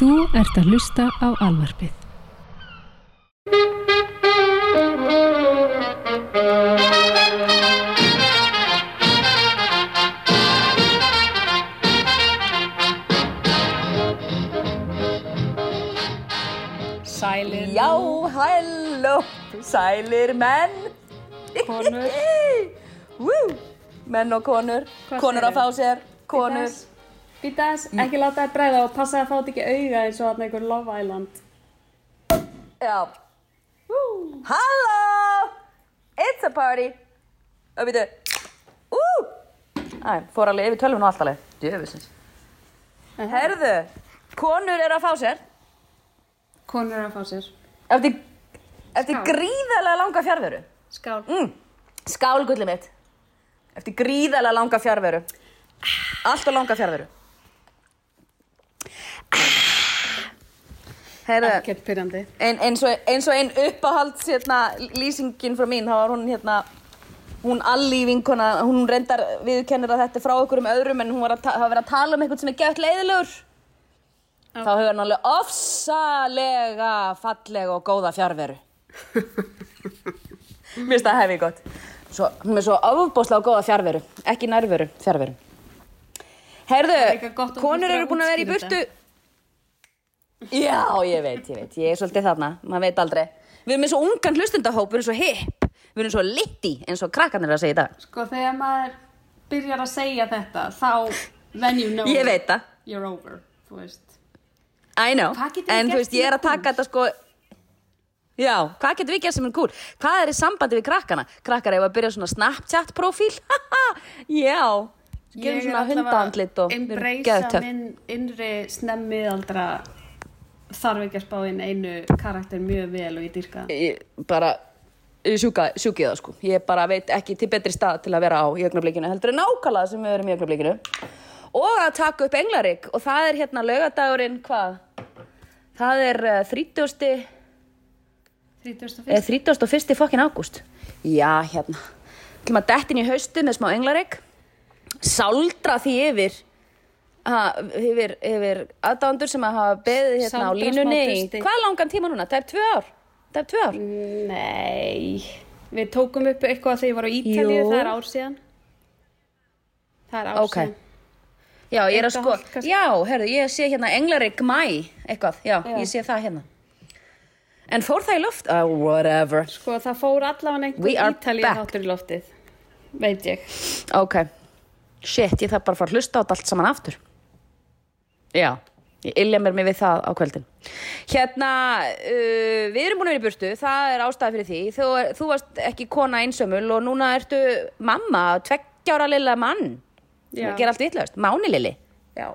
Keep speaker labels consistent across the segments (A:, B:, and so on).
A: Þú ert að hlusta á alvarpið.
B: Sælir.
C: Já, halló, sælir menn.
B: Konur.
C: Woo. Menn og konur,
B: Hvað
C: konur að
B: segirðu?
C: fá sér, konur
B: Býtas, ekki láta þér bregða og passa að fá þetta ekki auga eins og þarna einhver Love Island.
C: Já. Halló! It's a party. Og býtu Ú! Æ, fór alveg yfir tölvun og allt alveg. Djöfusins Herðu, konur eru að fá sér.
B: Konur eru að fá sér.
C: Eftir, eftir gríðarlega langa fjárveru
B: Skál.
C: Mm. Skál gullið mitt. Eftir gríðarlega langa fjárveru Allt og langa fjárveru
B: Ekkert pyrrandi
C: ein, eins, og, eins og ein uppáhalds hérna, lýsingin frá mín, þá var hún hérna hún Alli vinkona, hún reyndar viðkennir að þetta frá okkur um öðrum en hún var að, hafa verið að tala um eitthvað sem er gett leiðilegur. Þá hefur hann alveg ofsalega fallega og góða fjárveru Mér finnst það hefði gott. Svo, hún er svo ofbóðslega góða fjárveru ekki nærveru, fjárveru
B: er
C: Heyrðu,
B: að
C: konur eru
B: að
C: búin að vera í burtu Já, ég veit, ég veit, ég er svolítið þarna, maður veit aldrei. Við erum eins og ungan hlustendahóp, við erum svo hipp, við erum svo litti eins og krakkarnir eru að segja dag.
B: Sko þegar maður byrjar að segja þetta þá then you know
C: Ég
B: you're over Þú veist
C: I know, en þú veist, ég er að
B: er
C: taka þetta sko, já, hvað getum við gert sem er cool? Hvað er í sambandi við krakkana? Krakkar hefur að byrja svona Snapchat-profíl, já, gerum svona hundaandlit og við erum
B: Embracea
C: geðtöff.
B: minn innri snemmiðaldra þarf ekki að spá inn einu karakter mjög vel og ég dýrka það.
C: Ég bara, sjúka, sjúki það sko. Ég bara veit ekki til betri stað til að vera á í augnablikinu, heldur en nákvæmlega sem við erum í augnablikinu. Og að taka upp Englarik og það er hérna laugadagurinn, hvað? Það er uh, 30.
B: 31.
C: eða 31. fokkin ágúst. Já, hérna. Kljum að dettin í haustu með smá Englarik. Sáldra því yfir, yfir, yfir aðdándur sem að hafa beðið hérna á
B: Sáldra smá
C: línunni. Hvað langan tíma núna? Það er tvö ár. Það er tvö ár.
B: Nei, við tókum upp eitthvað þegar ég var á Ítalíu, það er ár síðan. Það er ár
C: Ok.
B: síðan.
C: Já, ég er að sko,
B: kannski.
C: já, herðu, ég sé hérna Englarik Mæ, eitthvað, já,
B: Já.
C: ég sé það hérna. En fór það í loft? Uh, whatever.
B: Sko það fór allavega
C: We
B: einhver
C: are
B: Ítalíu þáttur í loftið, veit ég.
C: Ok, shit, ég þarf bara að fara að hlusta á þetta allt saman aftur. Já, ég illja mér við það á kvöldin. Hérna, uh, við erum búin að vera í burtu, það er ástæði fyrir því. Þú, þú varst ekki kona einsömmul og núna ertu mamma, tveggjára lilla mann.
B: Já.
C: að gera allt vitlaust, máni lili.
B: Já.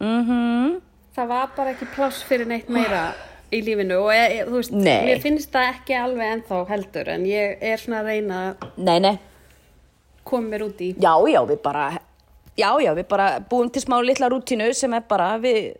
C: Mhm.
B: Það var bara ekki pláss fyrir neitt meira í lífinu og ég, ég, þú veist,
C: Nei.
B: mér finnst það ekki alveg ennþá heldur en ég er svona að reyna
C: Nei, nei.
B: koma mér út í.
C: Já, já, við bara Já, já, við bara búum til smá litla rútínu sem er bara við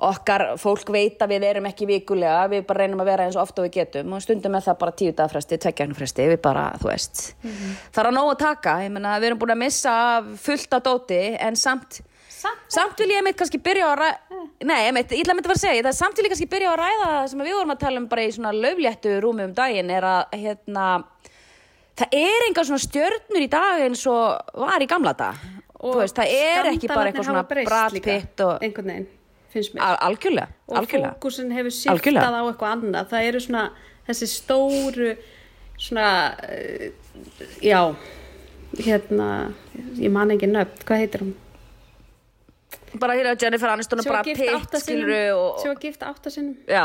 C: okkar fólk veit að við erum ekki vikulega, við bara reynum að vera eins og ofta við getum og stundum með það bara tíu dagafresti, tveggjafnafresti, við bara, þú veist. Það er að nóg að taka, ég meina við erum búin að missa fullt af dóti en samt,
B: Samt.
C: samt vil ég meitt kannski byrja á að ræða nei, ég meitt, ég ætla að mynda að fara að segja það, samt vil ég kannski byrja á að ræða það sem við vorum að tala um bara í svona löfléttu rúmi um daginn er að, hérna það er engar svona stjörnur í dag eins og var í gamla dag veist, það er ekki bara eitthvað svona
B: hafa breyst
C: Brad
B: líka,
C: Pitt og algjörlega,
B: og fókusin hefur siftað á eitthvað annað. Það eru svona þessi stóru svona uh, já hérna, ég man ekki nöfn. Hvað heitir hún?
C: bara hér á Jennifer Aniston og
B: Sem var
C: bara
B: gift
C: Pitt
B: átta sinnum-
C: skiluru og,
B: sem var gift átta sinnum.
C: Já,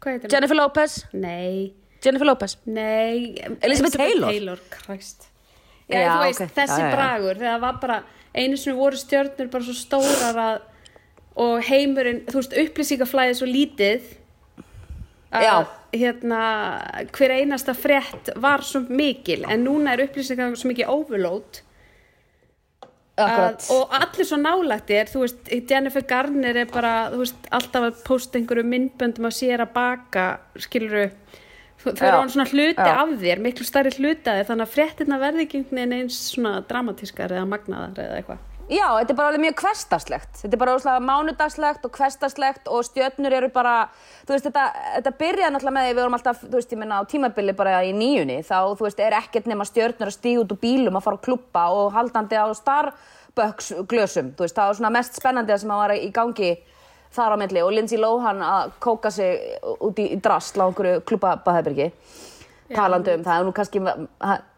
B: hvað heitir hún?
C: Jennifer Lopez?
B: Nei,
C: Jennifer Lopez.
B: Nei
C: Elizabeth Taylor.
B: Taylor, Christ. Já, veist,
C: ok.
B: þessi
C: já, já.
B: bragur þegar það var bara, einu sinni voru stjörnur bara svo stórar að og heimurinn, þú veist, upplýsingaflæðið svo lítið að
C: Já.
B: hérna, hver einasta frétt var svo mikil. En núna er upplýsingar svo mikið overload. Að, og allir svo nálægtir þú veist, Jennifer Garner er bara þú veist, alltaf að posta einhverju myndböndum að sér að baka skiluru eru hann svona hluti
C: Já.
B: af þér miklu stærri hluti af þér þannig að fréttina verði ekki einhvern veginn eins svona dramatískar eða magnaðar eða eitthvað
C: Já, þetta er bara alveg mjög hverstarslegt. Þetta er bara óslega mánudagslegt og hverstarslegt og stjörnur eru bara, þú veist, þetta, þetta byrjaði náttúrulega með því við vorum alltaf, þú veist, ég minna á tímabili bara í nýjunni, þá, þú veist, er ekkert nema stjörnur að stíga út úr bílum að fara að klubba og haldandi á Starbucks glösum, þú veist, það var svona mest spennandi það sem að var í gangi þar á milli. Og Lindsay Lohan að kóka sig út í, drast á einhverju klubbabaðherbyrgi talandi um það,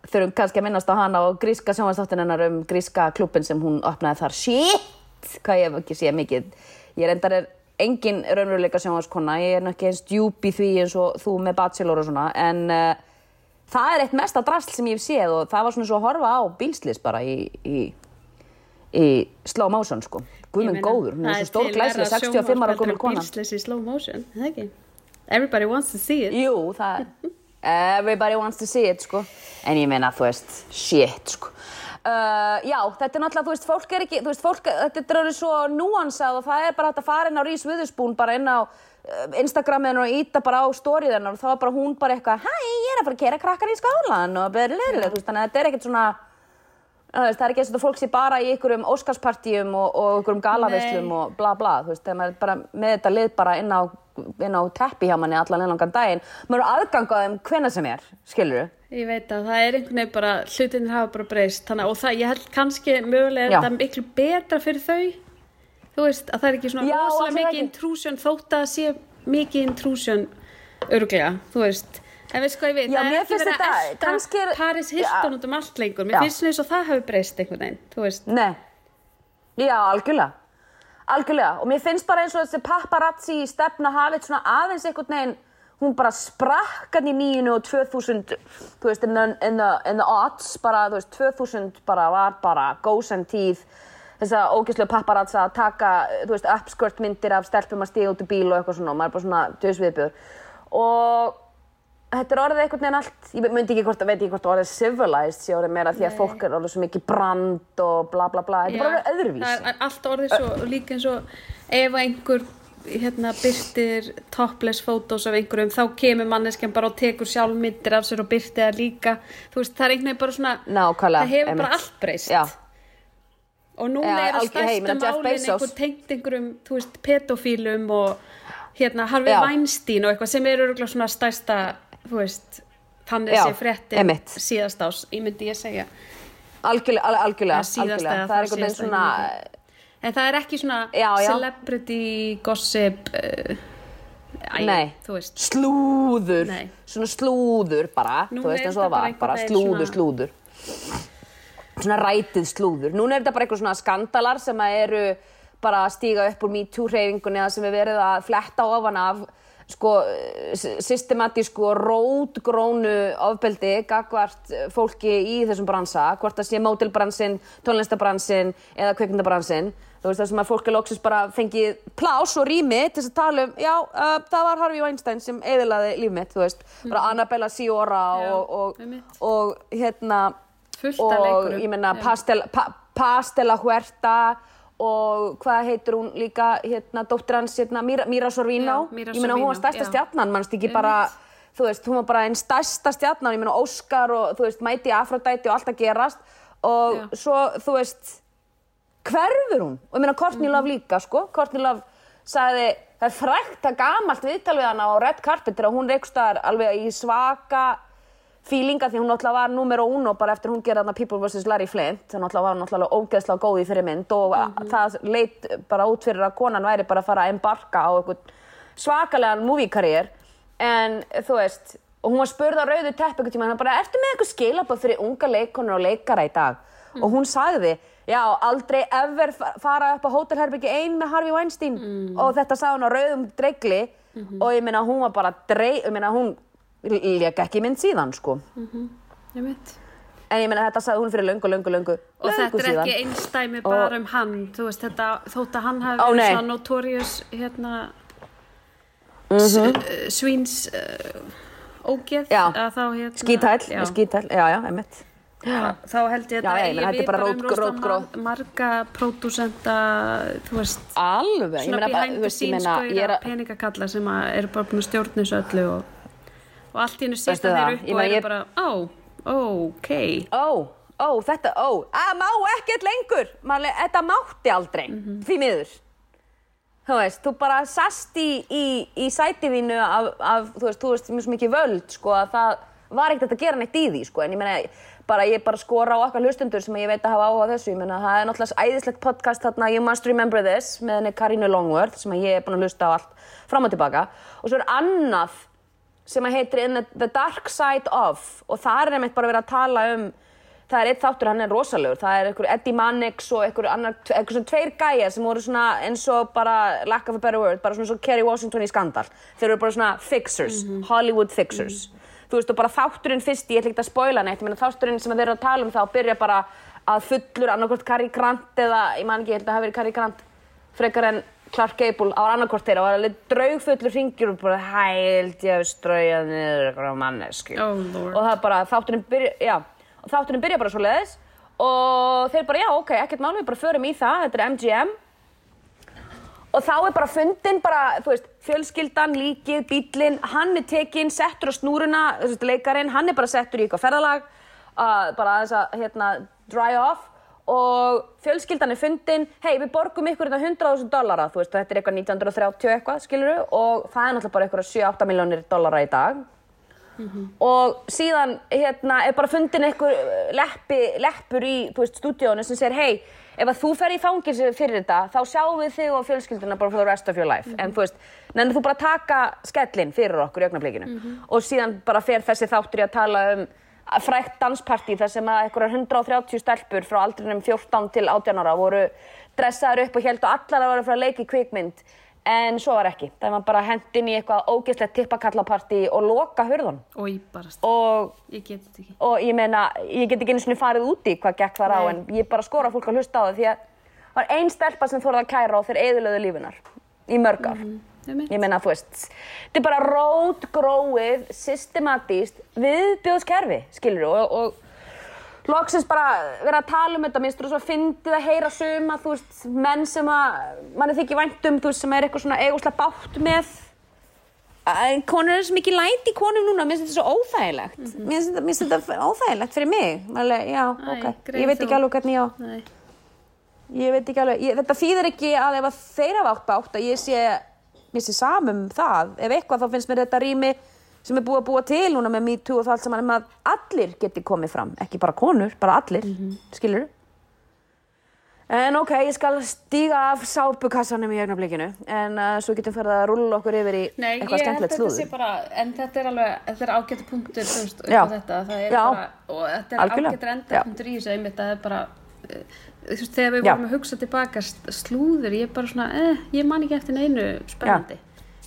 C: þurfum kannski að minnast á hana og gríska sjónvarsdáttin hennar um gríska klubin sem hún opnaði þar, shit! Hvað ég hef ekki séð mikið. Ég reyndar er engin raunveruleika sjónvarskona ég er nú ekki eins djúp í því eins og þú með bachelor og svona. En uh, það er eitt mesta drasl sem ég hef séð og það var svona svo að horfa á bílslis bara í, í, í slow motion sko. Guðmund góður, hún er svo stór
B: verra
C: 65 ára
B: en
C: kona.
B: motion, er? Everybody wants to see it.
C: Jú, það Everybody wants to see it, sko. En ég meina, þú veist, shit, sko. Uh, Já, þetta er náttúrulega, þú veist, fólk er ekki Þú veist, fólk, þetta er svo núansað og það er bara fara inn á Rís Viðurspún bara inn á uh, Instagramin og íta bara á stóriðin og þá er bara hún bara eitthvað Hæ, ég er að fara að kera krakkar í skálan og blablabla, þú veist, þannig að þetta er ekkert svona það er ekki eins og þetta fólk sé bara í einhverjum Óskarspartíum og, og einhverjum galavislum
B: Nei.
C: og bla bla, þú veist, þegar maður er bara með þetta lið bara inn á, inn á teppi hjá manni allan einlangan daginn, maður er aðgang á þeim hvenna sem er, skilur du?
B: Ég veit að það er einhvern veginn bara, hlutinir hafa bara breyst, þannig og það, ég held kannski mögulega er þetta miklu betra fyrir þau, þú veist, að það er ekki svona rosalega mikið intrusion, þótt að sé mikið intrusion örglega, þú veist, en veist hvað ég veit,
C: Já,
B: það er ekki verið að
C: kannski er-
B: Paris Hilton út um allt lengur, mér
C: Já.
B: finnst eins og það hafi breyst einhvern veginn, þú veist,
C: Nei, já, algjörlega. Algjörlega, og mér finnst bara eins og þessi paparazzi stefna hafið svona aðeins einhvern veginn, hún bara sprakkan í nýjunu og 2000 þú veist, in the, in the, in the odds bara, þú veist, 2000 bara var bara gósen tíð. Þess að ógæslega paparazza að taka þú veist, uppskört myndir af stelpum að stíga út í bíl og eitthvað svona, og maður er bara svona döðsviðbjör og þetta er orðið einhvern veginn allt, ég myndi ekki hvort að veit ekki hvort orðið civilized sé orðið meira því að fólk er orðið svo mikið brand og bla bla bla, þetta er bara orðið öðruvísi
B: það er allt orðið svo líka eins og ef einhver hérna byrtir topless fótós af einhverjum þá kemur manneskjan bara og tekur sjálf myndir af sér og byrtir það líka þú veist það er einhvern veginn bara svona
C: Nákvæmlega,
B: það hefur bara
C: einmitt.
B: allt breyst
C: Já.
B: og núna
C: Já,
B: eru
C: algjör- hey, ég
B: stærstu
C: meina Jeff
B: málin
C: Bezos.
B: einhver tengt einhverjum þú veist pedofílum og hérna Harvey. Weinstein og eitthvað sem eru svona stærsta þú veist þannig sé
C: einmitt.
B: síðast ás, ég myndi ég segja
C: algjörlega, al- algjörlega, algjörlega. það er einhvern veginn svona
B: En það er ekki svona
C: Já, já.
B: celebrity gossip uh, æ,
C: Nei,
B: veist
C: slúður
B: Nei.
C: svona slúður bara
B: Nú
C: þú veist eins og það var, bara slúður, slúður svona rætið slúður núna er þetta bara eitthvað svona skandalar sem að eru bara að stíga upp úr MeToo hreyfingunni eða sem er verið að fletta ofan af sko systematísku og rótgrónu ofbeldi gagvart fólki í þessum bransa hvort það sé mótilbransin, tónlistabransinn eða kveikmyndabransin þú veist það sem að fólk er loksins bara fengið plás og rými til þess að tala um já, uh, það var Harvey Weinstein sem eðilaði líf mitt, þú veist, bara Annabella Sciorra
B: Já,
C: og, og,
B: einmitt.
C: og hérna og ég menna
B: já.
C: Pastel, pa, Pastela Huerta og hvað heitir hún líka hérna, dóttir hans, hérna, Mira Sorvino? Ég menna hún var stærsta stjarnan, mannst ekki bara þú veist, hún var bara einn stærsta stjarnan ég menna Óskar og þú veist, Mæti Afrodæti og allt að gerast. Og
B: Já.
C: svo, þú veist hverfur hún? Og ég meina Courtney Love líka sko, Courtney Love sagði það er frækt að gamalt viðtal við hana á Red Carpet þegar hún reykst þar alveg í svaka fílinga því hún náttúrulega var numero uno bara eftir hún þarna People vs. Larry Flint. Þannig var hún náttúrulega ógeðslega góð í þeirri mynd og það leit bara út fyrir að konan væri bara að fara að embarka á einhvern svakalegan movie-karriér. En þú veist og hún var spurð á rauðu tepp einhvern tíma hann bara, ertu með eitthvað skilabóð fyrir unga leikonur og leikara í dag? Og hún sagði, já, aldrei ever fa- fara upp á hótelherbyggi ein með Harvey Weinstein. Og þetta sagði hún á rauðum dregli og ég meina hún var bara drei, ég meina hún lék ekki mynd síðan sko.
B: Ég veit
C: en ég meina þetta sagði hún fyrir löngu, löngu, löngu.
B: Og
C: löngu
B: þetta er
C: síðan.
B: ekki einstæmi bara um hann. Þú veist þetta, þótt að hann hafi verið svona notorious hérna mm svíns uh, ógeð
C: Já.
B: að þá hérna
C: skítæl, skítæl, já, já, einmitt.
B: Þá held ég að
C: ég er bara rót-
B: rót- marga pródúsenta þú veist
C: alveg,
B: svona behind the scenes
C: meina ég er
B: skauðra
C: að
B: peningakalla sem eru bara búin að stjórna þessu öllu og, og allt í hennu setja þeir upp og eru bara, ó, ok.
C: Ó, ó, þetta, ó, að má ekkert lengur. Maður, þetta mátti aldrei því miður. Þú veist, þú bara sast í, í, í sætiðínu af, af, þú veist, þú veist, mjög mikið völd, sko, að það var ekkert að gera neitt í því, sko, en ég meina, bara ég bara skora á okkar hlustundur sem ég veit að hafa áhuga þessu, ég meina, það er náttúrulega æðislegt podcast þarna, You Must Remember This, með henni Karínu Longworth, sem ég er búin að hlusta á allt fram og tilbaka, og svo er annað sem að heitir In the, the Dark Side of, og það er einmitt bara verið að tala um það er eitt þáttur, hann er rosalegur. Það er einhver Eddie Mannix og einhver annar einhver svona tveir gæjar sem voru svona eins og bara, lack of a better word, bara svona svo Kerry Washington í skandal. Þeir eru bara svona fixers, Hollywood fixers. Þú veist og bara þátturinn fyrst, ég ætla ekki að spoila neitt, meina þátturinn sem þeir eru að tala um þá byrja bara að fullur annarkvort Cary Grant eða, ég man ekki, ég held að það hafi verið Cary Grant frekar en Clark Gable á annarkvort þeirra og var alveg draugfullur hringjur og bara hælt ég hef strauðað niður eitthvað mannesku
B: Oh,
C: og það bara þátturinn byrja, já, og þátturinn byrja bara svo leiðis og þeir bara, já, ok, ekkert mál, við bara förum í það, þetta er MGM og þá er bara fundin bara, þú veist, fjölskyldan, líkið, bílinn, hann er tekinn, settur á snúruna, þessi leikarinn, hann er bara settur í eitthvað ferðalag, uh, bara þess að, hérna, dry off og fjölskyldan er fundin, hei, við borgum ykkur þetta 100.000 dollara, þú veist, þetta er eitthvað 1930 eitthvað, skiluru, og það er náttúrulega bara eitthvað 7-8 miljónir dollara í dag. Og síðan hérna, er bara fundin einhver uh, leppi, leppur í þú veist, stúdíónu sem segir hei, ef að þú fer í fangilsi fyrir þetta þá sjáum við þig og fjölskylduna bara for the rest of your life. En þú veist, nefnir þú bara taka skellin fyrir okkur í augnablikinu. Og síðan bara fer þessi þáttur í að tala um frækt danspartí þar sem að einhverjar 130 stelpur frá aldrinum 14 til 18 ára voru dressaður upp og held og allar að vera frá leiki kvikmynd. En svo var ekki, það var bara hent inn í eitthvað ógeðslegt tippakallapartí og loka hurðun
B: og ég bara,
C: og,
B: ég get þetta ekki.
C: og ég meina, ég get ekki einu svona farið út í hvað gekk þar á
B: Nei.
C: en ég bara skora fólk að hlusta á það því að var ein stelpa sem þorði að kæra og þeir eðilöðu lífinar í mörg ár.
B: Einmitt.
C: Ég meina, þú veist, þetta er bara rótgróið, systematíst viðbjóðskerfi, skilur og, og loksins bara vera að tala um þetta, minnst þú svo fyndið að heyra suma, þú veist, menn sem að manni þykir væntum, þú veist, sem er eitthvað svona eiguslega bátt með konur er svo mikið læti í konum núna, mér finnst þetta svo óþægilegt. Finnst þetta, mér finnst þetta óþægilegt fyrir mig. Alveg, já,
B: Æ,
C: ok,
B: greið
C: ég veit ekki alveg hvernig ég á
B: Nei.
C: ég veit ekki alveg, ég, þetta þýðir ekki að ef að þeir hafa átt bátt að ég sé mér sé samum það, ef eitthvað þá finnst mér þetta rými sem er búið að búa til núna með MeToo og það allt saman um að allir geti komið fram, ekki bara konur, bara allir mm skilur en ok, ég skal stíga af sápukassanum í augnablikinu en uh, svo getum fyrir að rúlla okkur yfir í
B: Nei,
C: eitthvað skemmtilegt slúður
B: bara, en þetta er alveg, þetta er ágættu punktur, veist,
C: Já.
B: þetta, það er
C: Já.
B: bara, og þetta er
C: Algjörlega.
B: ágættur endapunktur í þessu, einmitt, það er bara, veist, þegar við
C: Já.
B: vorum að hugsa tilbaka slúður, ég er bara svona, eh, ég man ekki eftir neinu spennandi.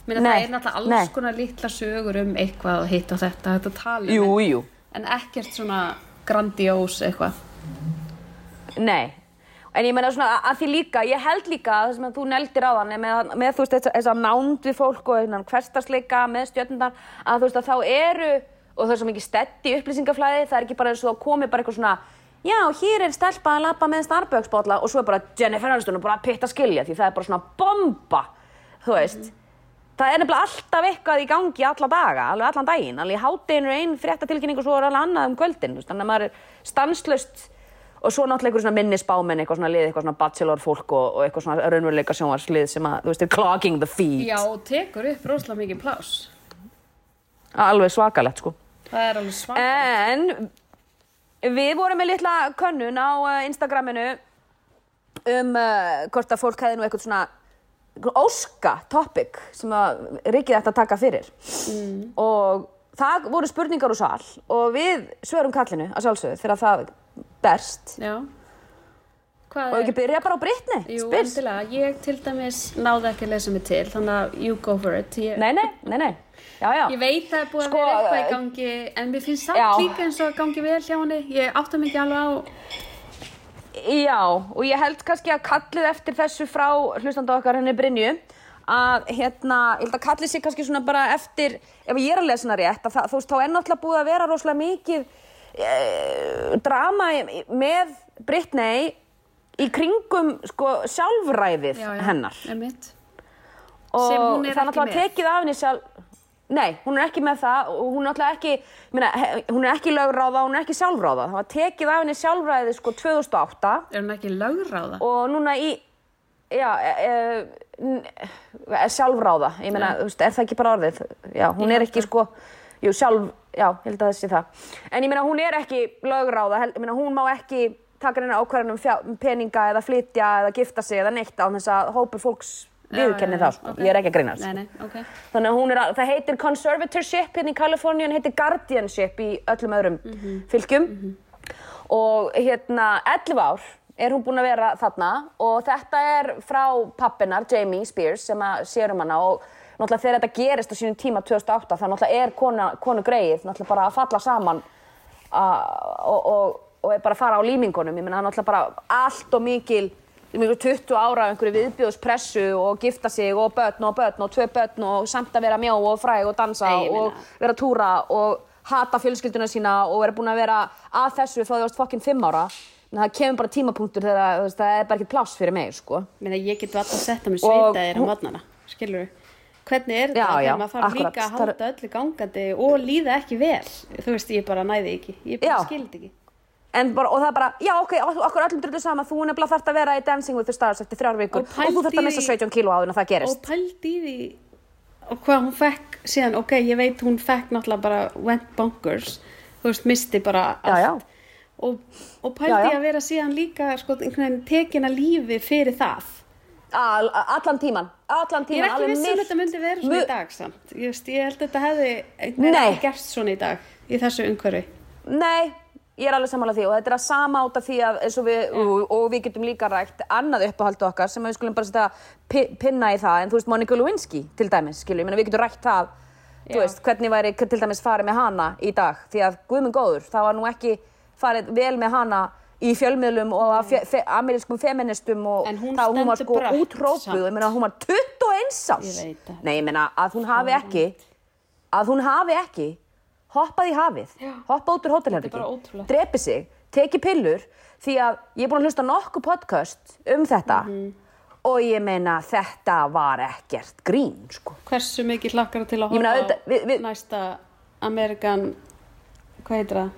C: Nei,
B: það er náttúrulega alls
C: nei.
B: konar litla sögur um eitthvað og hitt og þetta, þetta tali,
C: jú,
B: en,
C: jú,
B: en ekkert svona grandiós eitthvað.
C: Nei, en ég meina svona að því líka, ég held líka að það sem þú neldir á þann með, með þú veist þess, þess að nánd við fólk og þennan hverstasleika með stjörnundar að þú veist að þá eru og það er svo mikið steddi upplýsingaflæði það er ekki bara eins og það komi bara eitthvað svona já, hér er stelpa að lappa með Starbucks-bólla og svo er bara Jennifer Aniston og bara að pitta skilja því það er bara svona bomba þú veist Það er nefnilega alltaf eitthvað í gangi alla daga, alveg allan daginn, alveg hátteginu einn fréttatilkynning og svo er alveg annað um kvöldin, þú veist, þannig að maður er stanslust og svo náttúrulega einhver svona minnisbámen, eitthvað svona lið, eitthvað svona bachelor fólk og, og eitthvað svona raunveruleika sjónvarslið sem að, þú veist, er clogging the feed.
B: Já, og tekur upp rosalega mikið pláss.
C: Alveg svakalegt, sko.
B: Það er alveg svart.
C: En við vorum með litla könnun á uh, Instagraminu um uh, hvort að fólk hefði nú eitthvað svona óska topic sem að Rikið ætti að taka fyrir. Og það voru spurningar úr sal og við svörum kallinu að sjálfsögðu þegar það berst.
B: Já. Hvað
C: og ekki byrja bara á Brittany,
B: Jú,
C: spyrs
B: endilega. Ég til dæmis náði ekki að lesa mig til, þannig að you go for it. Ég,
C: Nei, nei, nei, nei, já, já
B: ég veit að það er búið
C: Sko,
B: að vera eitthvað
C: eh,
B: í gangi, en mér finnst
C: já.
B: líka eins og að gangi vel hjá henni. Ég átta ekki alveg á...
C: Já, og ég held kannski að kallið eftir þessu frá hlustandi okkar henni Brynju að hérna, ég held að kallið sig kannski svona bara eftir, ef ég er að lesa hana rétt, að það, þú veist, þá er náttúrulega búið að vera rosalega mikið e, drama með Britney í kringum sko sjálfræðið hennar
B: Einmitt.
C: og
B: Sem hún er
C: það er
B: með.
C: tekið af henni sjálf Nei, hún er ekki með það og hún er alltaf ekki, he- hún er ekki lögráða, hún er ekki sjálfráða. Það var tekið af henni sjálfræði sko 2008
B: Er hún ekki lögráða?
C: og núna í, já, e, e, e, sjálfráða, ég meina, veist, er það ekki bara orðið? Já, hún er ekki sko, jú, sjálf, já, held að það sé það. En ég meina, hún er ekki lögráða, held, ég meina, hún má ekki taka neina ákvarðan um um peninga eða flytja eða gifta sig eða neitt á þess að hópur fólks viðurkenni það, sko. Ég er ekki að grínast.
B: Nei, nei, ok.
C: Þannig að hún er, að, það heitir conservatorship hérna í Kaliforníu en heitir guardianship í öllum öðrum fylgjum. Og hérna 11 ár er hún búin að vera þarna og þetta er frá pappinar, Jamie Spears, sem að sér um hana og náttúrulega þegar þetta gerist á sínum tíma 2008 það náttúrulega er kona, konu greið náttúrulega bara að falla saman uh, og, og, og er bara að fara á límingunum. Ég meina það er náttúrulega bara allt og mikil mikil 20 ára af einhverju viðbjóðspressu og gifta sig og börn og börn og tvö börn og samt að vera mjó og fræg og dansa
B: meina-
C: og vera að túra og hata fjölskylduna sína og vera búin að vera að þessu frá því að þú varst fokkin 5 ára. En það kemur bara tímapunktur þegar það er bara ekkert pláss fyrir mig, sko.
B: Meina, ég get alltaf að mér
C: Og
B: sveita þér á
C: hún-
B: modnana, skilur við? Hvernig er
C: Já, já,
B: þegar maður þarf líka að
C: Það er-
B: halda öllu gangandi og líða ekki vel? Þú veist, ég bara næði ekki. Ég bara skildi ekki.
C: En bara, og það er bara, já ok, ok- okkur öllum drullu sama, þú nefnilega þarft að vera í Dancing with the Stars eftir þrjár vikur
B: Og
C: og, þú
B: pældi
C: þarft að missa
B: í-
C: 17 kíló áður en það
B: Og
C: gerist.
B: pældi í því og hvað hún fekk síðan, ok, ég veit hún fekk náttúrulega bara went bonkers, þú veist, misti bara
C: Já,
B: allt.
C: já.
B: Og, og pældi
C: Já, já.
B: að vera síðan líka, sko, einhvern veginn tekin að lífi fyrir það.
C: Al, allan tíman, allan tíman.
B: Ég er ekki
C: alveg
B: viss um
C: myrkt.
B: þetta myndi vera svona í dag samt. Ég, veist, ég held að þetta hefði gerst svona í dag, í þessu umhverfi.
C: Nei, ég er alveg sammála því og þetta er að sama át af því að eins og við, og, og við getum líka rægt annað uppáhaldu okkar sem við skulum bara setja pi, pinna í það en þú veist Monika Lewinsky til dæmis, skilju, ég meina við getum rægt það þú
B: Já.
C: veist, hvernig væri til dæmis farið með hana í dag því að guðmund góður, það var nú ekki farið vel með hana í fjölmiðlum og af fe, fe, amerískum feministum og
B: hún
C: það, hún var sko útrópuð ég meina hún var 21 árs. Nei, ég meina að hún hafi ekki. að hún hafi ekki hoppað í hafið, hoppað út úr
B: er ótrúlegt.
C: drepi sig, teki pillur því að ég er búin að hlusta nokkuð podcast um þetta
B: Mhm.
C: og ég meina þetta var ekkert grín sko.
B: Hversu mikið hlakkar til að horfa á
C: við- við-
B: næsta Amerikan, hvað heitir það?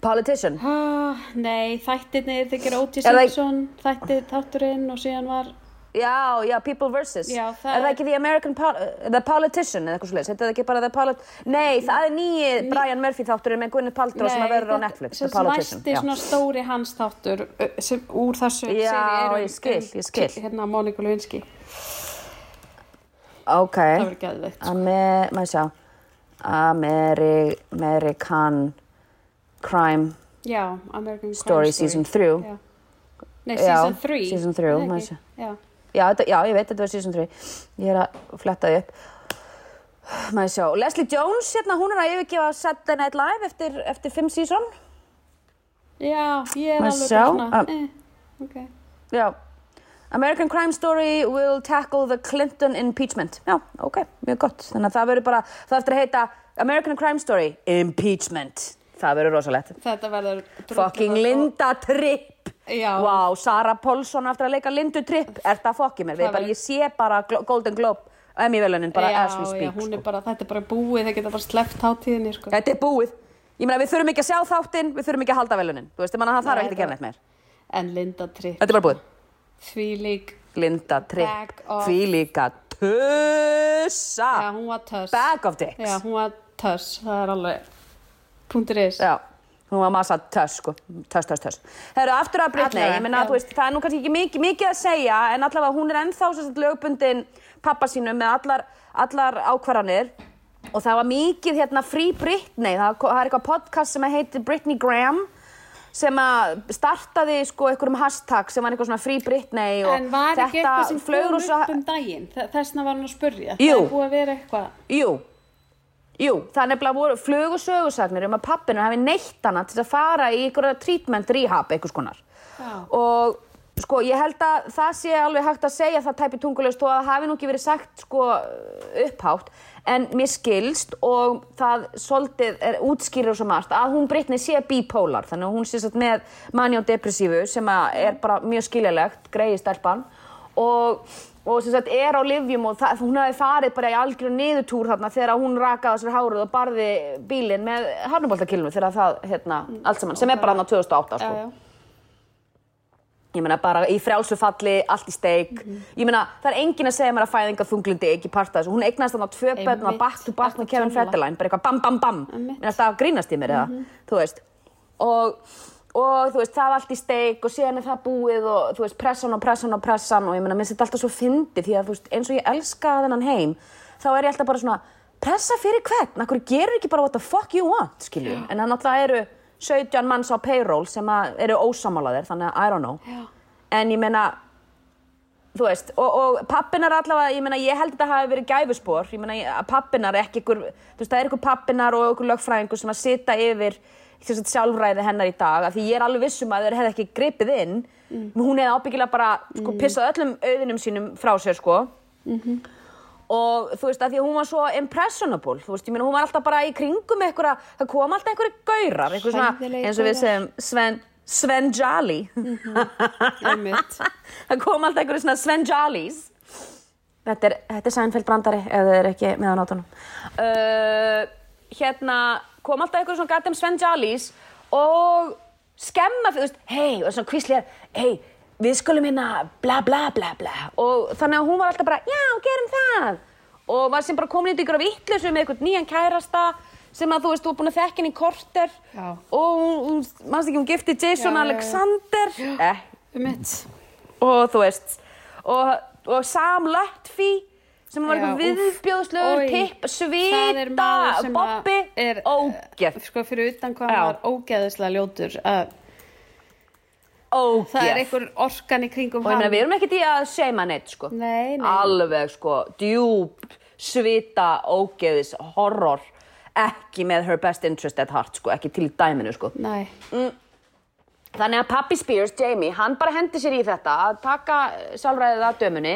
C: Politician,
B: Ah, nei, þættirnir, þeir gera.
C: Er það-
B: Simpson, þættir, þátturinn og síðan var,
C: já, já, People vs.
B: Það
C: er það ekki The American Pol The Politician eða eitthvað svolítið, þetta er ekki bara The Polit Nei, það er nýji Brian Murphy þátturinn með Gwyneth Paltrow sem að verður á Netflix, Politician
B: næsti
C: já.
B: svona stóri hans þáttur sem úr þessu
C: Já,
B: er
C: ég skil, ég skil.
B: Hérna Monika Lewinsky,
C: Ok,
B: það verður geðveikt. sko.
C: Amer, maður sjá Ameri, American Crime
B: Já, American
C: Story
B: Crime
C: Season 3
B: Já. Nei, Season 3.
C: season three, maður sé.
B: Já.
C: Já, þetta, já, ég veit þetta var season 3 Ég er að fletta því upp. Maður sjá, Leslie Jones hérna, hún er að yfirgefa Saturday Night Live eftir, eftir 5 season.
B: Já, ég er
C: Maður
B: alveg
C: sjá, ah.
B: eh, ok.
C: Já. American Crime Story will tackle the Clinton impeachment. Já, ok, mjög gott. Þannig að það verður bara, það eftir að heita American Crime Story Impeachment. Það verður
B: verður...
C: Fucking Linda Tripp
B: Já.
C: Vá, Sara Paulson eftir að leika Lindu Tripp Er það fokkið mér?
B: Það
C: bara, ég sé bara Golden Globe Emmy velunin bara
B: já,
C: as we speak
B: já, hún er
C: sko.
B: bara, þetta er bara búið, þeir geta bara sleppt hátíðinni, sko.
C: Þetta er búið Ég meina, við þurfum ekki að sjá þáttinn Við þurfum ekki að halda velunin Þú veist, það þarf ekki að gera neitt meir
B: En Linda Tripp,
C: Þetta er bara búið
B: því lík,
C: Linda Tripp Því líka tussa
B: já, hún var töss.
C: Bag of dicks
B: Já, hún var töss, það er alveg, punktur is.
C: Já, hún var massa töss sko, töss, töss, töss. Það eru aftur að Britney, ég meina,
B: já.
C: þú veist, það er nú kannski ekki mikið, mikið að segja, en allavega hún er ennþá sagt lögbundin pappa sínum með allar, allar ákvarðanir og það var mikið hérna Free Britney, það, það er eitthvað podcast sem heitir Britney Graham sem að startaði sko einhverjum hashtag sem var eitthvað svona Free Britney og
B: En var ekki eitthvað sem
C: flögur og svo-
B: upp um daginn? Þess vegna var hún að spurja.
C: Jú.
B: Það er búið að vera eitthvað.
C: Jú, jú, það er nefnilega voru flug og sögursagnir um að pappinu hafi neitt hana til að fara í einhverja treatment rehab einhvers konar.
B: Já.
C: Og sko, ég held að það sé alveg hægt að segja það tæpi tungulegst og að það hafi nú ekki verið sagt sko upphátt en mér skilst og það svolítið er útskýrir svo margt að hún Brittany sé bipolar þannig að hún sé satt með mani og depressífu sem er bara mjög skiljulegt, greiði stelpan og, og sem sagt er á livjum og það, hún hefði farið bara í algjörðu niðurtúr þarna þegar hún rakaði sér hárið og barði bílinn með harnuboltakilnu þegar það, hérna, allt saman, sem er bara hann á 2008
B: já,
C: sko.
B: já.
C: Ég meina bara í frjálsu falli, allt í steik. Ég meina það er enginn að segja mér að fæðinga þunglindi ekki part af þessu. Hún eignast þarna tvö börn og to back
B: Alltaf
C: með Kevin. Federline. Bara eitthvað bam bam bam. Mér er alltaf að grínast í mér eða, þú veist. Og, og þú veist, það er allt í steik og síðan er það búið og þú veist, pressan og pressan og pressan og ég meina, mér finnst þetta alltaf svo fyndi því að þú veist, eins og ég elska þennan heim, þá er ég alltaf bara svona, pressa fyrir hvern, akkur gerur ekki bara what the fuck you want, skilju. En það náttúrulega eru 17 manns á payroll sem að eru ósamálaðir, þannig að I don't know.
B: Já.
C: En ég meina, þú veist, og, og pappinar allavega, ég meina, ég held að þetta hafi verið gæfuspor, ég að pappinar er ekki ykkur, þú veist, það er ykkur pappinar og ykkur lögfræðingur sem að sita yfir að sjálfræði hennar í dag, af því ég er alveg vissum að þeir hefði ekki gripið inn, hún hefði ábyggilega bara, sko, pissað öllum auðinum sínum frá sér, sko. Og þú veist, að því að hún var svo impressionable, þú veist, ég meina, hún var alltaf bara í kringum einhverja, það kom alltaf einhverju gaurar, einhver svona, eins og við segjum, Sven, Sven Jolly.
B: Einmitt.
C: það kom alltaf einhverju svona Sven Jollies þetta er, er Seinfeld brandari ef þið er ekki með á nátunum uh, hérna kom alltaf einhverju svona gætum Sven Jollies og skemma þú veist, hei, og svona kvíslega hei, við skulum hérna bla bla bla bla og þannig að hún var alltaf bara, já, gerum það og var sem bara komin í ykkur af vittlusu með einhvern nýjan kærasta sem að þú veist, þú er búin að þekka henni í korter
B: Já.
C: og hún, mannst ekki, hún gifti Jason
B: Já, já, já.
C: Alexander eh,
B: Einmitt.
C: og þú veist og, og Sam Lutfi sem var eitthvað
B: Oj.
C: tipp, svita
B: er,
C: ógeð.
B: Sko, fyrir utan hvað hann var ógeðislega ljótur að
C: ógeð.
B: það er einhver orkan í kringum
C: og ég meina við erum ekkert í að seima neitt sko.
B: Nei, nei.
C: alveg sko, djúb svita, ógeðis, horror. Ekki með her best interest at heart sko, ekki til dæminu sko.
B: Nei,
C: Þannig að Pappi Spears, Jamie, hann bara hendi sér í þetta að taka sjálfræðið að dömunni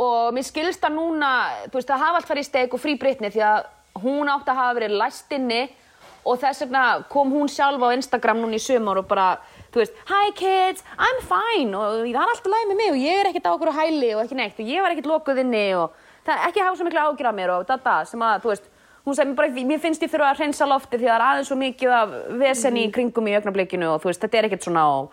C: og mér skilst að núna, þú veist, það hafa allt farið í steik og frí Britney því að hún átti að hafa verið læst inni og þess vegna kom hún sjálf á Instagram núna í sumar og bara, þú veist, Hi kids, I'm fine. Og það er alltaf læg með mig og ég er ekkert á okkur hæli og ekki neitt og ég var ekkert lokuð inni og það er ekki hafa svo miklu ágjur af mér og dada sem að, þú veist, hún sagði mér bara, mér finnst ég þurfa að hreinsa lofti því það er aðeins svo mikið af vesenni í kringum í augnablikinu og þú veist, þetta er ekkert svona og,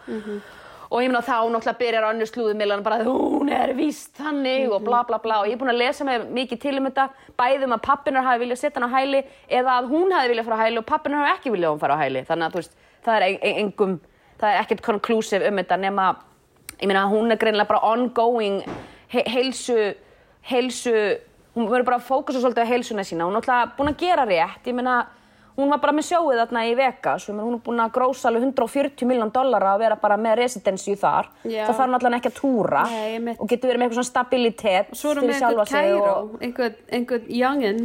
C: og ég meina þá náttúrulega byrjar önnur slúðumillan bara hún er víst þannig og bla bla bla. Og ég er búin að lesa mig mikið til um þetta bæði um að pappinar hafi viljað setja hann á hæli eða að hún hafi viljað fara á hæli og pappinar hafi ekki viljað að hún fara á hæli. Þannig að veist, það er en- en- engum það er ekkert conclusive um þetta nema ég meina hún er greinilega bara ongoing he heilsu heilsu, hún verður bara að fókusa svolítið á heilsuna sína, hún er náttúrulega búin að gera rétt. Ég meina, hún var bara með sjóið þarna í Vegas, hún er búin að grósa alveg 140 miljón dollara að vera bara með residency þar,
B: Já.
C: það þarf náttúrulega ekki að túra
B: Nei, einmitt.
C: og getur verið með eitthvað svona stabilitet
B: svo erum við
C: sig
B: kæró
C: og,
B: einhvern, einhvern youngin.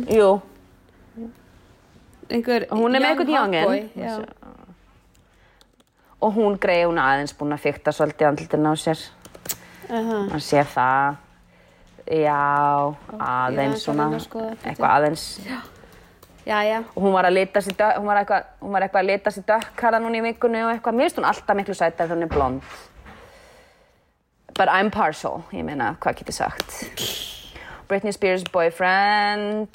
B: Einhver
C: hún er með eitthvað
B: boy,
C: youngin og hún greið, hún aðeins búin að fykta svolítið andlutin á sér. Hann sé það. Já, aðeins svona eitthvað aðeins.
B: Já, já,
C: og hún var að sér dökk, hún var eitthvað, hún var eitthvað að lita sér dökkhara núna í vikunni og eitthvað, mér finnst hún alltaf miklu sætt ef hún er blond. But I'm partial, ég meina, hvað getur sagt? Britney Spears boyfriend.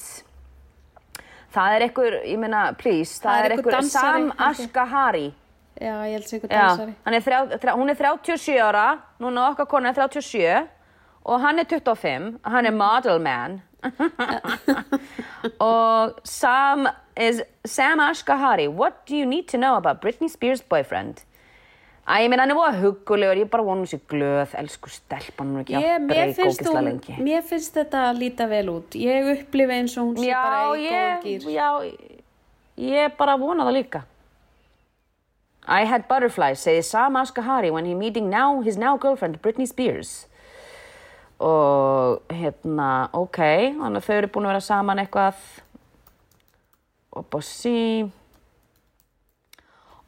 C: Það er einhver, ég meina, please það,
B: Það er
C: er
B: einhver
C: einhver Sam. Ashgahari
B: já, ég held sem einhver
C: Já,
B: dansari.
C: er þrjá, þrjá, hún er 37 ára, núna okkar kona er 37 og hann er 25, hann er model man. og Sam is Sam Ashgahari. What do you need to know about Britney Spears boyfriend? Æ, ég meina, hann er voða huggulegur, ég er bara vonum sér glöð, elsku stelpan, hún er ekki
B: Ég,
C: að breyka ógislega lengi.
B: mér finnst þetta að líta vel út ég upplifi eins og hún sé bara í góðum
C: ég,
B: gýr
C: já, ég er bara að vona það líka. I had butterflies, segir Sam Ashgahari when he meeting now his now girlfriend Britney Spears. Og hérna, ok, þannig að þau eru búin að vera saman eitthvað og bossi.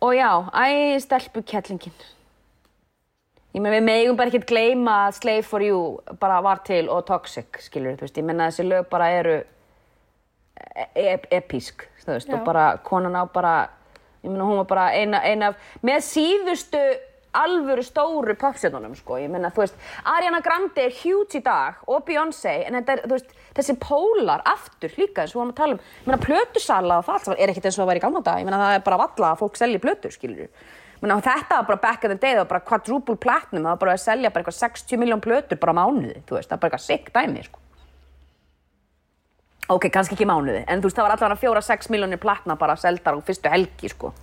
C: Og já, æ, stelpu kettlingin. Ég meina, við megum bara ekkert gleyma að Slave for You bara var til og Toxic, skilur þú veist. Ég meina, þessi lög bara eru ep epísk, þú veist,
B: Já.
C: og bara konan á bara, ég meina hún var bara eina, eina af, með síðustu alvöru stóru popstjörnunum sko, ég meina, þú veist Ariana Grande er huge í dag og Beyoncé, en þetta er, þú veist, þessi pólar aftur líka eins og varum að tala um. Ég meina, plötusala og það allt saman er ekkert eins og það væri gamla dag ég meina, það er bara valla að fólk selji plötur, skilur meina, þetta var bara back in the day, það var bara quadruple platinum, það var bara að selja bara eitthvað 60 miljón plötur bara mánuði, þú veist, það er bara eitthvað sick dæmi, sko. Ok, kannski ekki mánuði, en þú veist, það var allavega fjóra, sex miljónir platna bara seldar á fyrstu helgi, sko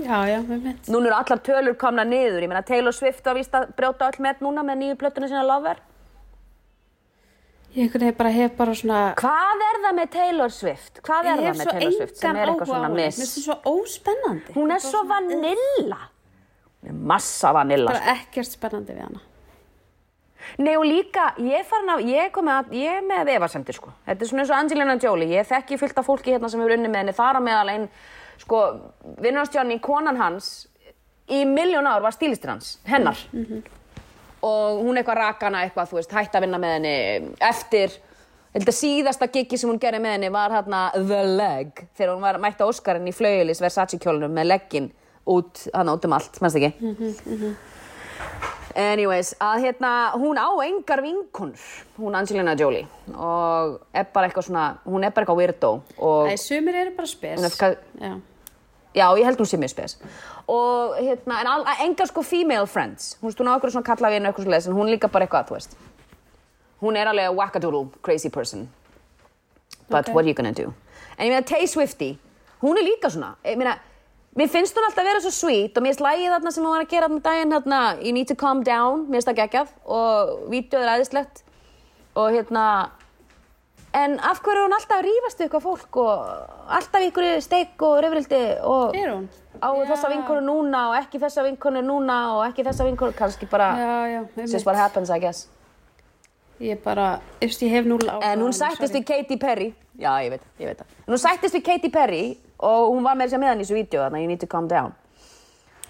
B: Já, já, við mynd.
C: Núna eru allar tölur komna niður, ég meina Taylor Swift var víst að brjóta öll með núna með nýju plötuna sína Lover.
B: Ég veginn bara hef bara svona...
C: Hvað er það með Taylor Swift? Hvað er það
B: hef
C: með Taylor Swift sem er eitthvað svona
B: henni. Mér
C: miss?
B: finnst það svo óspennandi.
C: Hún er svo vanilla. Hún er massa vanilla.
B: Bara ekkert spennandi við hana.
C: Nei og líka, ég er farin að, ég er að, ég er með efasemtir sko. Þetta er svona eins og Angelina Jolie, ég þekki fullt af fólki hérna sem hefur unni með henni, þar á meðal einn, sko, vinnarstjóni, konan hans, í miljón ár var stílistir hans, hennar. Og hún eitthvað rakana eitthvað, þú veist, hætti að vinna með henni eftir, að síðasta gigi sem hún gerði með henni var hérna The Leg, þegar hún var mætti á Óskarinn í flaugilis Versace kjólunum með legginn út, hann út um allt, mennst ekki? Anyways, að hérna, hún á engar vinkunur, hún Angelina Jolie og er bara eitthvað svona, hún er bara eitthvað weirdo og
B: Æ, sumir eru bara spes.
C: Er
B: Já.
C: Já, ég held hún sé mjög spes og hérna, en al, engar sko female friends, hún, á okkur svona kalla vinu eitthvað svona en hún líka bara eitthvað, þú veist. Hún er alveg wackadoodle crazy person. But
B: Ok.
C: what are you gonna do? En ég meina Tay Swifty, hún er líka svona ég meina, mér finnst hún alltaf að vera svo sweet og mér finnst lægið þarna sem hún var að gera þarna um daginn þarna, you need to calm down, mér finnst það geggjað og vídeoð er aðeinslegt og hérna en af hverju er hún alltaf að við eitthvað fólk og alltaf ykkur steik og rifrildi og
B: Er
C: á
B: Já.
C: þessa vinkonu núna og ekki þessa vinkonu núna og ekki þessa vinkonu kannski bara, just what happens I guess.
B: Ég bara, eftir ég hef núl á
C: En hún sættist við Katy Perry. Já, ég veit, ég veit það. En hún sættist við Katy Perry og hún var með þess að með hann í þessu vídeo þannig að you need to calm down.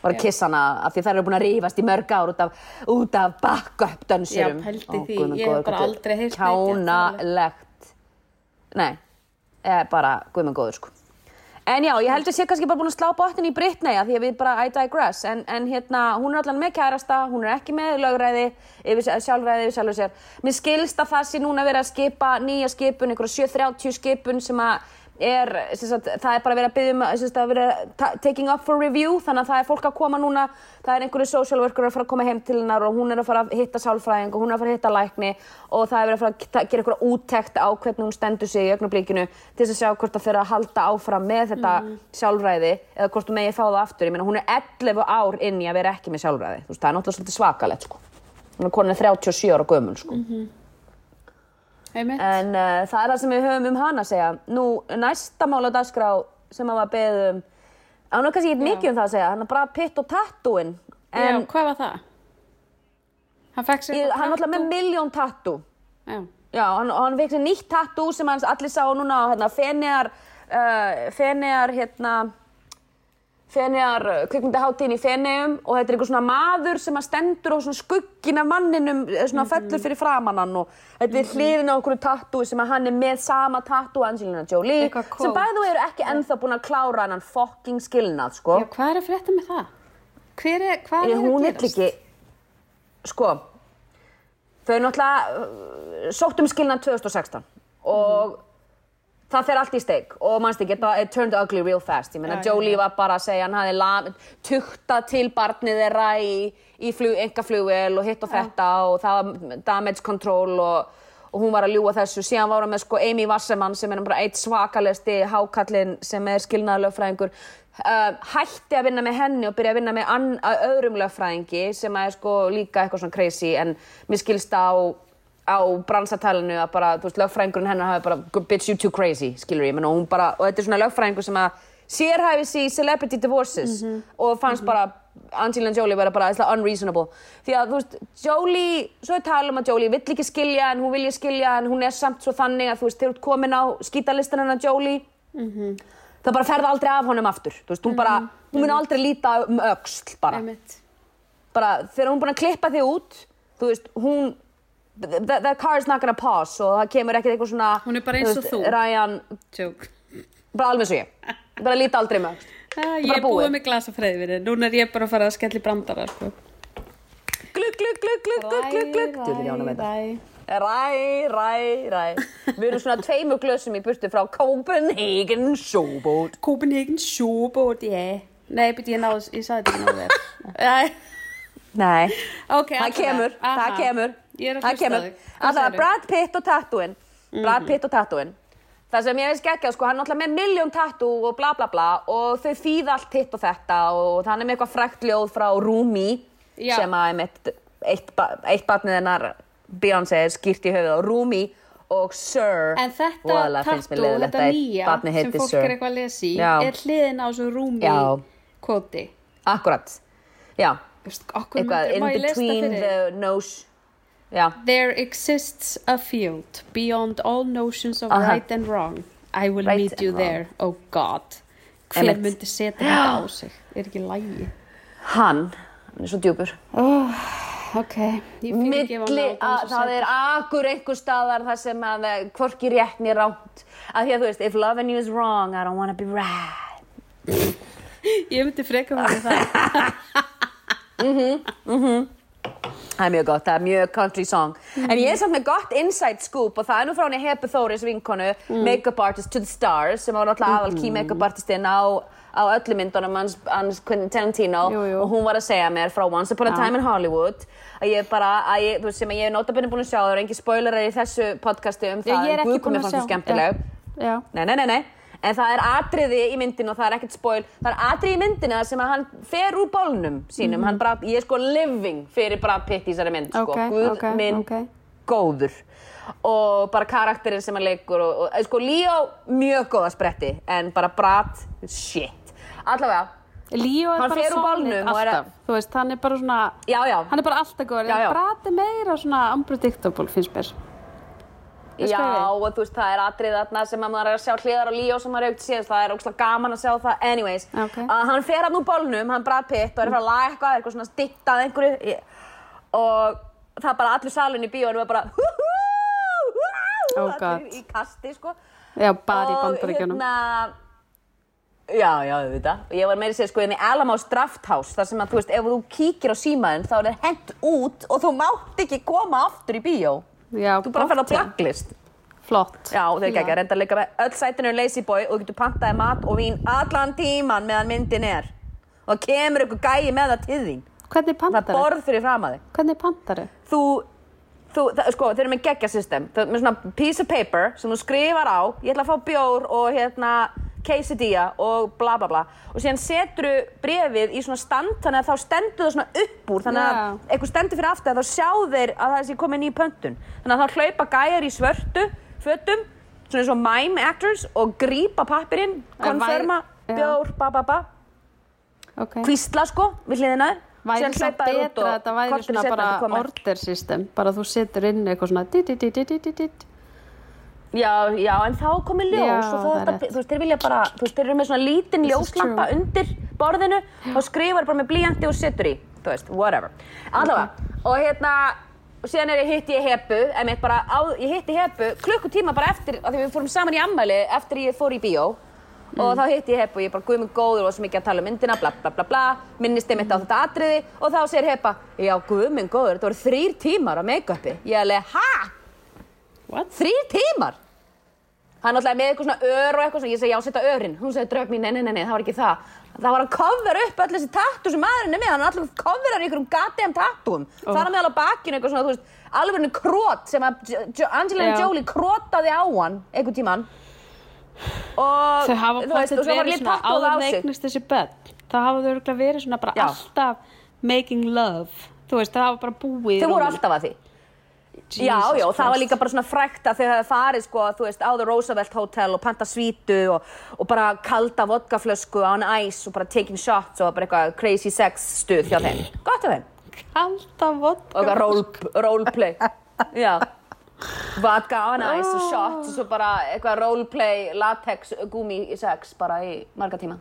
C: Var að kissa hana af því þær eru búin að rífast í mörg ár út af, af backup dönsurum.
B: Já, pældi
C: Ó,
B: því. Ég hef bara
C: þetta
B: aldrei heyrt neitt,
C: Kjánalegt Nei, eh, bara guð minn góður sko. En já, ég held að sé kannski bara búin að slá botnin í Britney að því að við bara I digress. En, en hérna, hún er allan með kærasta hún er ekki með lögræði yfir, sjálfræði yfir sjálfur sér. Mér skilst að það sé núna verið að skipa nýja skipun einhverja 730 skipun sem að er, sagt, það er bara verið að byggja um sagt, að vera ta- taking up for review þannig að það er fólk að koma núna það er einhverju social worker að fara að koma heim til hennar og hún er að fara að hitta sálfræðing og hún er að fara að hitta lækni og það er verið að fara að gera einhverja úttekt á hvernig hún stendur sig í augnablikinu til þess að sjá hvort það fyrir að halda áfram með þetta sjálfræði eða hvort þú megi fá það aftur ég meina hún er 11 ár inn í að vera ekki með sjálfræði Þú veist, það er náttúrulega svakalegt sko. hún er konin 37 ára gömul sko.
B: Einmitt.
C: En uh, það er það sem við höfum um hana að segja. Nú, næsta mál á dagskrá sem að var beðum, á nú kannski ekki mikið um það að segja, hann er bara pitt og tattúin.
B: Já, hvað var það? Hann fekk sér eitthvað
C: hann er alltaf með miljón tattú.
B: Já.
C: Já, hann, hann fekk sér nýtt tattú sem hans allir sá núna á hérna, Feneyjar, uh, Feneyjar, hérna, Feneyjar uh, kvikmyndaháttíðin í Feneyjum og þetta er einhver svona maður sem að stendur á svona skuggin af manninum, eh, svona fellur fyrir framannan og þetta er hliðin á okkur tattúi sem að hann er með sama tattú Angelina Jolie sem bæðu eru ekki ennþá búin að klára hann fucking skilnað, sko.
B: Já, hvað er að frétta með það? Hver er, hvað
C: Ég,
B: er
C: hún
B: að gerast?
C: ekki sko þau náttúrulega sótt um skilnað 2016 og það fer allt í steik. Og mannst ekki, it turned ugly real fast. Ég meina
B: já,
C: Jolie
B: já.
C: var bara að segja hann hafði lam- tuktað til barnið þeirra í, í flug, enga flugvél og hitt og þetta og það var damage control og, og hún var að ljúga þessu. Síðan var hann með sko Amy Wasserman sem er bara eitt svakalesti hákallinn sem er skilnaða lögfræðingur uh, hætti að vinna með henni og byrja að vinna með öðrum lögfræðingi sem er sko líka eitthvað svona crazy en mér skilst á á bransatalinu að bara, þú veist, lögfræðingurinn hennar hafi bara, bitch you too crazy, skilur ég, menn og hún bara, og þetta er svona lögfræðingur sem að sérhæfi sig í celebrity divorces og fannst bara Angelina Jolie vera bara eitthvað unreasonable. Því að, þú veist, Jolie, svo er tala um að Jolie vill ekki skilja en hún vilja skilja en hún er samt svo þannig að, þú veist, þegar þú ert komin á skítalistan hennar Jolie það bara ferða aldrei af honum aftur, þú veist, hún bara hún mun aldrei líta um öxl bara. Bara þegar hún er búin að klippa þig út þú veist, hún the, the car is not gonna pause og það kemur ekkert eitthvað svona
B: Hún er bara eins og þú.
C: Ryan, bara alveg svo ég bara líta aldrei með
B: Ah, ég er búið
C: búið.
B: með glasa freyðvinni, núna er ég bara að fara að skella í brandara, sko.
C: Glugg, glugg, glugg, glugg, glugg, glugg, þetta.
B: ræ.
C: Ræ, ræ, ræ. Við erum svona tveimur glösum í burtu frá Copenhagen Showboat.
B: Copenhagen Showboat, yeah. Nei, byrju, ég náðu, ég sagði þetta ekki náðu þér.
C: Nei,
B: Ok,
C: það kemur, það kemur.
B: Að
C: Það
B: á
C: kemur. Alltaf
B: segirðu?
C: Brad Pitt og tattooin. Brad Pitt og tattooin. Það sem ég veist geggja, sko, hann er alltaf með miljón tattoo og bla bla bla og þau þýða allt hitt og þetta og hann er með eitthvað frækt ljóð frá Rumi
B: Já.
C: sem að einmitt, eitt, eitt barnið hennar Beyoncé er skýrt í höfuð á Rumi og Sir
B: En þetta
C: mér
B: tattoo, þetta
C: að
B: nýja sem fólk
C: Sir.
B: er eitthvað að lesa í,
C: Já.
B: er hliðin á svo rúmi
C: Já.
B: kvoti.
C: Akkurat, já, eitthvað in
B: það
C: between the nose, já,
B: There exists a field beyond all notions of
C: Aha.
B: right and wrong. I will
C: Right
B: meet you
C: and wrong.
B: there, oh God. Hver myndi setja þetta á sig? Er ekki lægi?
C: hann, hann er svo.
B: Ok, ég fyrir ekki
C: milli að það er akkur einhver staðar þar sem að eh, hvorki rétt mér ránt að því að þú veist, if loving you is wrong I don't wanna be right
B: Ég myndi freka fyrir það.
C: það er mjög gott, það er mjög country song en ég er samt með gott inside scoop og það er nú frá henni Hepu Þóris vinkonu make-up artist to the stars sem var náttúrulega aðal key make-up artistinn á, á öllu myndunum hans, hans Quentin Tarantino
B: Jú, jú.
C: og hún var að segja mér frá Once Upon a
B: Já.
C: Time in Hollywood að ég bara, að ég, þú veist sem ég er notabunni búin að sjá það eru engi spoilerar í þessu podcasti um
B: Já,
C: það
B: ég er
C: en mér
B: að
C: fannst
B: sjá.
C: skemmtileg
B: Já.
C: Nei, nei, nei, nei. En það er atriði í myndinu og það er ekkert spoil. Það er atriði í myndinu þar sem að hann fer úr bólnum sínum. Hann Brad, ég er sko living fyrir Brad Pitt í þessari mynd, sko.
B: Ok,
C: Guð
B: ok,
C: minn
B: ok.
C: góður. Og bara karakterinn sem hann leikur og, og sko Leo mjög góða spretti en bara Brad, shit. Allavega,
B: Líó er bara
C: að-
B: alltaf. Þú veist, hann er bara svona,
C: já, já.
B: hann er bara alltaf góður.
C: Já.
B: Brat er meira svona unpredictable, finnst mér.
C: Já, og þú veist, það er atrið þarna sem að maður er að sjá hliðar á Líó sem maður aukt síðast, það er ógslag gaman að sjá það, anyways.
B: Ok.
C: Að hann fer hann úr bólnum, hann Brad Pitt og er að fara að laga eitthvað, eitthvað svona stittað einhverju ég- og það er bara allur salun í bíónu og bara hú hú hú
B: Oh
C: allir
B: God.
C: í kasti, sko.
B: Já, bara í
C: Og
B: bandaríkjunum.
C: hérna, Já, já, auðvitað. Og ég var meira að segja sko inn í Alamos Drafthouse þar sem að, þú veist, ef þú kíkir á símaðin þá er það hent út og þú mátt ekki koma aftur í bíó.
B: Já,
C: Þú bara
B: gott
C: ferð á blacklist.
B: Flott.
C: Já, þau ekki að reynda að leika með öll sætinu er lazy boy og þú getur pantaði mat og vín allan tíman meðan myndin er. Og það kemur ykkur gæi með það til þín.
B: Hvernig
C: Það er
B: pantari?
C: borð fyrir fram að þig.
B: Hvernig pantari?
C: Þú, þú, það, sko, þeir eru með geggjasystem. Þau eru með svona piece of paper sem þú skrifar á, ég ætla að fá bjór og hérna quesadilla og bla bla bla. Og síðan setur þú brefið í svona stand þannig að þá stendur það svona upp úr þannig að
B: Já.
C: eitthvað stendur fyrir aftur þá sjá þeir að það sé komið ný pöntun. Þannig að þá hlaupa gæjar í svörtu fötum, svona eins og mime actors og grípa pappirinn,
B: Já.
C: bjór, ba ba ba,
B: Ok.
C: kvísla sko við hliðina.
B: Væri það betra að þetta væri svona bara order system, bara þú setur inn eitthvað svona dit, dit, dit, dit, dit, dit.
C: Já, já, en þá komið ljós
B: Já,
C: og þá þetta, þú veist, þeir vilja bara, þú veist, þeir eru með svona lítinn ljóslampa undir borðinu og skrifar bara með blíjanti og setur í, þú veist, whatever. Allavega, og hérna, síðan er ég hitti ég hepu, emitt bara, á, ég hitti hepu klukkutíma bara eftir, af því við fórum saman í ammæli eftir ég fór í bíó og þá hitti ég hepu og ég bara, guð minn góður og svo mikið að tala um myndina, bla bla bla bla, minnist ég mitt á þetta atriði og þá segir hepa, já, guð minn góður, þetta voru þrýr tímar á make-upi. Ég alveg, ha?
B: What?
C: Þrýr tímar? Hann náttúrulega með eitthvað svona ör og eitthvað svona, ég segi já, setja örinn. Hún segi draug mín, nei, nei, nei, nei, það var ekki það. Það var að cover upp öll þessi tattu sem maðurinn er með, hann er alltaf coverar í einhverjum goddamn tattúum. Oh. Það er meðal á bakinu eitthvað svona, þú veist, alveg krót sem Angelina
B: Já.
C: Jolie krótaði á hann einhvern tíman. Og,
B: Þau hafa
C: var
B: verið svona áður
C: sig.
B: eignast þessi börn. þá hafa þau verið svona bara
C: Já.
B: alltaf making love. Þú veist, það hafa bara búið
C: Þau voru alltaf að því.
B: Jesus
C: já, já, það var
B: Christ.
C: líka bara svona frækt að þau hefði farið sko, þú veist, á The Roosevelt Hotel og panta svítu og, og bara kalda vodkaflösku á hann æs og bara taking shots og bara eitthvað crazy sex stuð hjá þeim. Gott af þeim.
B: Alltaf vodka.
C: Og eitthvað role, roleplay. Já. Vodka á hann æs og shots og svo bara eitthvað roleplay latex gumi sex bara í marga tíma.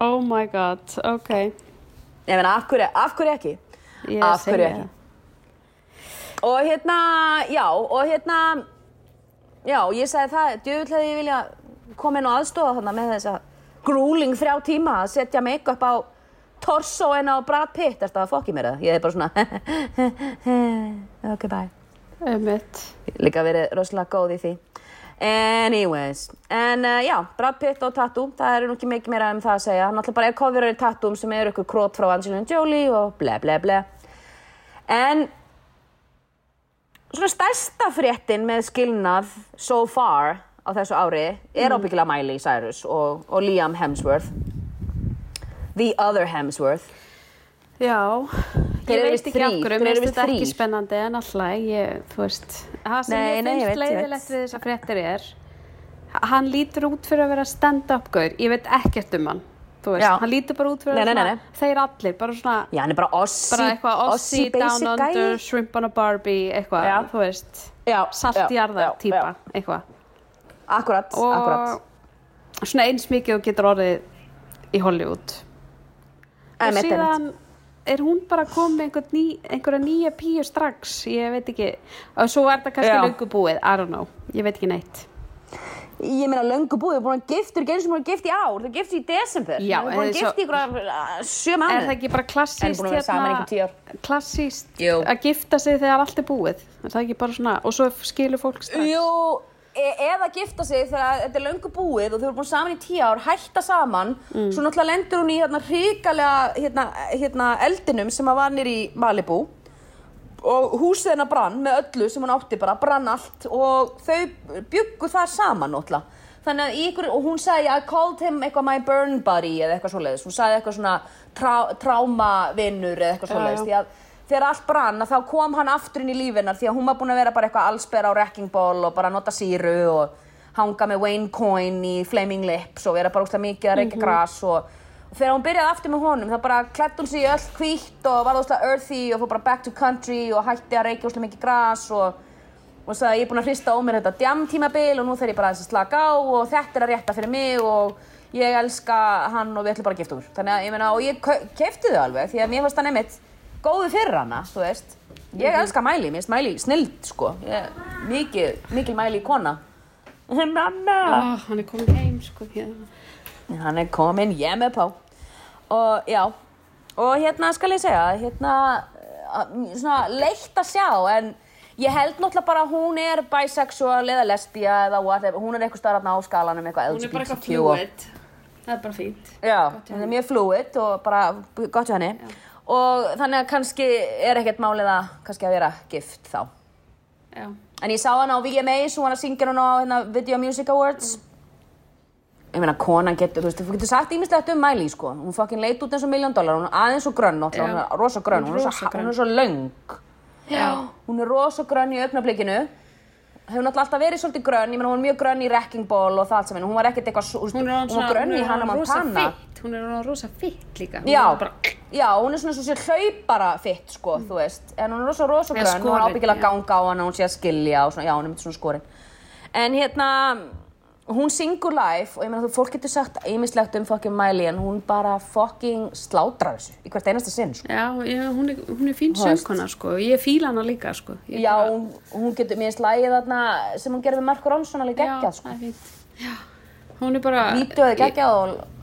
B: Oh my god, ok.
C: Ég meina, af hverju, af hverju ekki?
B: Ég
C: af hverju ekki? Og hérna, já, og hérna, já, ég sagði það, djöfull hefði ég vilja koma inn og aðstofa þarna með þessa grueling þrjá tíma að setja make-up á torsoen á Brad Pitt. Erstu að fokki mér það, ég er bara svona ok bye.
B: Einmitt.
C: líka verið rosalega góð í því. Anyways en uh, já, Brad Pitt og Tattoo það eru nú ekki mikið meira um það að segja. Hann alltaf bara er coverur í Tattoo sem eru ykkur krót frá Angelina Jolie og ble ble ble en svona stærsta fréttin með skilnað so far á þessu ári er ábyggilega Miley Cyrus og, og Liam Hemsworth. The other Hemsworth.
B: Já, ég
C: eru
B: veit ekki af
C: þrír,
B: hverju,
C: þeir
B: mér
C: eru
B: finnst
C: víst
B: þetta ekki spennandi en alltaf, ég, þú veist, það sem
C: Nei,
B: ég finnst leiðilegt við þessar fréttir er, hann lítur út fyrir að vera stand-up gaur, ég veit ekkert um hann, þú veist,
C: Já.
B: hann lítur bara út fyrir
C: Nei,
B: að
C: nei,
B: vera
C: nei,
B: svona, þeir allir, bara svona,
C: já, hann er bara Ossi
B: bara eitthvað Ossi, Down
C: basic
B: Under,
C: gæi.
B: Shrimp on a Barbie, eitthvað, þú veist,
C: Já,
B: salt
C: já,
B: í jarðar
C: já,
B: típa,
C: já.
B: eitthvað.
C: akkurat, akkurat
B: Og svona eins mikið og getur orðið í Hollywood. og
C: Einmitt,
B: síðan er hún bara komið einhver ný, einhverja nýja píu strax ég veit ekki, og svo er það kannski
C: Já.
B: löngu búið, I don't know, ég veit ekki neitt
C: Ég meina löngu búið, búin að giftur, ekki eins og búin að gift í ár, þau gift í desember.
B: Já,
C: Þau búin að
B: svo-
C: gift í ykkur uh, sjö
B: er
C: mánuð.
B: það ekki bara klassíst
C: búin að vera saman í einhver tíu ár.
B: klassíst að gifta sig þegar allt er búið er það ekki bara svona, og svo skilur fólk strax
C: Jú, e eða gifta sig þegar þetta er löngu búið og þau eru búin saman í tíu ár, hætta saman,
B: Mm.
C: svo náttúrulega lendur hún í hérna hrikalega hérna, hérna eldinum sem að var nýr í Malibu og húsið hennar brann með öllu sem hún átti bara, brann allt og þau byggu það saman náttúrulega. Þannig að ykkur, og hún sagði, I called him eitthvað my burn buddy eða eitthvað svoleiðis, hún sagði eitthvað svona trá, trámavinnur eða eitthvað svoleiðis, því að þegar allt brann að þá kom hann aftur inn í lífinar því að hún var búin að vera bara eitthvað allsber á wrecking ball og bara nota síru og hanga með Wayne Coyne í Flaming Lips og vera bara úrslega mikið að reykja gras og, og þegar hún byrjaði aftur með honum þá bara klætt hún sig í öll hvítt og var úrslega earthy og fór bara back to country og hætti að reykja úrslega mikið gras og og sagði ég er búin að hrista á mér þetta djam tímabil og nú þarf ég bara aðeins að slaka á og þetta er að rétta fyrir mig og ég elska hann og við ætlum bara að gifta úr þannig að ég meina og ég kefti þau alveg því að mér fannst hann einmitt góðu fyrir hana þú veist, ég elska Mæli mér finnst Mæli snild sko. Ég, mikið, mikil Mæli kona. Mamma.
B: Oh, hann er komin heim sko hérna.
C: Hann er komin hjemme på og já. Og hérna skal ég segja hérna að- svona leitt að sjá en ég held náttúrulega bara að hún er bisexual eða lesbía eða whatever. Hún er eitthvað starfna á skalanum eitthvað
B: hún er bara eitthvað fluid. Það er bara
C: já,
B: hjá
C: hún er mjög fluid og bara gott hjá henni. Og þannig að kannski er ekkert málið að kannski að vera gift þá.
B: Já,
C: En ég sá hana á VMAs, hún var að syngja hana á hérna, Video Music Awards. Ég meina, konan getur, þú veist, þú getur sagt ímislegt um Miley, sko. Hún fucking leit út eins og miljón dólar, hún er aðeins svo grönn,
B: Já.
C: hún er rosa grönn, hún er
B: Rosa
C: er svo löng.
B: já.
C: Hún er rosa grönn í augnablikinu. Hefur náttúrulega alltaf verið svolítið grönn, ég meina, hún er mjög grönn í Wrecking Ball og það allt saman. Hún var ekkert eitthvað, svo- þú veist,
B: hún
C: hún var grönn í Hannah Montana.
B: hún er rosa fitt líka Hún
C: Já,
B: er bara,
C: já, hún er svona svo sér hlaupara fitt, sko, þú veist. En hún er rosa, rosa grönn, hún er ábyggilega ganga á hana, hún sé að skilja og svona, já, hún er myndið hérna, hún syngur live og ég meina þú, fólk getur sagt ýmislegt um fucking Miley en hún bara fucking slátrar þessu í hvert einasta sinn, sko.
B: já, ég, hún, er, hún er fín söngkona sko. Ég fíla hana líka sko. Ég
C: Já,
B: bara-
C: hún, hún getur, mér lagið þarna sem hún gerði við Marko Ronson alveg geggjað,
B: já,
C: sko.
B: það er fínt. Já, hún er bara
C: Vídeoði geggjað og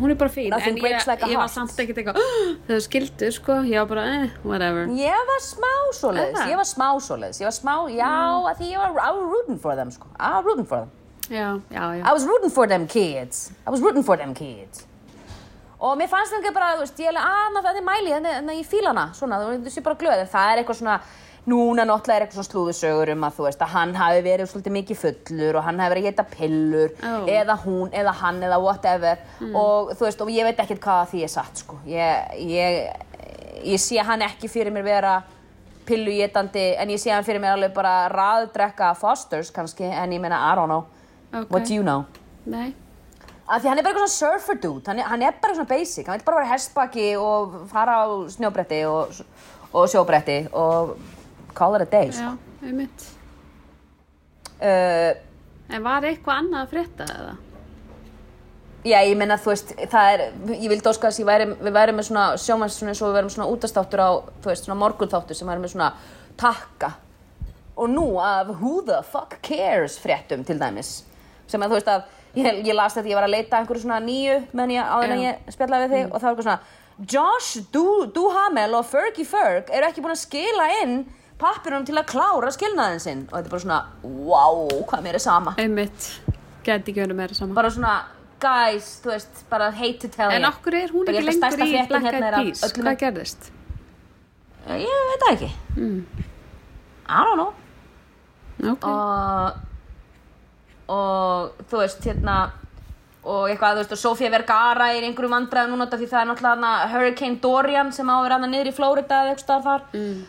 B: hún er bara fín
C: Nothing
B: en ég,
C: like
B: ég var samt ekkert eitthvað þau skildu sko, ég var bara eh, whatever
C: ég var smá svoleiðis, ég var smá svoleiðis, ég var smá, já,
B: Mm.
C: að því ég var, I was rooting for them, sko, I was rooting for them.
B: já, já, já
C: I was rooting for them kids. I was rooting for them kids. Og mér fannst það bara, þú veist, ég er alveg, að það er mæli, þannig þannig að ég fíla hana, svona, þú veist, ég bara glöð, en það er eitthvað svona, núna náttúrulega er eitthvað svona slúðusögur um að, þú veist, að hann hafi verið svolítið mikið fullur og hann hafi verið að geta pillur,
B: Ó.
C: eða hún, eða hann, eða whatever, og þú veist, og ég veit ekkert hvað því er satt, sko. Ég, ég, ég sé hann ekki fyrir mér vera pilluétandi, en ég sé hann fyrir mér alveg bara raðdrekka Fosters kannski, en ég meina, I don't know.
B: Ok.
C: What do you know?
B: nei,
C: Af því hann er bara eitthvað svona surfer dude, hann er, hann er bara svona basic, hann vil bara vera hestbaki og fara á snjóbretti og, og sjóbretti og call it a day, sko.
B: já, einmitt
C: Uh,
B: en var eitthvað annað að frétta eða
C: já, ég meina, þú veist, það er, ég vildi óska þess að við væri með svona sjómanns svona eins og við værum svona útastáttur á, þú veist, svona morgunþáttur sem væri með svona takka. Og nú af Who the fuck cares fréttum til dæmis. Sem að þú veist að ég, ég las þetta, ég var að leita einhverju svona nýju meðan ég áður en ég spjallaði við þig og það var eitthvað svona Josh Du- Duhamel og Fergie Ferg eru ekki búin að skila inn pappirunum til að klára skilnaðin sinn. Og þetta er bara svona, wow, hvað mér er sama.
B: Einmitt, geti ekki verið meira saman
C: bara svona, guys, þú veist bara hate to tell
B: en
C: you.
B: okkur er hún ekki lengur í Black
C: hérna
B: Eyed
C: er að
B: Peas.
C: öllum-
B: hvað gerðist?
C: ég veit það ekki. I don't know.
B: Ok,
C: og og þú veist hérna og eitthvað, þú veist, og Sofía Vergara er einhverjum vandræðum núna því það er náttúrulega Hurricane Dorian sem á að vera hana niður í Florida eða eitthvað þar. Mm.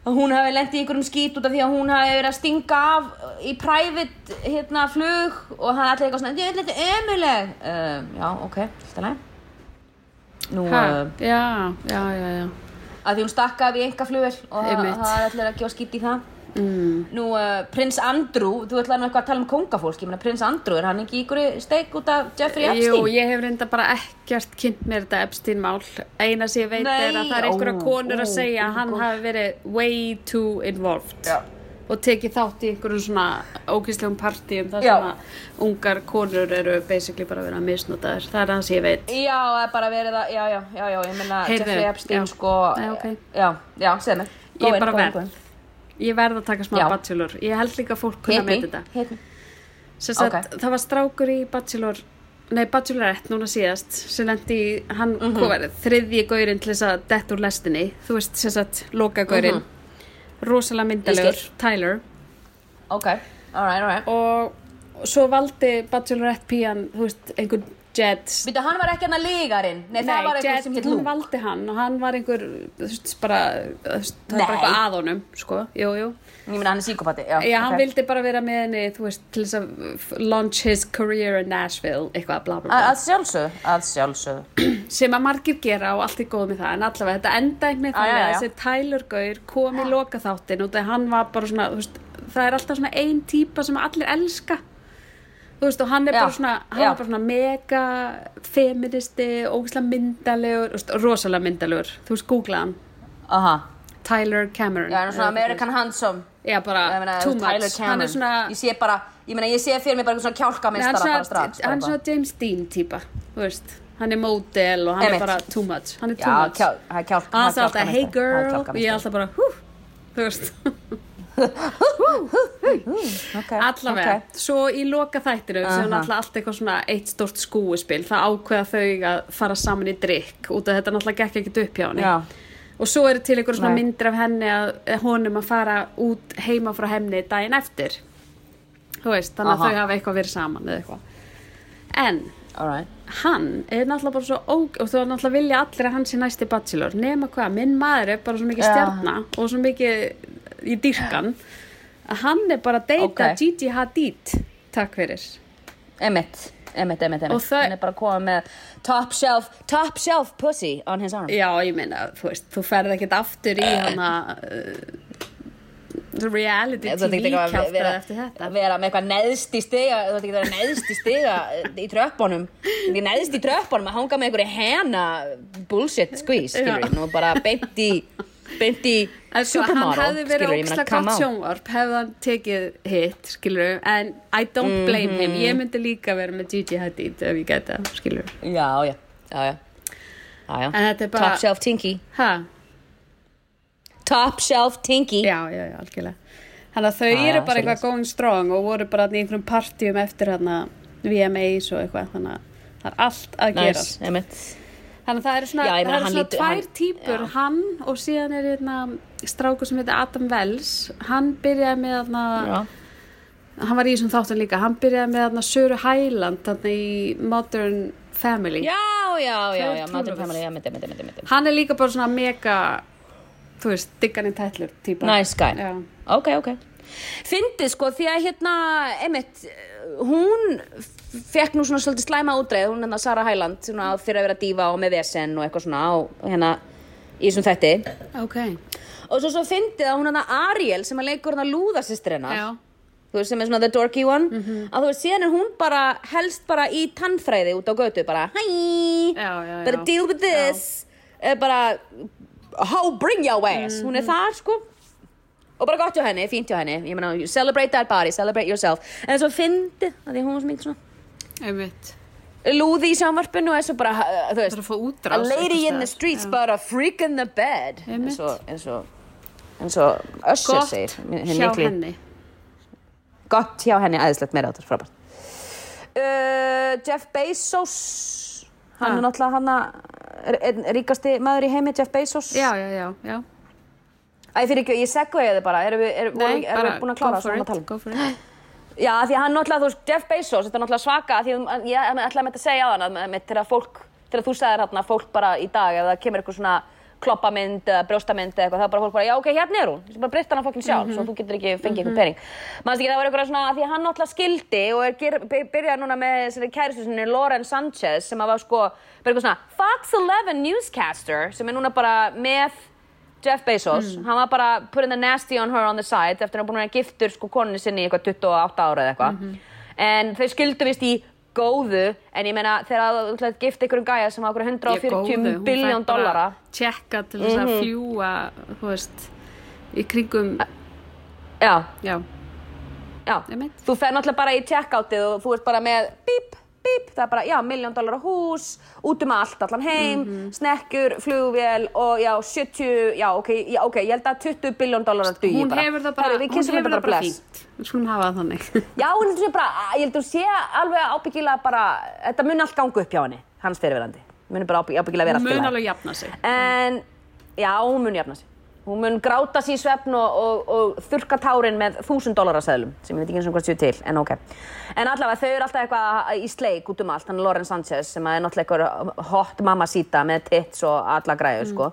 C: Og hún hefði lent í einhverjum skít út af því að hún hefði verið að stinga af í private hérna flug og er allir eitthvað svona, ég veit þetta ömuleg uh, já, ok, alltaf leið nú,
B: ha,
C: uh,
B: já, já, já, já.
C: að því hún stakkaði í enga flugvel og það er allir að gefa skýtt í það
B: mm.
C: Nú, uh, prins Andrew, þú ætlaði nú eitthvað að tala um kongafólk, ég meina prins Andrew, er hann ekki ykkur steik út af Jeffrey Epstein?
B: Jú, ég hef reynda bara ekkert kynnt mér þetta Epstein-mál. Eina sem ég veit
C: Nei,
B: er að það er einhverja
C: ó,
B: konur að
C: ó,
B: segja að hann hafi verið way too involved
C: Já.
B: og tekið þátt í einhverjum svona ógíslegum partíum þar sem að ungar konur eru basically bara að vera misnotaðir. Það er það sem ég veit.
C: Já, það er bara verið að, já, já, já, já, ég meina Jeffrey Epstein,
B: já.
C: sko,
B: Nei, ok.
C: já, já, segð mér.
B: Ég bara verð. Ég verð að taka smá
C: Já.
B: bachelor. Ég held líka að fólk kunna með
C: me,
B: þetta.
C: hit me.
B: Sem sagt,
C: Ok.
B: það var strákur í bachelor nei, bachelorette núna síðast sem lendi hann hvað var þriðji gaurinn til þess að detta úr lestinni þú veist, sem sagt, loka gaurinn rosalega myndalegur,
C: Mhm. Ég
B: Tyler
C: Ok, alright, alright.
B: og svo valdi bachelorette pían, þú veist, einhver Jed
C: Býtu, hann var ekki hann að lígarinn, nei, það var einhver sem hitt
B: hún
C: Luke.
B: valdi hann og hann var einhver, þú veist, bara það var bara
C: Nei.
B: eitthvað að honum, sko, jú, jú
C: Ég meina, hann er síkopati, já.
B: Já, hann
C: ok.
B: vildi bara vera með henni, þú veist, til þess að launch his career in Nashville, eitthvað, bla, bla, bla.
C: Að sjálfsögðu, að sjálfsögðu.
B: sem að margir gera og allt er góð með það en allavega þetta enda einhvern veginn þannig að þessi Tyler Gaur kom í lokaþáttin og það hann var bara svona þú veist, það er alltaf svona ein típa sem allir elska þú veist og hann er
C: Já,
B: bara svona hann
C: já.
B: var bara svona mega feministi, ógislega myndalegur rosalega myndalegur, þú veist googla hann.
C: Aha.
B: Tyler Cameron.
C: Já, er svona American Handsome.
B: já bara
C: meina,
B: too much. Hann er svona,
C: Ég sé bara, ég meina, ég sé fyrir mig bara svona
B: Nei, hann
C: kjálkamistara
B: er svona,
C: strax.
B: hann er svona James Dean típa þú veist, hann er model og hann
C: Einmitt.
B: er bara too much. Hann er too much.
C: er
B: hann
C: er
B: alltaf hey
C: er
B: girl. Og ég alltaf bara hú. Þú veist
C: Ok,
B: allavega,
C: ok.
B: svo í loka þættinu sem er náttúrulega allt eitthvað svona eitt stórt skúispil það ákveða þau að fara saman í drikk út af þetta náttúrulega gekk ekkert upp hjá henni
C: Já.
B: og svo eru til einhver svona myndir af henni að eh, honum að fara út heima frá henni daginn eftir veist, þannig að
C: Aha.
B: þau hafa eitthvað verið saman eða eitthvað en
C: Alright.
B: hann er náttúrulega bara svo og þú er náttúrulega vilja allir að hann sé næsti bachelor nema hvað, minn maður er bara svo mikið
C: Já.
B: stjarna og svo mikið í dyrkan að hann er bara að deyta
C: Ok.
B: Gigi Hadid takk fyrir
C: Emmett, Emmett,
B: Og
C: Emmett.
B: það-
C: Hann er bara að koma með top shelf, top shelf pussy on his arm.
B: já, ég meina, þú veist, þú ferð ekkert aftur í hana uh, reality TV
C: að vera,
B: eftir þetta
C: vera með eitthvað neðst í stiga þú ert ekki að vera neðst í stiga í tröppunum því neðst í tröppunum að hanga með einhverju hena bullshit squeeze skilur nú bara beint í beint í
B: sko, hann
C: supermodel
B: hefði verið
C: on.
B: sjónvarp hefði hann tekið hitt, skilur en I don't blame him, ég myndi líka vera með Gigi Hadid ef ég skilur
C: já, já, já, já. Já,
B: bara-
C: top shelf tinky.
B: Ha,
C: top shelf tinky.
B: Já, já, já, algjörlega. Þannig að þau eru bara eitthvað going strong og voru bara í einhverjum partíum eftir hérna VMAs og eitthvað þannig að það er allt að
C: nice,
B: gerast þannig að það eru svona,
C: Já,
B: það eru svona
C: lítur-
B: tvær
C: hann-
B: típur
C: já.
B: hann og síðan er hérna strákur sem heitir Adam Wells hann byrjaði með þarna
C: já,
B: hann var í þessum þáttum líka, hann byrjaði með þarna Söru Hæland þarna í Modern Family
C: já, já, já, já, Modern. Family, Emmett, Emmett, Emmett, Emmett
B: hann er líka bara svona mega þú veist, diggan í tætlur típa
C: Nice guy.
B: Já.
C: ok, ok fyndið sko því að hérna Emmett, hún fekk nú svona svolítið slæma útreið hún hérna Sara Hæland fyrir að vera dífa og með vesen og eitthvað svona og hérna í þessum þætti.
B: Ok,
C: og svo svo fyndið að hún hérna Ariel sem að leikur hérna lúðasistir hennar
B: já,
C: þú veist sem er svona the dorky one að þú veist síðan er hún bara helst bara í tannfræði út á götu bara
B: Já, já,
C: better
B: já.
C: deal with this. Eh, bara how bring your ass. Hún er þar sko og bara gott hjá henni, fínt hjá henni. Ég meina, celebrate that body, celebrate yourself. En svo fyndið, að því hún var svo mikið svona.
B: Einmitt.
C: Lúði í sjónvarpinu og er svo bara, uh, þú
B: Það er
C: veist
B: fá
C: a
B: útrás
C: lady in the streets
B: Já.
C: but a freak in the bed. Eins og eins og Össur segir
B: hjá henni.
C: Gott hjá henni, æðislegt meira áttur, frábært. Uh, Jeff Bezos hann
B: Ha.
C: er náttúrulega hann að ríkasti maður í heimi, Jeff Bezos.
B: Já, já, já, já
C: Æ, fyrir ekki, ég segveið þið bara. Erum við, er,
B: Nei,
C: erum
B: bara
C: við búin að klára
B: for
C: svona að
B: it,
C: tala um?
B: go for it.
C: Já, því að hann náttúrulega, þú veist, Jeff Bezos, þetta er náttúrulega svaka, því að ég ætlaði með þetta að segja á hann, að með þegar fólk, þegar þú segir hérna, fólk bara í dag, ef það kemur eitthvað svona kloppamynd eða brjóstamynd eða eitthvað, þá er bara fólk bara, já, ok, hérna er hún, skal bara breytta hana fokkin sjálf, svo þú getur ekki fengið eitthvað pening. Manst ekki, það var eitthvað svona, því að hann náttúrulega skildi og er ger- by- byrjað núna með þessari kæristu sinni, Lauren Sanchez, sem að var sko, bara eitthvað svona, Fox 11 newscaster, sem er núna bara með Jeff Bezos, hann var bara putting the nasty on her on the side eftir að hann búin að vera giftur sko konunni sinni í eitthvað 28 ára eða eitthvað. En þau skildu vist í góðu en ég meina þegar þú gifta einhverjum gæja sem á okkur 140 biljón dollara.
B: Tjekka til þess
C: Mhm.
B: að fljúa, þú veist í kringum,
C: já,
B: já,
C: já, þú fer náttúrulega bara í checkoutið og þú ert bara með bíp, bíp, það er bara, já, miljón dollara hús út um allt, allan heim
B: Mhm.
C: snekkur, flugvél og já, 70, já, ok, já, ok ég held að 20 biljón dollara dugi
B: hún
C: bara
B: hefur það bara,
C: Herru, við
B: hún hefur það bara fínt Við skulum hafa það þannig
C: Já, hún heldur sé bara, ég heldur sé alveg ábyggilega bara, þetta mun allt ganga upp hjá henni, hans fyrirverandi. Mun bara ábygg- ábyggilega vera
B: Hún
C: allt í
B: mun
C: lagi.
B: alveg jafna sig
C: En, já, hún mun jafna sig. Hún mun gráta sér í svefn og, og, og þurka tárin með þúsund dólarasæðlum, sem ég veit ekki eins og hvað séu til, en ok. En allavega, þau eru alltaf eitthvað í sleik út um allt, hann Lauren Sanchez, sem er náttúrulega eitthvað hot mamma síta með tits og alla græður, sko.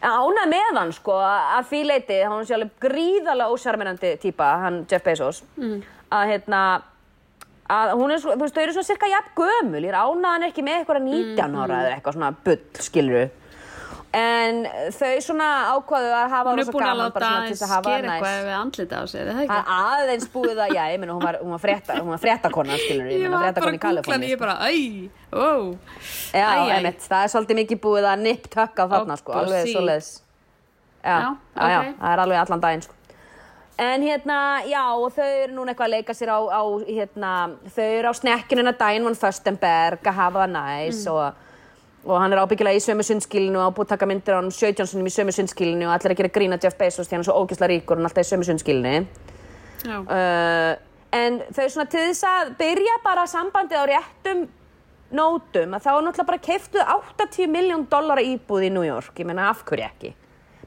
C: En ánað með hann, sko, að því leiti, hann sé alveg gríðarlega ósjarmirandi típa, hann Jeff Bezos, að hérna, að hún er svo, þú veist, þau eru svona cirka jafn gömul, ég er ánað hann er ekki með eitthvað 19 ára eða eitthvað svona bull, skiluru. En þau svona ákvaðu að hafa
B: Hún er búin að
C: gaman
B: láta
C: bara svona til þess að hafa
B: gera
C: það
B: eitthvað
C: næs.
B: við andlita á sér, er það
C: Það
B: ekki?
C: er aðeins búið að, já, ég meina, hún var, hún var frétta, hún var fréttakona, skilur, ég
B: Ég
C: meina,
B: var bara
C: fréttakona í
B: að googla
C: Kaliforníu.
B: ég bara, æ, ó
C: Já,
B: Æ, æ.
C: einmitt, það er svolítið mikið búið að nipp tökka þarna, sko, alveg svoleiðis. Já,
B: Já,
C: já, já, það er alveg allan daginn, sko. En hérna, já, og þau eru núna eitthvað að leika sér á, á hérna, þau eru á snekkjunina daginn von Föstenberg að hafa það næs
B: Mm.
C: og, og hann er ábyggilega í sömu sundskilinu og á búið að taka myndir á hann 17 sinum í sömu sundskilinu og allir að gera grína Jeff Bezos því hann er svo ógislega ríkur og hann er alltaf í sömu sundskilinu. Uh, en þau svona til þess að byrja bara sambandið á réttum nótum að þá er náttúrulega bara keiftuð 80 miljón dollara íbúð í New York. Ég meina af hverju ekki?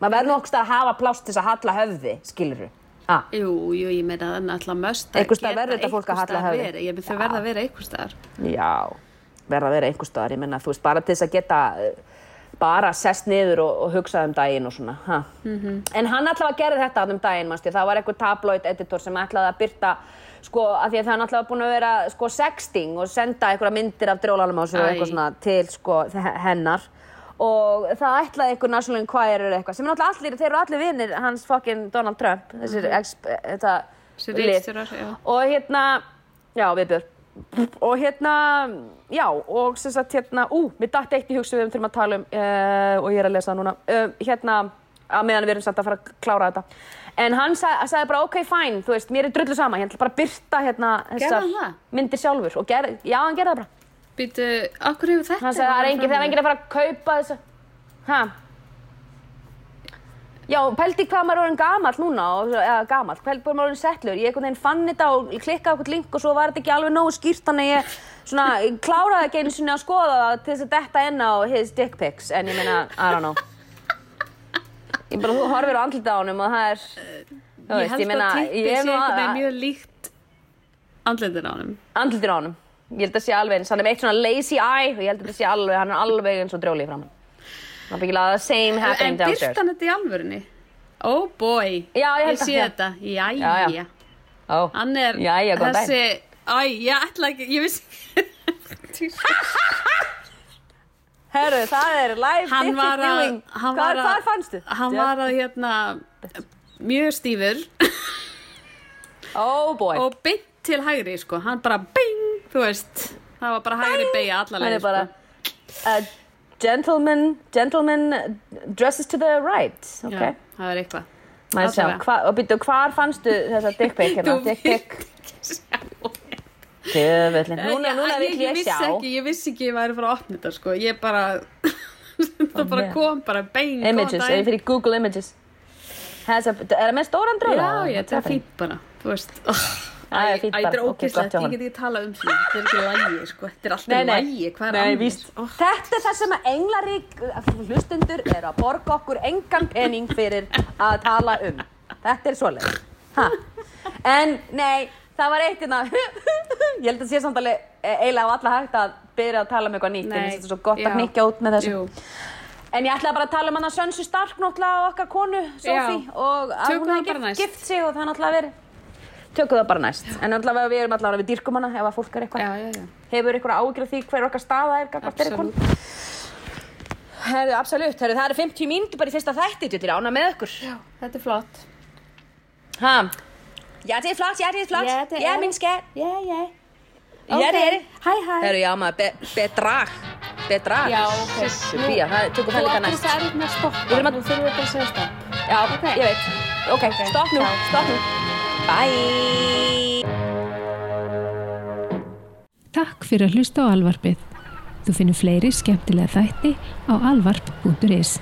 C: Maður verður nokkst að hafa plást til þess að halla höfði skilur ah.
B: jú, jú, ég meina það er náttúrulega möst
C: að höfði.
B: Ég meina þau verða að vera einhvers staðar.
C: Já, verða að vera einhver staðar. Ég meina þú veist bara til þess að geta uh, bara sest niður og, og hugsað um daginn og svona ha. en hann allavega gerði þetta þarna um daginn manstu, það var eitthvað tabloid editor sem ætlaði að byrta sko, að því að það er náttúrulega búin að vera sko, sexting og senda einhverja myndir af drólanum á sér og eitthvað svona til sko, hennar. Og það ætlaði einhver National Enquirer eitthvað sem er náttúrulega allir, þeir eru allir vinnir hans fucking Donald Trump þessir ex, þetta
B: Þessi
C: lið. og hérna, já viðbjörn og hérna, já og sem sagt hérna, ú, mér datt eitt í hugsa við um þurfum að tala um uh, og ég er að lesa það núna. Uh, hérna, að meðan við erum samt að fara að klára þetta. En hann sag, sagði bara ok, fine, þú veist, mér er drullu sama ætla bara byrta hérna
B: Gerði það?
C: myndir sjálfur og ger, já, hann gerði það bara.
B: Býtu, akkur hefur þetta
C: hann sagði það er engin, það er engin að fara að kaupa þess ha Já, pældi hvað maður er orðin gamall núna, eða gamall, pældi hvað maður er orðin settlur. Ég einhvern veginn fann þetta og klikkaði eitthvað link og svo var þetta ekki alveg nógu skýrt, þannig að ég svona, ég kláraði ekki einu sinni að skoða það til þess að detta inn á his dick pics, en ég meina, I don't know. Ég bara, horfir á andlita á honum og það er, þú
B: Ég
C: veist,
B: held
C: ég meina,
B: að
C: ég er nú
B: einhvern veginn
C: að,
B: mjög líkt andlitin á honum
C: andlitin á honum. Ég held að sé alveg eins, hann er með eitt svona lazy eye og ég held að þetta sé alveg, hann er alveg eins og drjóli í framann. Byggilega the same
B: En
C: happening downstairs.
B: hann þetta í alvörunni? Oh boy
C: Já, ég
B: Ég sé þetta, jæja
C: já. Ó.
B: Hann er
C: Jæja, góðan
B: þessi Æ, ég ætla ekki, ég vissi
C: Herru, það er live
B: Hann var að hann
C: Hvar,
B: var að-
C: hvar fannstu?
B: Hann var að hérna mjög stífur
C: Oh boy.
B: og beint til hægri sko, hann bara bing, þú veist það var bara hægri beigja alla
C: Hann
B: leið
C: er bara
B: sko.
C: Gentleman, gentleman dresses to the right. Ok.
B: Já, það er eitthvað
C: sjá, hva, og byrju, hvar fannstu þessa dick pic hérna?
B: Þú
C: Dick pic. Tjöfullin, núna,
B: Ég-
C: núna
B: ég,
C: vil ég
B: vissi
C: sjá
B: ekki, ég vissi ekki ég væri fara að opna þetta sko ég bara það bara
C: með.
B: kom bara bein
C: Images, ef ég fyrir Google Images Has a, Er það með stóran dröla?
B: já, ég, þetta er fínt bara þú veist oh,
C: Æ,
B: þetta er
C: hjá
B: ég get ekki talað um því þetta er ekki lægi, sko, þetta er alltaf lægi hvað er
C: nei,
B: annars? Ó,
C: Þetta er það sem að englarík hlustundur eru að borga okkur engan pening fyrir að tala um Þetta er svoleið ha. En nei, það var eitt hérna Ég held að sé samt alveg eh, eiginlega á alla hægt að byrja að tala um eitthvað nýtt
B: Nei,
C: finnst þetta svo gott
B: já.
C: að hnykkja út með þessu
B: jú.
C: En ég ætlaði bara að tala um hann að Sönsu Stark náttúrulega og okkar konu, Sophie
B: Já.
C: og að hún hefði gift sig og það náttúrulega verið Tökum það bara næst En náttúrulega við erum allavega við dýrkum hana ef að fólk er eitthvað
B: já, já, já
C: Hefur ykkur ágjur því hver okkar staða er gagnvart þeirri konu? Herðu, absolutt, herðu, það eru 50 mínútur bara í fyrsta þætti, þú er ána með ykkur.
B: já, þetta er flott
C: Ha? Ja, det er flot, ja, det er flot.
B: Ja, det
C: ja
B: er
C: min
B: det.
C: skat.
B: já, já
C: Ja, det er
B: hæ, hæ
C: Herðu, já, maður, be, bedrag. Bedrag.
B: Já, ok.
C: Sissu, bía, það tökum það
B: Þú
C: líka
B: ættir
C: næst.
B: það er með Ok.
C: ég veit. Ok, stopp nú, stopp nú. Bye.
A: Takk fyrir að hlusta á alvarpið. Þú finnur fleiri skemmtilega þætti á alvarp.is.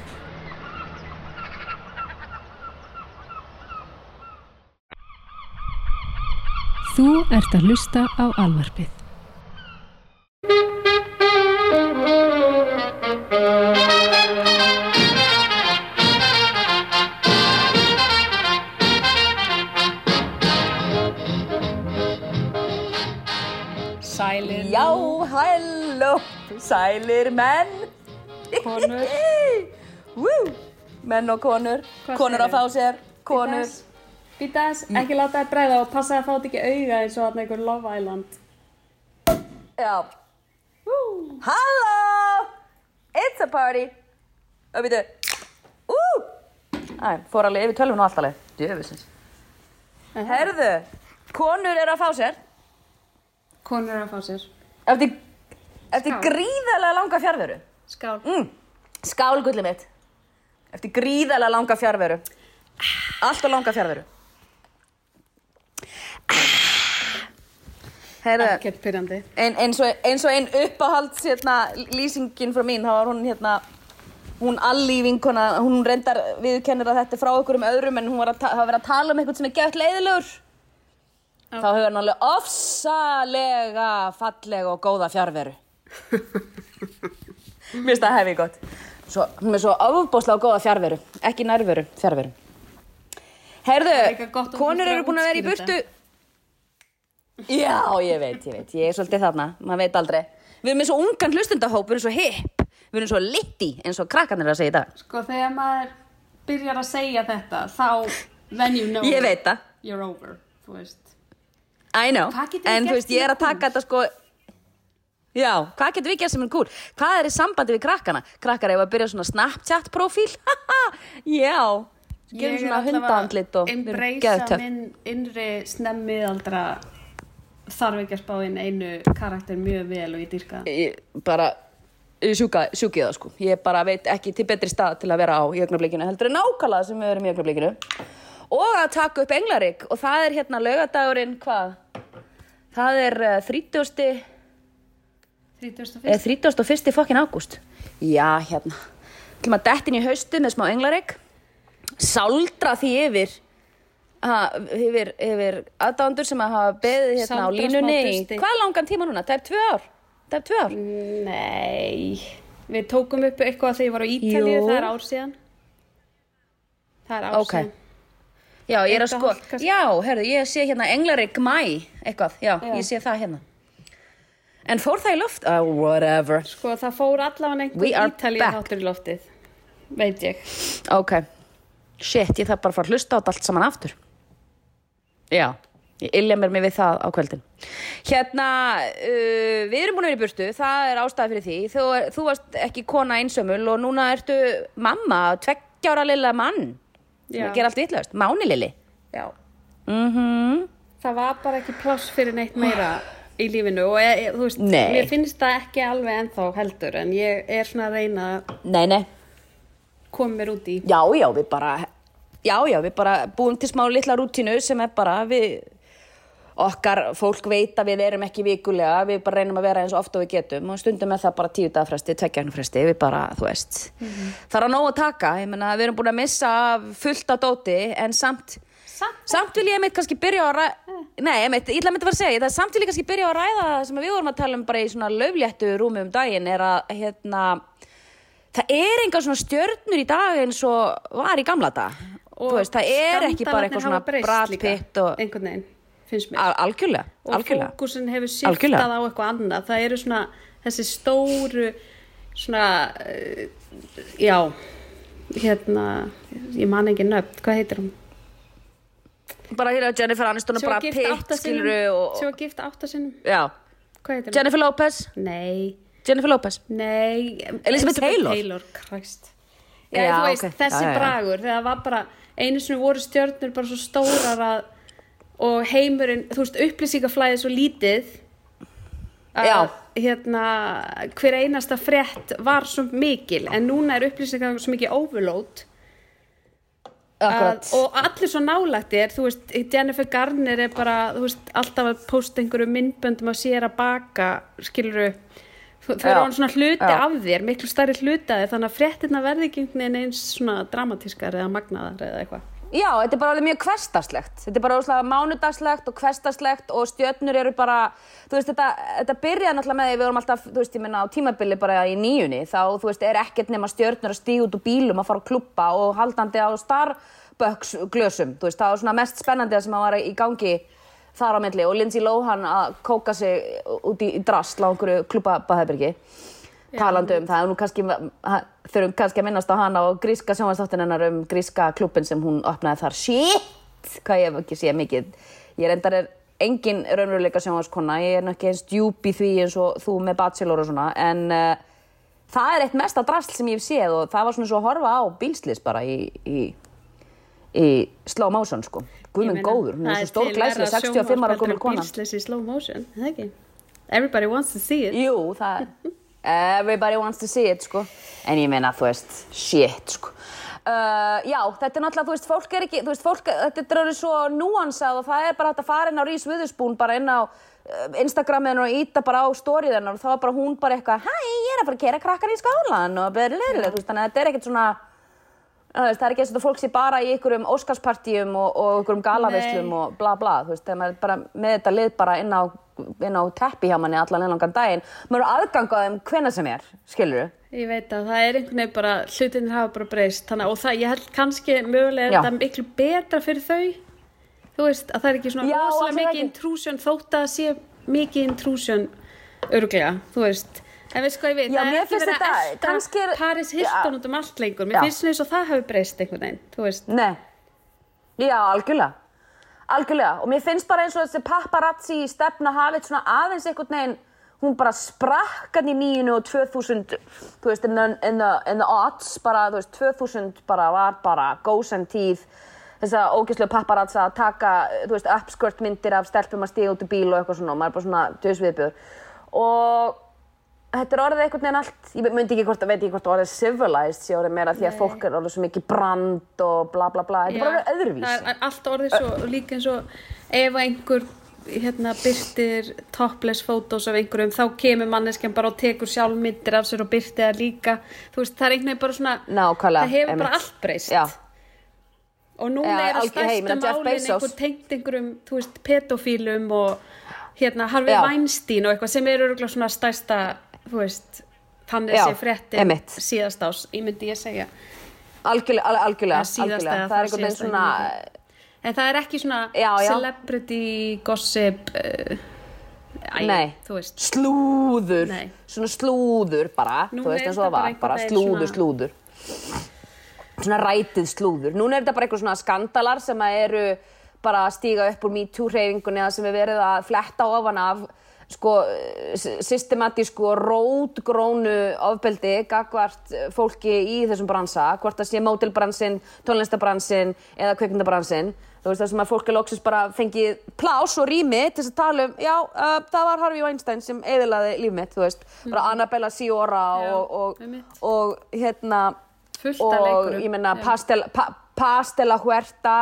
A: Þú ert að hlusta á alvarpið.
B: Sælir
C: menn.
B: konur
C: Woo. Menn og konur,
B: Hvað
C: konur að fá sér, konur.
B: Býtas, ekki láta þér bregða og passa að fá þetta ekki auga eins og þarna einhver Love Island.
C: Já. Halló, it's a party. Og býtu. Æ, fór alveg yfir tölvun og allt alveg. Djöfisins. Herðu, konur eru að fá sér.
B: Konur eru að fá sér.
C: Eftir, eftir
B: Skál.
C: gríðarlega langa fjárveru.
B: Skál.
C: Mm. Skál gullið mitt. Eftir gríðarlega langa fjárveru. Allt og langa fjárveru.
B: Ekkert pyrrandi.
C: ein, eins, og, eins og ein uppáhalds hérna, lýsingin frá mín, þá var hún hérna, hún vinkona, hún reyndar viðkennir að þetta er frá okkur um öðrum en hún var að, var verið að tala um eitthvað sem er gett leiðilegur. Þá hefur hann alveg ofsalega fallega og góða fjárveru. Mér finnst það hefði gott. Svo, hún er svo ofbóðslega góða fjárveru, ekki nærveru, fjárveru.
B: er þú
C: konur eru búin að vera í burtu. Já, ég veit, ég veit, ég er svolítið þarna, maður veit aldrei. Við erum eins og ungan hlustundahóp, við erum svo hipp, við erum svo litti, eins og krakkarnir eru að segja í dag.
B: Sko, þegar maður byrjar að segja þetta, þá, then you know
C: Ég veit það,
B: you're over, þú veist.
C: I know, en þú veist, ég er
B: er
C: að taka þetta sko, já, hvað getum við gert sem er cool? Hvað er í sambandi við krakkana? Krakkar ef að byrja svona Snapchat-profíl, já, svo gerum
B: er
C: svona
B: allavega
C: hundaandlit og
B: embracea minn innri snemmiðaldra þarf ekki að spá inn einu karakter mjög vel og ég dyrka
C: bara, sjúka, sjúki það sko. Ég bara veit ekki til betri stað til að vera á í augnablikinu heldur en nákvæmlega sem við erum í augnablikinu. Og að taka upp englarik og það er hérna laugadagurinn, hvað? Það er uh, 30.
B: 31.
C: eða 31. fokkin ágúst. Já, hérna. Maður dettin í haustu með smá englarik. Sáldra því yfir ha, yfir, yfir aðdándur sem að hafa beðið hérna á
B: Sáldra smá
C: línunni hvað langan tíma núna? Það er tvö ár. Það er tvö ár.
B: Nei, við tókum upp eitthvað þegar ég var á Ítalíu,
C: Jú.
B: það er ár síðan. Það er ár
C: Ok.
B: síðan.
C: Já, ég er að sko, já, herðu, ég sé hérna Englarik Mæ, eitthvað, já,
B: Já.
C: ég sé það hérna. En fór það í loft? Uh, whatever.
B: Sko, það fór allavega
C: We are
B: einhver Ítalíu
C: back.
B: þáttur í loftið, veit ég.
C: Ok. Shit, ég þarf bara að fara að hlusta á þetta allt saman aftur. Já, ég illja mér mig við það á kvöldin. Hérna, uh, við erum búin að vera í burtu, það er ástæði fyrir því. Þú, þú varst ekki kona einsömmul og núna ertu mamma, tveggjára lilla mann.
B: Já.
C: Það ger allt vitlaust, máni lili.
B: Já.
C: Mhm.
B: Það var bara ekki pláss fyrir neitt meira í lífinu og ég, ég, þú veist, mér finnst það ekki alveg ennþá heldur en ég er svona að reyna að koma mér út í.
C: Já, já, við bara Já, já, við bara búum til smá litla rútínu sem er bara við okkar fólk veit að við erum ekki vikulega, við bara reynum að vera eins og ofta við getum og stundum með það bara tíu dagfresti, tveggjafnfresti, við bara, þú veist. Það er að nóg að taka, ég menna við erum búin að missa fullt af dóti en samt,
B: Samt
C: samt vil ég einmitt kannski byrja að ræða, nei, einmitt, ég ætla að mynda að fara að segja, það samt vil ég kannski byrja að ræða það sem við vorum að tala um bara í svona löfléttu rúmi um daginn er að, hérna það er engar svona stjörnur í dag eins og var í gamla dag þú veist, það er ekki bara eitthvað svona Brad Pitt og algjörlega,
B: og fókusin hefur
C: Algjörlega.
B: á eitthvað annað. Það eru svona þessi stóru svona uh, já hérna, ég man ekki nöfn. Hvað heitir hún?
C: Bara hér að Jennifer Aniston Brad
B: gift
C: Pitt skiluru og,
B: sem var gift átta sinnum.
C: Já,
B: hvað heitir hún?
C: Jennifer Lopez?
B: Nei,
C: Jennifer Lopez.
B: Nei.
C: Elizabeth Taylor.
B: Taylor, Christ. Já, veist,
C: ok.
B: þessi
C: Já, já,
B: bragur þegar það var bara, einu sem voru stjörnur bara svo stórar að og heimurinn, þú veist, upplýsingaflæði svo lítið að
C: Já.
B: hérna, hver einasta frétt var svo mikil. En núna er upplýsingaflæði svo mikið overload
C: Akkurat.
B: að, og allir svo nálægt er þú veist, Jennifer Garner er bara þú veist, alltaf að posta einhverju myndböndum að sér að baka skiluru
C: Já.
B: eru hann svona hluti
C: Já.
B: af þér miklu stærri hluti af þér þannig að fréttina verði ekki eins svona dramatískar eða magnaðar eða eitthvað
C: Já, þetta er bara alveg mjög hverstarslegt. Þetta er bara óslega mánudagslegt og hverstarslegt og stjörnur eru bara, þú veist, þetta, þetta byrjaði náttúrulega með því við vorum alltaf, þú veist, ég minna á tímabili bara í nýjunni, þá, þú veist, er ekkert nema stjörnur að stíga út úr bílum að fara að klubba og haldandi á Starbucks glösum, þú veist, það var svona mest spennandi það sem að var í gangi þar á milli og Lindsay Lohan að kóka sig út í, í drasl á einhverju klubbabaðherbyrgi talandi um það, nú kannski þurfum kannski að minnast á hana og gríska sjónvarsþáttin hennar um gríska klubbin sem hún opnaði þar. Shit, hvað ég hef ekki séð mikið. Ég reyndar er engin raunveruleika sjónvarskona, ég er ekki eins djúp í því eins og þú með bachelor og svona en uh, það er eitt mesta drasl sem ég hef séð og það var svona svo að horfa á bílslis bara í, í, í slow motion sko. Guðminn góður, hún er svo stór glæslega 65 ára guðminn kona.
B: bílslis í slow motion, er það ekki? Everybody wants to see it.
C: Jú, það Everybody wants to see it, sko. En ég meina, þú veist, shit, sko. Uh, Já, þetta er náttúrulega, þú veist, fólk er ekki Þú veist, fólk, þetta er orðið svo núansað og það er bara hægt að fara inn á Rís Viðurspún bara inn á uh, Instagramiðinu og íta bara á stóriðinu og þá er bara hún bara eitthvað Hæ, ég er að fara að kera krakkar í skálan og berliðlega, þú veist, þannig að þetta er ekkert svona það er ekki eins og þetta fólk sé bara í einhverjum Óskarspartíum og, og einhverjum galavislum og bla bla, þú veist, þegar maður er bara með þetta lið bara inn á, inn á teppi hjá manni allan einlangan daginn, maður er aðgang á þeim hvenna sem er, skilur
B: Ég veit að það er einhvern veginn bara, hlutinir hafa bara breyst, þannig og það, ég held kannski mögulega er þetta miklu betra fyrir þau, þú veist, að það er ekki svona rosalega mikið intrusion, þótt að sé mikið intrusion örglega, þú veist, en veist hvað ég veit,
C: Já,
B: það er ekki verið að
C: kannski er-
B: Paris Hilton út um allt lengur, mér
C: Já.
B: finnst svona eins og það hafi breyst einhvern veginn, þú veist,
C: Nei, já, algjörlega. Algjörlega, og mér finnst bara eins og þessi paparazzi stefna hafið svona aðeins einhvern veginn, hún bara sprakkan í nýjunu og 2000 þú veist, in the, in the, in the odds bara, þú veist, 2000 bara var bara gósen tíð. Þess að ógæslega paparazzi að taka þú veist, upskirt myndir af stelpum að stíða út í bíl og eitthvað svona, og maður er bara svona döðsviðbjör og þetta er orðið einhvern veginn allt, ég myndi ekki hvort, veit ekki hvort orðið civilized sé orðið meira því að fólk er orðið svo mikið brand og bla bla bla, þetta er bara orðið öðruvísi.
B: Það er allt orðið svo, líka eins og ef einhver hérna byrtir topless fótós af einhverjum, þá kemur manneskjan bara og tekur sjálf myndir af sér og byrtir það líka. Þú veist, það er einhvern veginn bara svona,
C: Nákvæmlega,
B: það hefur bara allt breyst.
C: Já,
B: Og núna
C: Já,
B: er að
C: algjör- hey,
B: málin einhver tengt einhverjum, veist, pedofílum og hérna Harvey. Weinstein og eitthvað sem er svona stærsta, veist, þannig
C: Já,
B: sé fréttin
C: einmitt.
B: síðast ás, ég myndi ég segja.
C: algjörlega, al- algjörlega, algjörlega. það er veginn
B: síðasta,
C: svona,
B: En það er ekki svona
C: Já, já.
B: celebrity gossip, uh, æ,
C: nei, slúður,
B: Nei.
C: svona slúður bara,
B: Núna
C: þú veist eins og það var, bara slúður,
B: svona-
C: slúður. Svona rætið slúður. Núna er þetta bara eitthvað svona skandalar sem að eru bara að stíga upp úr MeToo hreyfingunni eða sem er verið að fletta ofan af sko systematísku og rótgrónu ofbeldi gagvart fólki í þessum bransa, hvort það sé mótilbransin, tónlistabransin eða kveikmyndabransin. Þú veist það sem að fólk er loksins bara fengið plás og rými til þess að tala um, já, uh, það var Harvey Weinstein sem eðilaði líf mitt, þú veist, bara Annabella Sciorra og, og,
B: einmitt.
C: og hérna og ég pa, Pastela Huerta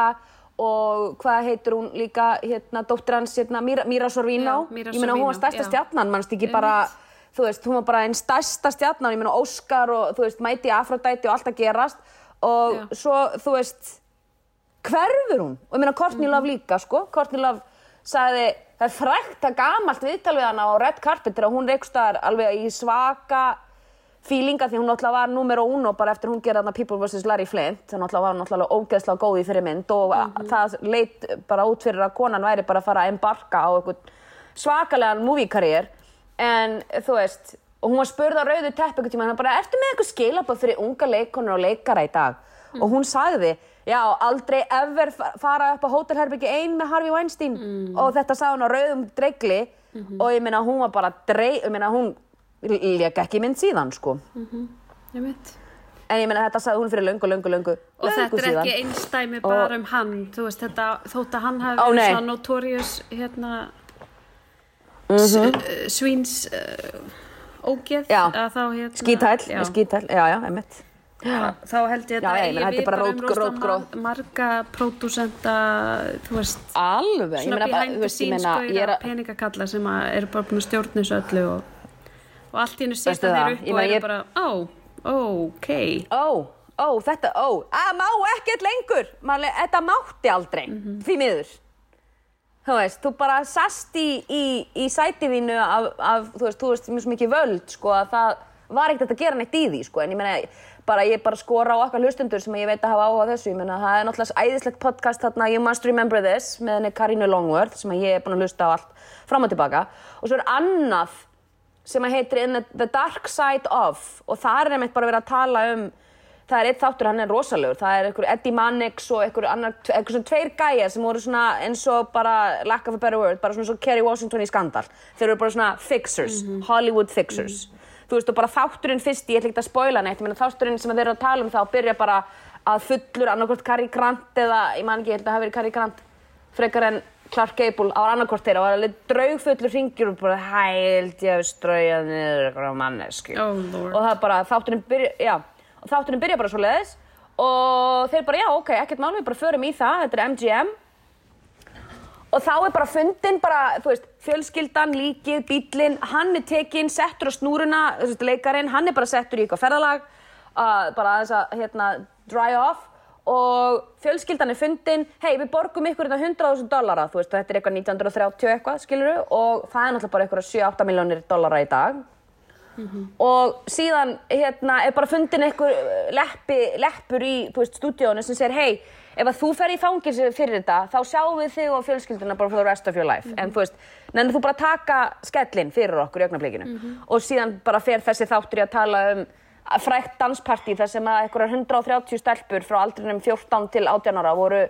C: og hvað heitir hún líka hérna, dóttir hans, hérna, Mira, Mira Sorvino ég meina hún var stærsta
B: já.
C: stjarnan, mannst ekki bara þú veist, hún var bara einn stærsta stjarnan ég meina Óskar og þú veist, Mæti Afrodæti og allt að gerast og
B: Já.
C: svo, þú veist hverfur hún og ég meina Courtney
B: Mhm.
C: Love líka sko Courtney Love sagði það er frækt að gamalt viðtal við hana á Red Carpet þegar hún reykstaðar alveg í svaka fílinga því hún náttúrulega var numero uno bara eftir hún gerði hana People vs. Larry Flint þannig var hún náttúrulega ógeðslega góð í fyrir mynd og það leit bara út fyrir að konan væri bara að fara að embarka á eitthvað svakalegan movie-karriér. En þú veist og hún var spurð á rauðu tepp einhvern tíma hann bara, ertu með eitthvað skilabóð fyrir unga leikonur og leikara í dag? Og hún sagði, já, aldrei ever fa- fara upp á hótelherbyggi ein með Harvey Weinstein. Og þetta sagði hún á rauðum dregli og ég meina hún var bara drei, ég meina hún leka ekki mynd síðan sko.
B: Ég veit
C: en ég meina þetta sagði hún fyrir löngu, löngu, löngu.
B: Og
C: löngu
B: þetta er
C: síðan.
B: ekki einstæmi bara um hann. Þú veist þetta, þótt að hann hafi verið svona notorious hérna
C: Mhm.
B: uh, svíns uh, ógeð
C: Já.
B: að þá hérna
C: skítæl, skítæl, já, já, einmitt.
B: Já, þá held ég þetta
C: já, ég þetta er bara rót,
B: marga pródúsenta þú veist
C: alveg, ég
B: svona
C: ég ég er
B: gauðra
C: að
B: peningakalla sem að eru bara búin að stjórna þessu öllu og, og allt í hennu sita
C: það,
B: þeir upp og eru bara ó, ok.
C: Ó, ó, þetta, ó, að má ekkert lengur, Marle, þetta mátti aldrei, því miður. Þú veist, þú bara sast í, í, í sætiðínu af, af, þú veist, þú veist, mjög mikið völd, sko, að það var ekkert að gera neitt í því, sko, en ég meina, bara, ég bara skora á okkar hlustundur sem ég veit að hafa áhuga þessu, ég meina, það er náttúrulega æðislegt podcast þarna, You Must Remember This, með henni Karínu Longworth, sem að ég er búin að hlusta á allt fram og tilbaka, og svo er annað sem að heitir In the, the Dark Side of. Og það er einmitt bara verið að tala um það er eitt þáttur, hann er rosalegur. Það er einhver Eddie Mannix og einhver annar einhver svona tveir gæjar sem voru svona eins og bara, lack of a better word, bara svona svo Kerry Washington í skandal, þeir eru bara svona fixers, Hollywood fixers. Þú veist og bara þátturinn fyrst, ég ætla ekki að spoila neitt, ég meina þátturinn sem þeir eru að tala um þá byrja bara að fullur annarkvort Cary Grant eða, ég man ekki, ég held að það hafi verið Cary Grant frekar en Clark Gable á annarkvort þeirra og það var alveg draugfullur hringjur og bara hæld ég hef ströyjað niður eitthvað manneski
B: Oh,
C: og það bara þátturinn byrja, já, þátturinn byrja bara svo leiðis og þeir bara já ok, ekkert mál við bara förum í það, þetta er MGM og þá er bara fundin bara, þú veist, fjölskyldan, líkið, bílinn, hann er tekinn, settur á snúruna, þessi leikarinn, hann er bara settur í eitthvað ferðalag, uh, bara aðeins að, hérna, dry off og fjölskyldan er fundin, hei, við borgum ykkur þetta 100.000 dollara, þú veist, þetta er eitthvað 1930 eitthvað, skilur og það er náttúrulega bara eitthvað 7-8 miljónir dollara í dag. Og síðan hérna er bara fundin einhver uh, leppi, leppur í stúdíónu sem segir hei, ef að þú fer í fangilsi fyrir þetta þá sjáum við þig og fjölskylduna bara for the rest of your life. En þú veist, nennir þú bara taka skellin fyrir okkur í augnablikinu. Og síðan bara fer þessi þáttur í að tala um frækt danspartí þar sem að einhverjar 130 stelpur frá aldrinum 14 til 18 ára voru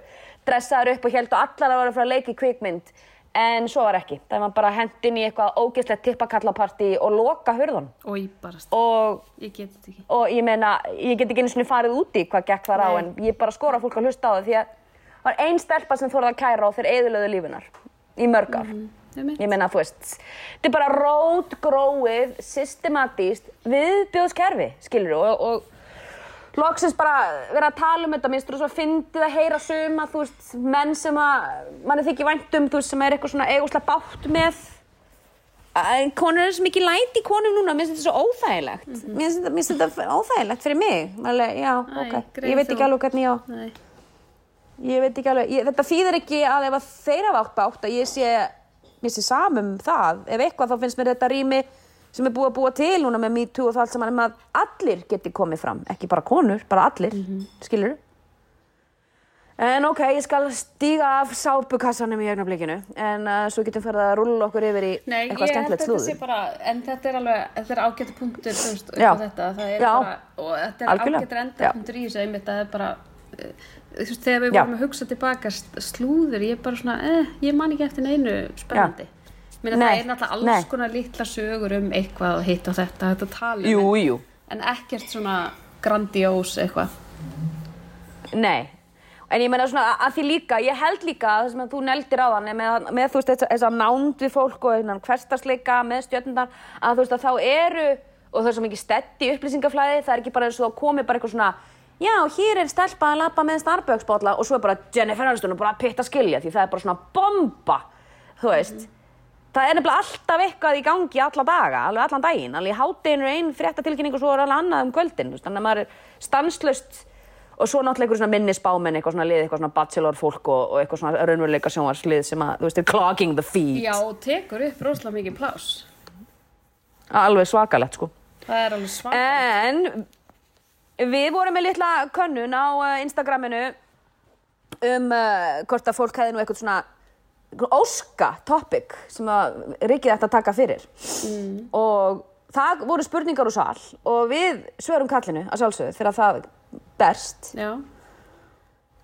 C: dressaður upp og held og allar að vera frá í kvikmynd. En svo var ekki, það var bara hendin í eitthvað ógeðslegt tippakallapartí og loka hurðun
B: og ég bara,
C: og,
B: ég get þetta ekki.
C: og ég meina, ég get ekki einu sinni farið út í hvað gekk þar á
B: Nei.
C: en ég bara skora fólk að hlusta á það því að það var ein stelpa sem þorði að kæra og þeir eðilöðu lífinar í mörg ár.
B: Einmitt.
C: Ég meina, þú veist, þetta er bara rótgróið, systematíst viðbjóðskerfi, skilur og, og loksins bara vera að tala um þetta, minnst þú svo fyndið að heyra suma, þú veist, menn sem að manni þykir væntum, þú veist, sem er eitthvað svona eiguslega bátt með konur er svo mikið læti í konum núna, mér finnst þetta svo óþægilegt. Finnst þetta, mér finnst þetta óþægilegt fyrir mig. Alveg, já,
B: Æ,
C: ok,
B: greið
C: ég veit
B: þú.
C: ekki alveg hvernig ég á ég veit ekki alveg, ég, þetta þýðir ekki að ef að þeir hafa átt bátt að ég sé mér sé samum það, ef eitthvað þá finnst mér þetta rými sem er búið að búa til núna með MeToo og það allt saman að allir geti komið fram, ekki bara konur, bara allir. Mm skilur en ok, ég skal stíga af sápukassanum í augnablikinu. En uh, svo getum farið að rúlla okkur yfir í
B: Nei,
C: eitthvað skemmtilegt
B: að
C: slúður.
B: en þetta er alveg, þetta er ágættu punktur, veist, þetta, það er
C: Já.
B: bara, og þetta er ágættur endapunktur í þessu, einmitt, það er bara, eh, þú veist, þegar við vorum að hugsa tilbaka slúður, ég er bara svona, eh, ég man ekki eftir neinu spennandi.
C: Nei,
B: það er náttúrulega alls
C: nei.
B: konar litla sögur um eitthvað hitt og þetta, þetta tala um,
C: Jú,
B: en,
C: jú,
B: en ekkert svona grandiós eitthvað.
C: Nei, en ég meina svona að því líka, ég held líka að það sem þú neldir á þann með, með þú veist þess, að nánd við fólk og hverstarsleika með stjörnundar að þú veist að þá eru og það er svo mikið steddi upplýsingaflæði, það er ekki bara eins og komi bara eitthvað svona já, hér er stelpa að lappa með Starbucks botla og svo er bara Jennifer Aniston og bara pitt að skilja því það er bara svona bomba, þú veist. Það er nefnilega alltaf eitthvað í gangi alla daga, alveg allan daginn, alveg í hátteginu er einn fréttatilkynning og svo er alveg annað um kvöldin, þannig að maður er stanslust og svo náttúrulega einhver svona minnisbáminn, eitthvað svona lið, eitthvað svona bachelor fólk og, og eitthvað svona raunveruleika sjónvarslið sem að, þú veist, er clogging the feed.
B: Já, og tekur upp rosalega mikið pláss.
C: Alveg svakalegt, sko.
B: Það er alveg svart.
C: En við vorum með litla könnun á uh, Instagraminu um uh, hvort að fólk hefði nú eitthvað svona óska topic sem að Rikið ætti að taka fyrir. Og það voru spurningar úr sal og við svörum kallinu að sjálfsögðu þegar það berst.
B: Já.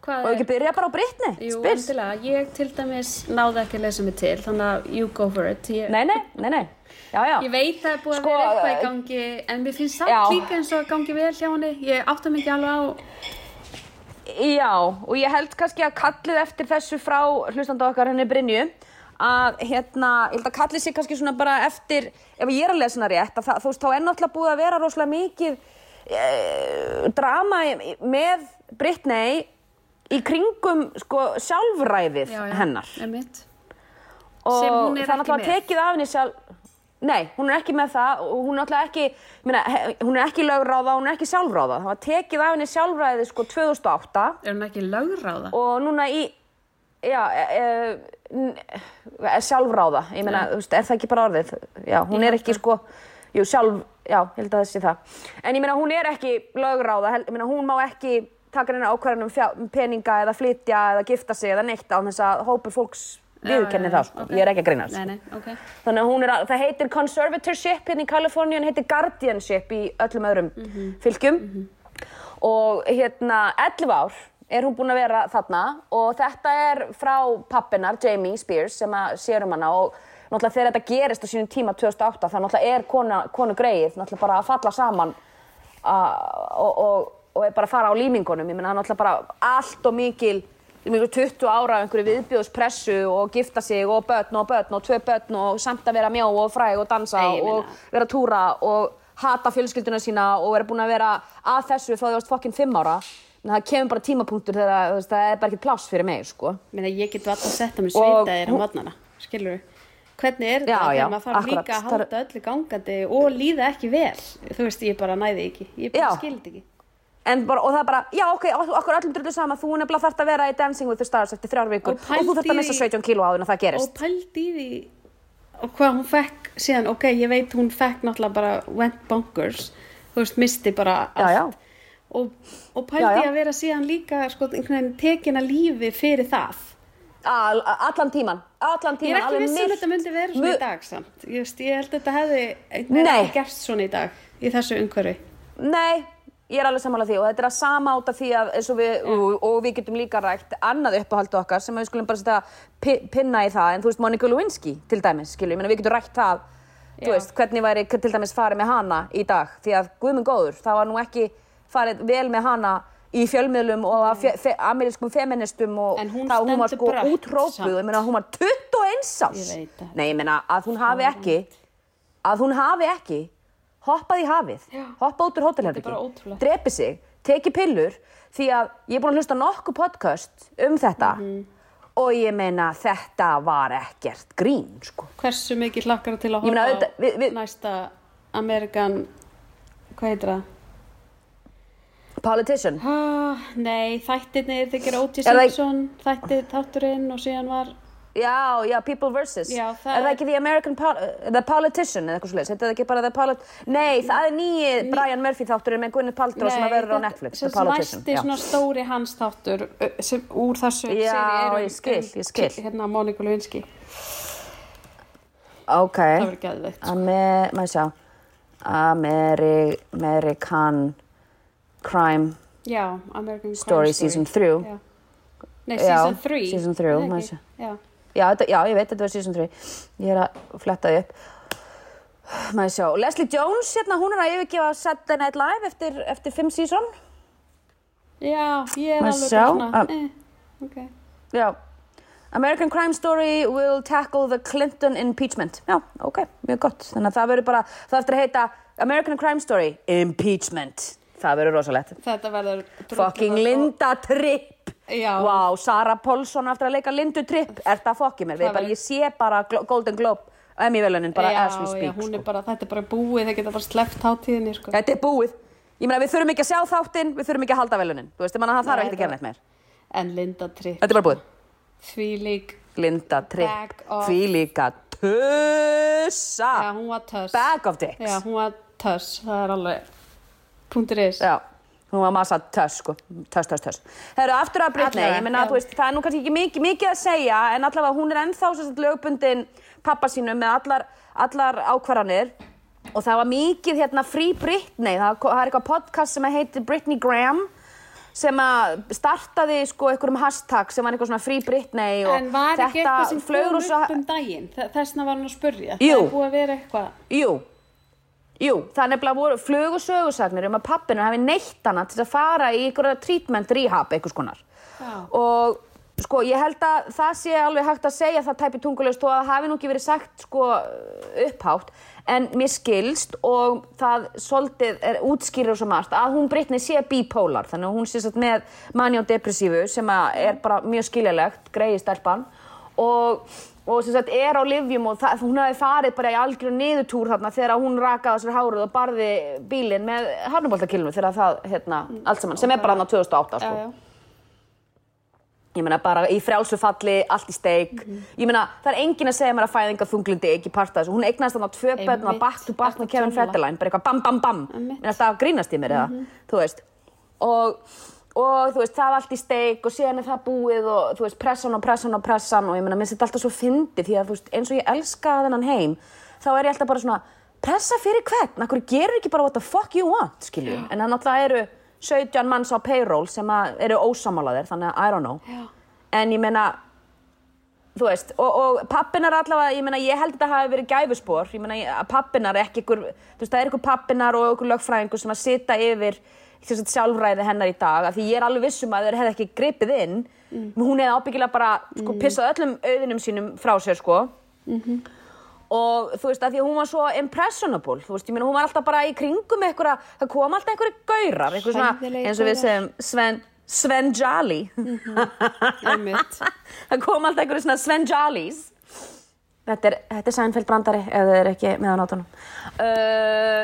C: Og ekki byrja bara á Britni
B: Jú, endilega. Ég til dæmis náði ekki að lesa mig til, þannig að you go for it. Ég,
C: Nei, nei, nei, nei. Já, já.
B: Ég veit að það er búið
C: Sko,
B: að vera eitthvað í
C: eh,
B: gangi, en mér finnst
C: Já.
B: líka eins og að gangi vel hjá henni. Ég átta mikið alveg á,
C: Já, og ég held kannski að kallið eftir þessu frá hlustanda okkar henni Brynju að hérna, ég held að kallið sér kannski svona bara eftir, ef ég er að lesa hana rétt, að það, þú veist, þá er náttúrulega búið að vera rosalega mikið e, drama með Britney í kringum sko sjálfræðið
B: já, já,
C: hennar.
B: Sem hún er
C: það er
B: ekki með.
C: tekið af henni sjálf Nei, hún er ekki með það og hún er náttúrulega ekki, he- hún er ekki lögráða, hún er ekki sjálfráða. Það var tekið af henni sjálfræðið sko 2008
B: Er hún ekki lögráða?
C: og núna í já, e, e, e, sjálfráða. Ég meina, þú veist, er það ekki bara orðið? Já, hún
B: Ég
C: er
B: held
C: ekki sko jú, sjálf, já, held að það sé það. En ég meina, hún er ekki lögráða hel- ég meina, hún má ekki taka henni ákvarðan um fjá- peninga eða flytja eða gifta sig eða neitt á þess að hópur fólks viðurkenni það, sko.
B: ok.
C: ég er ekki að grínast
B: Nei, nei, ok.
C: Þannig að hún er, að- það heitir conservatorship hérna í Kaliforníu, hann heitir guardianship í öllum öðrum fylgjum. Og hérna, 11 ár er hún búin að vera þarna og þetta er frá pappinar, Jamie Spears, sem að sér um hana og náttúrulega þegar þetta gerist á sínum tíma 2008, það náttúrulega er konu, konu greið, náttúrulega bara að falla saman a, og, og, og er bara að fara á límingunum. Ég meina, það er náttúrulega bara allt og mikil mikil 20 ára af einhverju viðbjóðspressu og gifta sig og börn og börn og tvö börn og samt að vera mjó og fræg og dansa
B: meina-
C: og vera að túra og hata fjölskylduna sína og vera búin að vera að þessu þá þú varst fokkin fimm ára en það kemur bara tímapunktur þegar það er bara ekki pláss fyrir mig sko.
B: Meina, ég get alltaf að mér
C: Og
B: sveita þér á modnana, skilur þú? Hvernig er þetta þegar maður þarf líka að
C: Það
B: halda öllu gangandi og líða ekki vel? Þú veist, ég bara næði ekki. Ég bara skildi ekki.
C: Bara, og það er bara, já ok, okkur öllum drullu sama þú nefnilega þarft að vera í Dancing with the Stars eftir þrjár vikur
B: Og
C: og, þú þarft
B: pældi
C: að missa
B: í-
C: 17 kíló áður en það gerist
B: Og pældi því og hvað hún fekk síðan, ok, ég veit hún fekk náttúrulega bara went bonkers, þú veist, misti bara
C: Já,
B: allt.
C: já.
B: Og, og pældi
C: Já, já.
B: að vera síðan líka, sko, einhvern veginn tekin að lífi fyrir það.
C: Al, allan tíman, allan
B: Ég
C: tíman
B: er ekki
C: alveg
B: viss um
C: milt-
B: þetta myndi vera svona í dag samt. Ég, veist, ég held að þetta hefði verið gerst svona í dag í þessu umhverfi.
C: Nei, ég er alveg sammála því og þetta er að sama át af því að eins og við, og, og við getum líka rægt annað uppáhaldu okkar sem við skulum bara setja pi, pinna í það. En þú veist Monika Lewinsky til dæmis, skilju, ég meina við getum rægt það þú
B: Já.
C: veist, hvernig væri til dæmis farið með hana í dag. Því að guðmund góður, það var nú ekki farið vel með hana í fjölmiðlum og af fe, fe, amerískum feministum og
B: hún
C: þá hún var sko útrópuð, ég meina hún var 21 árs.
B: Það.
C: Nei, ég meina að hún hafi ekki að hún hafi ekki hoppað í hafið,
B: Já.
C: hoppað út úr
B: Þetta er bara
C: hótelherbyggi,
B: ótrúlegt.
C: drepi sig, teki pillur því að ég er búin að hlusta nokkuð podcast um þetta
B: Mhm.
C: og ég meina þetta var ekkert grín sko.
B: Hversu mikið hlakkar til að horfa
C: auðvitað- við- við-
B: á næsta Amerikan, hvað heitir það?
C: Politician
B: Ah, nei, O.J.
C: Er það ekki-
B: Simpson, þættir þátturinn og síðan var,
C: Já, já, People vs.
B: Já,
C: er það ekki The American Pol uh, The Politician eða eitthvað svolítið, þetta er ekki bara The Polit Nei, það er nýji Brian Murphy þátturinn með Gwyneth Paltrow sem að verður á
B: þetta-
C: Netflix The Politician
B: næsti
C: já.
B: svona stóri hans þáttur ö, sem úr þessu
C: Já,
B: seríu er um-
C: ég skil,
B: um-
C: ég skil.
B: Hérna, Monika Lewinsky,
C: Ok
B: það verður geðveikt. sko.
C: Ame, maður sjá Ameri, American Crime
B: Já, American Crime
C: Story Season 3
B: Já. Nei,
C: Já,
B: Season 3.
C: season three, maður sé.
B: Já,
C: já, þetta, já, ég veit þetta var Season 3 Ég er að fletta því upp. Maður sjá, Leslie Jones hérna, hún er að yfirgefa Saturday Night Live eftir, eftir fimm season.
B: Já, ég er
C: Maður
B: alveg
C: sjá, að-
B: eh, ok.
C: Já. American Crime Story will tackle the Clinton impeachment. Já, ok, mjög gott. Þannig að það verður bara, það eftir að heita American Crime Story Impeachment Það verður rosalegt.
B: Þetta verður
C: fucking Linda Tripp.
B: Já.
C: wow, Sara Pólsson aftur að leika Lindu Tripp. Er það fokkið mér, bara, ég sé bara Golden Globe Emmy velunin bara
B: já,
C: as we
B: já,
C: speak
B: hún er
C: sko.
B: bara, þetta er bara búið, það geta bara sleppt hátíðinni sko.
C: þetta er búið. Ég meina við þurfum ekki að sjá þáttinn við þurfum ekki að halda velunin þú veist, það þarf ekki að gera neitt meir.
B: En Linda Tripp,
C: þetta er bara búið.
B: Því lík
C: Linda Tripp,
B: Bag of-
C: því líka tussa.
B: Já, hún var töss.
C: Bag of dicks.
B: Já, hún var töss, það er alveg punktur is
C: Já, hún var massa töss sko, töss, töss, töss. Herru, aftur að Britney, ég meina,
B: já.
C: þú veist, það er nú kannski ekki mikið, mikið að segja, en allavega hún er ennþá sagt lögbundin pappa sínum með allar, allar ákvarðanir og það var mikið hérna Free Britney, það, það er eitthvað podcast sem heitir Britney Graham sem að startaði sko einhverjum hashtag sem var eitthvað svona Free Britney
B: En var ekki eitthvað sem
C: rosa-
B: upp um daginn? Þessna var hún að spurja.
C: Jú.
B: Það búið að vera eitthvað.
C: Jú, jú, það er nefnilega voru flugu sögursagnir um að pappinu hafi neitt hana til að fara í einhverja treatment rehab einhvers konar.
B: Já.
C: Og sko, ég held að það sé alveg hægt að segja það tæpi tungulust og að það hafi nú ekki verið sagt sko upphátt. En mér skilst og það svolítið er útskýrður svo margt að hún Brittany sé bipolar. Þannig að hún sé satt með mani og depressífu sem er bara mjög skiljalegt, greiði stelpan. Og og sem sagt er á livjum og hún hefði farið bara í algjörðu niðurtúr þarna þegar hún rakaði sér hárið og barði bílinn með harnuboltakilnu þegar það, hérna, allt saman, sem er bara hann á 2008
B: Já,
C: sko.
B: já.
C: ég meina bara í frjálsu falli, allt í steik. Ég meina það er enginn að segja mér að fæðinga þunglindi ekki parta þessu, hún eignast þarna tvö börn og back to back með Kevin. Federline, bara eitthvað bam bam bam. Meina það grínast í mér eða, þú veist. Og, og þú veist, það er allt í steik og síðan er það búið og þú veist, pressan og pressan og pressan og ég meina, minnst þetta alltaf svo fyndi því að þú veist, eins og ég elska þennan heim þá er ég alltaf bara svona, pressa fyrir hvern? Akkur gerur ekki bara what the fuck you want? Skilju, en það náttúrulega eru 17 manns á payroll sem að eru ósamálaðir þannig að I don't know.
B: Já.
C: en ég meina þú veist, og, og pappinar allavega, ég meina, ég held að þetta hafi verið gæfuspor, ég meina, að pappinar ekki ykkur, þú veist, það er ykkur pappinar og ykkur lögfræðingur sem að sita yfir þess að sjálfræði hennar í dag, af því ég er alveg vissum að þeir hefði ekki gripið inn, hún hefði ábyggilega bara, sko, pissað öllum auðinum sínum frá sér, sko, og þú veist, að því að hún var svo impressionable, þú veist, ég meina, hún var alltaf bara í kringum eitthvað, það kom alltaf einhverju gaurar, eitthvað svona, eins og við segjum, Sven, Sven Jolly,
B: Einmitt.
C: það kom alltaf einhverju svona Sven Jollies þetta er, er Seinfeld brandari ef þið er ekki með á nótunum. Uh,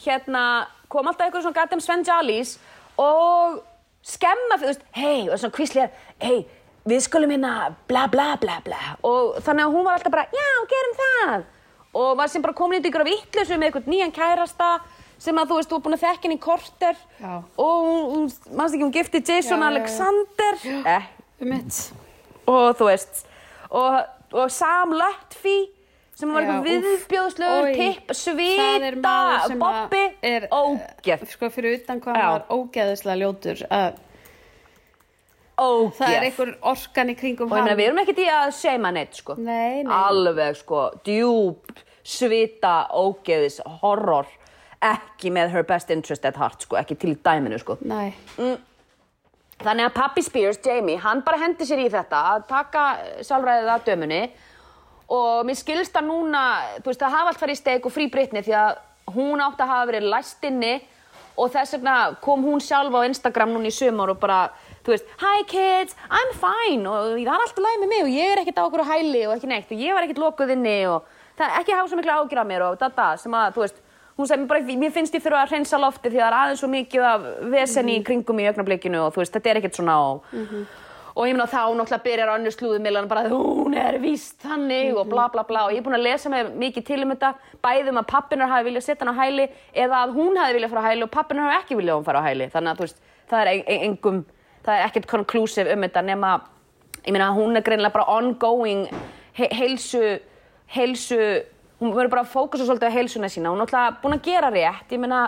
C: hérna kom alltaf einhverju svona goddamn Sven Jollies og skemma fyrir, þú veist, hei, og svona kvíslega hei, við skulum hérna bla bla bla bla. Og þannig að hún var alltaf bara, já, gerum það. Og var sem bara komin í ykkur af ítlusu með einhvern nýjan kærasta sem að þú veist, þú er búin að þekka henni í korter.
B: Já.
C: og hún, mannst ekki, hún gifti Jason
B: Já, já, já.
C: Alexander? Eh, og þú veist og, og Sam Lutfi sem var eitthvað
B: Oj,
C: tipp, svita,
B: er,
C: ógeð,
B: Sko, fyrir utan hvað var ógeðislega ljótur. að
C: ógeð
B: Það er einhver orkan í kringum
C: og ég meina
B: hann.
C: við erum ekkert í að seima neitt sko
B: Nei, nei.
C: alveg sko, djúb svita, ógeðis, horror ekki með her best interest at heart sko, ekki til í dæminu sko
B: Nei.
C: Þannig að pappi Spears, Jamie, hann bara hendi sér í þetta að taka sjálfræðið að dömunni og mér skilst að núna, þú veist, það hafa allt farið í steik og frí Britney því að hún átti að hafa verið læst inni og þess vegna kom hún sjálf á Instagram núna í sumar og bara, þú veist, Hi kids, I'm fine. Og það er alltaf læg með mig og ég er ekkert á okkur á hæli og ekki neitt og ég var ekkert lokuð inni og það er ekki að hafa svo miklu ágjur af mér og dada sem að, þú veist, hún sagði mér bara, mér finnst ég þurfa að hreinsa lofti því það er aðeins svo mikið af vesenni í kringum í augnablikinu og þú veist, þetta er ekkert svona og, og ég meina þá náttúrulega byrjar önnur slúðumillan bara hún er víst þannig og bla bla bla. Og ég er búin að lesa mig mikið til um þetta bæðum að pappinar hafi viljað setja hann á hæli eða að hún hafi viljað fara á hæli og pappinar hafi ekki viljað að hún fara á hæli. Þannig að þú veist, það er en- engum það er ekkert conclusive um þetta nema ég meina hún er greinilega bara ongoing he heilsu heilsu, hún verður bara að fókusa svolítið á heilsuna sína, hún er náttúrulega búin að gera rétt. Ég meina,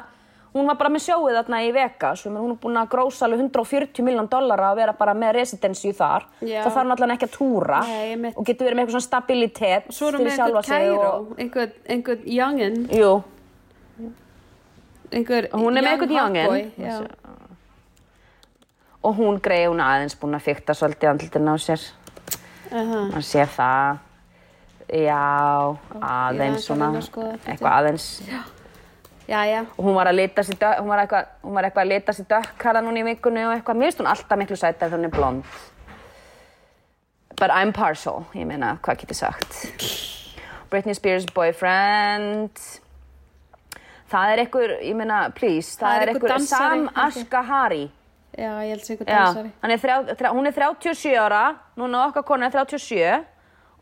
C: hún var bara með sjóið þarna í Vegas, og hún er búin að grósa alveg 140 miljón dollara að vera bara með residency þar,
B: Já.
C: það þarf náttúrulega ekki að túra
B: Nei, einmitt.
C: og getur verið með eitthvað svona stabilitet
B: Svo erum við einhvern kæró,
C: og,
B: einhvern, einhvern youngin,
C: Jú,
B: einhvern
C: hún er með
B: hotboy,
C: youngin. og hún greið hún aðeins búin að fykta svolítið andlutin á sér.
B: Aha.
C: maður sé það. Já,
B: aðeins
C: aðeins
B: að
C: svona. eitthvað aðeins.
B: Já, já.
C: og hún var að dökk, hún var eitthvað, hún var eitthvað að lita sér dökk hana núna í vikunni og eitthvað, mér finnst hún alltaf miklu sættar þegar hún er blond. But I'm partial, ég meina, hvað get ég sagt? Britney Spears boyfriend. Það er einhver, ég meina, please það,
B: Það er
C: er
B: einhver
C: Sam. Ashgahari
B: Já, ég held sem einhver
C: Já,
B: dansari.
C: er þrjá, þrjá, hún er 37 ára, núna okkar kona er 37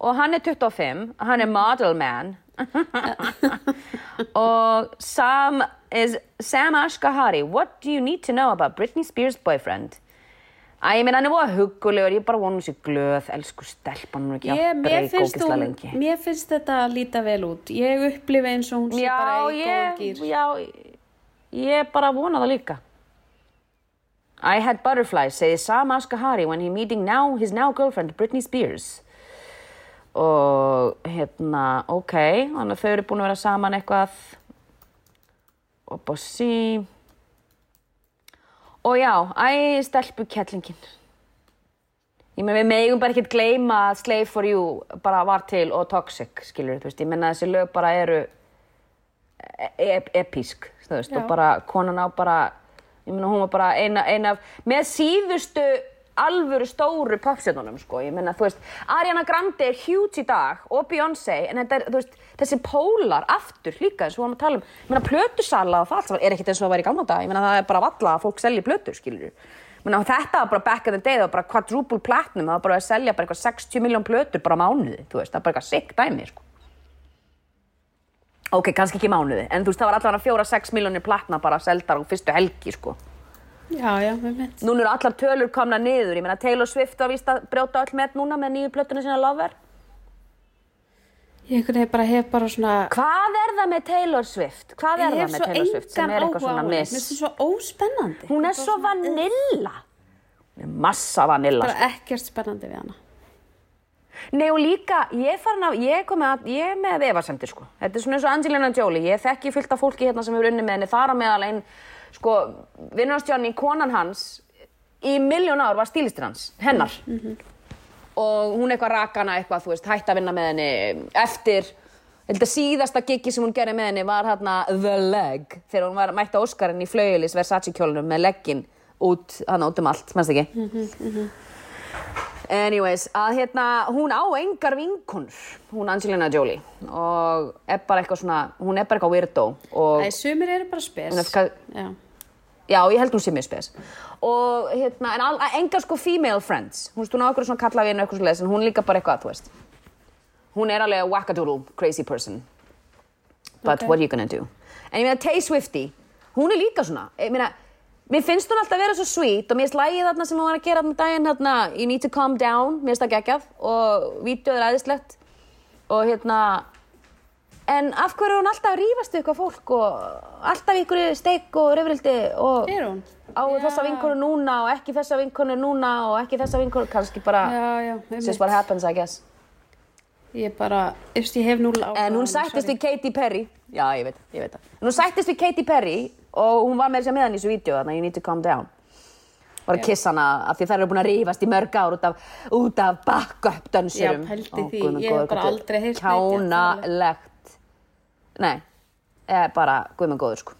C: og hann er 25, hann er model man og Sam is Sam Ashgahari, what do you need to know about Britney Spears boyfriend? Æ, ég meina hann er búið huggulegur, ég bara vonu sér glöð, elsku stelpan, hún er ekki að breyka ógislega lengi.
B: mér finnst þetta að líta vel út. Ég upplifi eins og hún sé bara í góðum
C: ég,
B: gýr.
C: já, ég bara vona það líka. I had butterflies, segði Sam Ashgahari when he meeting now his now girlfriend Britney Spears. Og hérna, ok, þannig að þau eru búin að vera saman eitthvað og bossi. Og já, æ, stelpu kettlingin. Ég meina, við megum bara ekkert gleyma að Slave for You bara var til og Toxic, skilur þú veist. Ég meina, þessi lög bara eru ep epísk, þú veist,
B: Já.
C: og bara konan á bara, ég meina, hún var bara eina, eina af, með síðustu alvöru stóru popstjörnunum, sko, ég meina, þú veist, Ariana Grande er huge í dag og Beyoncé, en þetta er, þú veist, þessi pólar aftur líka eins og varum að tala um, ég meina, plötusala og það allt saman er ekkert eins og það væri í gamla dag, ég meina, það er bara valla að fólk selji plötur, skilur Menna, þetta var bara back in the day, það var bara quadruple platinum, það var bara að selja bara eitthvað 60 miljón plötur bara mánuði, þú veist, það var bara eitthvað sick dæmi, sko. Ok, kannski ekki mánuði, en þú veist, það var allavega fjóra-sex miljónir platna bara seldar á fyrstu helgi, sko.
B: Já, já, með mitt.
C: Núna eru allar tölur komna niður, ég meina Taylor Swift var víst að brjóta öll með núna með nýju plötuna sína Lover.
B: Ég veginn bara hef bara svona...
C: Hvað er það með Taylor Swift? Hvað er
B: Ég
C: það
B: hef
C: með
B: svo
C: Taylor Swift sem
B: engan
C: er eitthvað
B: áhuga á
C: svona
B: henni. Mér
C: miss?
B: finnst það svo óspennandi.
C: Hún er svo vanilla. Hún er massa vanilla.
B: Bara ekkert spennandi við hana.
C: Nei og líka, ég er farin að, ég komið að, ég er með efasemtir sko. Þetta er svona eins og Angelina Jolie, ég þekki fullt af fólki hérna sem hefur unni með henni, þar að meðal einn, sko, vinnarstjárni, konan hans, í miljón ár var stílistir hans, hennar. Og hún eitthvað rakana eitthvað, þú veist, hætti að vinna með henni eftir, held að síðasta gigi sem hún gerði með henni var hérna The Leg, þegar hún var mætti á Óskarinn í flaugilis Versace kjólunum með leggin út, hann út um allt, mennst ekki? Anyways, að hérna, hún á engar vinkonur, hún Angelina Jolie og er bara eitthvað svona, hún er bara eitthvað weirdo og,
B: Æ, sumir eru bara spes.
C: Er ska-
B: Já.
C: já, ég held hún sé mjög spes og hérna, en al, engar sko female friends, hún hún á okkur svona kallavinu eitthvað svona en hún er líka bara eitthvað, þú veist hún er alveg wackadoodle, crazy person but
B: Ok.
C: what are you gonna do en ég meina Tay Swifty, hún er líka svona ég meina, mér finnst hún alltaf að vera svo sweet og mér lægið þarna sem hún var að gera þarna daginn hérna, you need to calm down, mér finnst það geggjað og vídeoð er æðislegt og hérna en af hverju er hún alltaf að við eitthvað fólk og alltaf ykkur steik og reyfrildi og
B: Er hún?
C: á
B: Já.
C: þessa vinkonu núna og ekki þessa vinkonu núna og ekki þessa vinkonu kannski bara
B: Já, já,
C: just
B: einmitt.
C: what happens I guess
B: Ég bara, eftir ég hef núl á
C: en hún sættist við Katy Perry já ég veit, ég veit það en hún sættist við Katy Perry og hún var með þess að með hann í þessu vídeo þannig að you need to calm down. Var að kissa hana af því þær eru búin að rífast í mörg ár út af, út af backup dönsurum
B: Já, pældi
C: Ó,
B: því. Ég hef bara aldrei neitt
C: kjánalegt nei, eða bara guð með góður sko.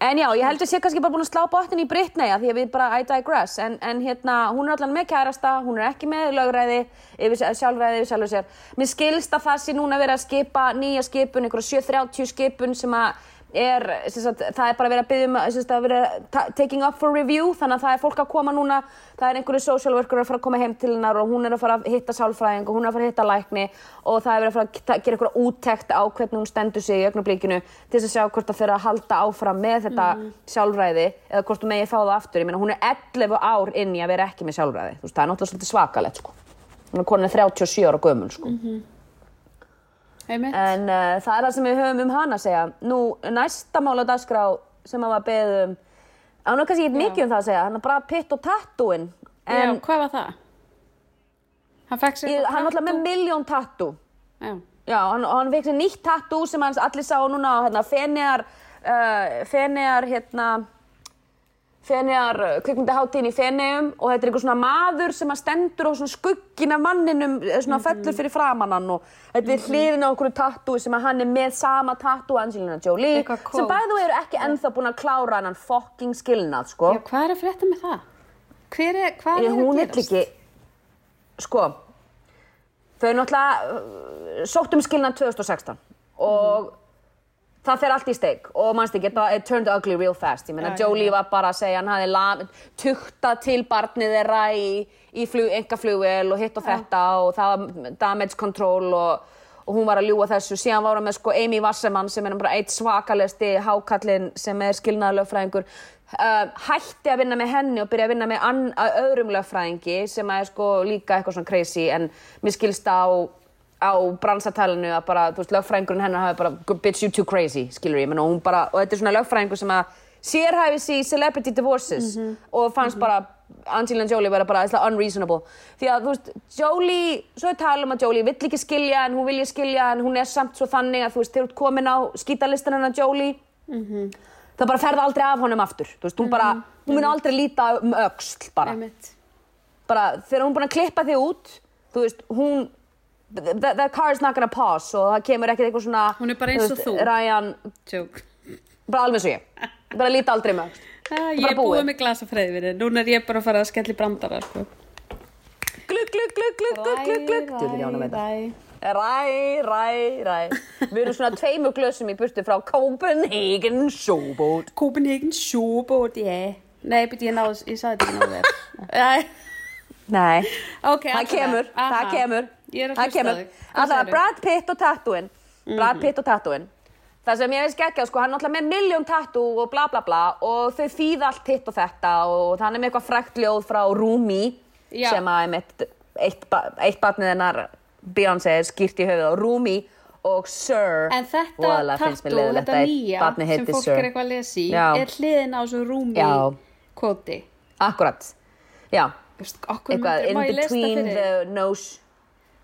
C: En já, ég held að sé kannski bara búin að slá botnin í Britney að því að við bara, I digress, en, en hérna, hún er allan með kærasta, hún er ekki með lögræði, yfir, sjálfræði yfir sjálfur sér. Mér skilst að það sé núna verið að skipa nýja skipun, einhverja 730 skipun sem að er, sagt, það er bara verið að byggja um, að vera ta- taking up for review, þannig að það er fólk að koma núna, það er einhverju social worker að fara að koma heim til hennar og hún er að fara að hitta sálfræðing og hún er að fara að hitta lækni og það er verið að fara að gera einhverja úttekt á hvernig hún stendur sig í augnablikinu til þess að sjá hvort það fyrir að halda áfram með þetta sjálfræði eða hvort þú megi fá það aftur. Meina, hún er 11 ár inn í að vera ekki með sjálfræði. Veist, það er náttúrulega svakalegt, sko. Hún er konin 37 ára gömul, sko.
B: Einmitt.
C: En uh, það er það sem við höfum um hana að segja. Nú, næsta mál á dagskrá sem að var beðum, á nú kannski ekki mikið um það að segja, hann er bara pitt og tattúin.
B: Já, hvað var það? Hann fekk sér
C: ég, hann er alltaf með miljón tattú.
B: Já.
C: Já, hann, hann fekk sér nýtt tattoo sem hans allir sá núna á hérna, Feneyjar, uh, Feneyjar, hérna, Feneyjar kvikmyndaháttíðin í Feneyjum og þetta er einhver svona maður sem að stendur á svona skuggin af manninum eh, svona fellur fyrir framannan og þetta er hliðin á okkur tattoo sem að hann er með sama tattoo Angelina Jolie sem bæðu eru ekki ennþá búin að klára hann fucking skilnað sko.
B: Já, hvað er að frétta með það? Hver er, hvað er
C: hún
B: að
C: er
B: gerast?
C: ekki sko þau náttúrulega uh, sóttum skilnað 2016 og það fer allt í steik. Og mannst ekki, it turned ugly real fast. Ég meina
B: Já, já,
C: Jolie
B: já.
C: var bara að segja hann hafði lam- tuktað til barnið þeirra í, í flug, engaflugvel og hitt og þetta og það var damage control og, og hún var að ljúga þessu. Síðan var hún með sko Amy Wasserman sem er bara eitt svakalesti hákallin sem er skilnaða lögfræðingur uh, hætti að vinna með henni og byrja að vinna með öðrum lögfræðingi sem er sko líka eitthvað svona crazy en mér skilst á á bransatalinu að bara, þú veist, lögfræðingurinn hennar hafi bara, bitch you too crazy, skilur ég, menn og hún bara, og þetta er svona lögfræðingur sem að sérhæfi sig í celebrity divorces og fannst bara Angelina Jolie vera bara eitthvað unreasonable. Því að þú veist, Jolie, svo er tala um að Jolie vill ekki skilja en hún vilja skilja en hún er samt svo þannig að þú veist, þú ert komin á skítalistan hennar Jolie það bara ferða aldrei af honum aftur. Þú veist, hún bara, hún mun aldrei líta um öxl bara. Bara þegar hún búin að klippa þig út þú veist, hún the, the car is not gonna pause og það kemur ekkert eitthvað svona
B: Hún er bara eins og þú.
C: Ryan, bara alveg svo ég bara líta aldrei með.
B: Ah, ég er búið með glasa freyðvinni. Núna er ég bara að fara að skella í brandara, sko.
C: glugg, glugg, glugg, glugg, glugg, glugg, á hana með þetta.
B: ræ.
C: ræ, ræ, við erum svona tveimur glösum í burtu frá Copenhagen Showboat
B: Copenhagen Showboat, yeah. Nei, byrja, ég náðu, ég sagði þetta ekki náðu þér. Nei.
C: nei,
B: Ok,
C: það kemur, það kemur
B: Ég er að hlusta þig.
C: Alltaf? Brad Pitt og tattooin Brad
B: Mhm.
C: Pitt og tattooin það sem ég veist geggja, sko, hann er alltaf með miljón tattoo og bla bla bla og þau þýða allt hitt og þetta og hann er með eitthvað frækt ljóð frá Rumi
B: Já.
C: sem að einmitt, eitt, ba- eitt barnið hennar Beyoncé er skýrt í höfuð á Rumi og Sir
B: En þetta
C: mér
B: tattoo, þetta
C: að eitt
B: nýja sem fólk
C: Sir.
B: er eitthvað að lesa í,
C: Já.
B: er hliðin á svo rúmi
C: Já.
B: kvoti.
C: akkurat, já
B: Okkur myndir, má
C: in
B: ég lesa það
C: between
B: fyrir?
C: the nose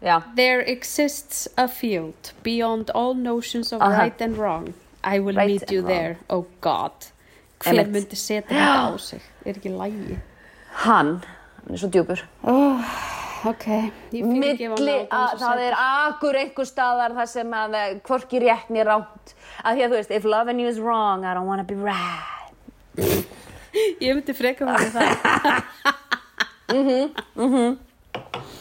C: já,
B: There exists a field beyond all notions of
C: Aha.
B: right and wrong. I will
C: Right
B: meet you
C: wrong.
B: there, oh God. Hver
C: Einmitt.
B: myndi setja þetta á sig? Er ekki lægi?
C: hann hann er svo djúpur
B: Ok, ég fyrirgefa
C: milli að það er akkur einhver staðar þar sem að eh, hvorki rétt mér rámt að því að þú veist, if loving you is wrong I don't wanna be right
B: Ég myndi freka fyrir það.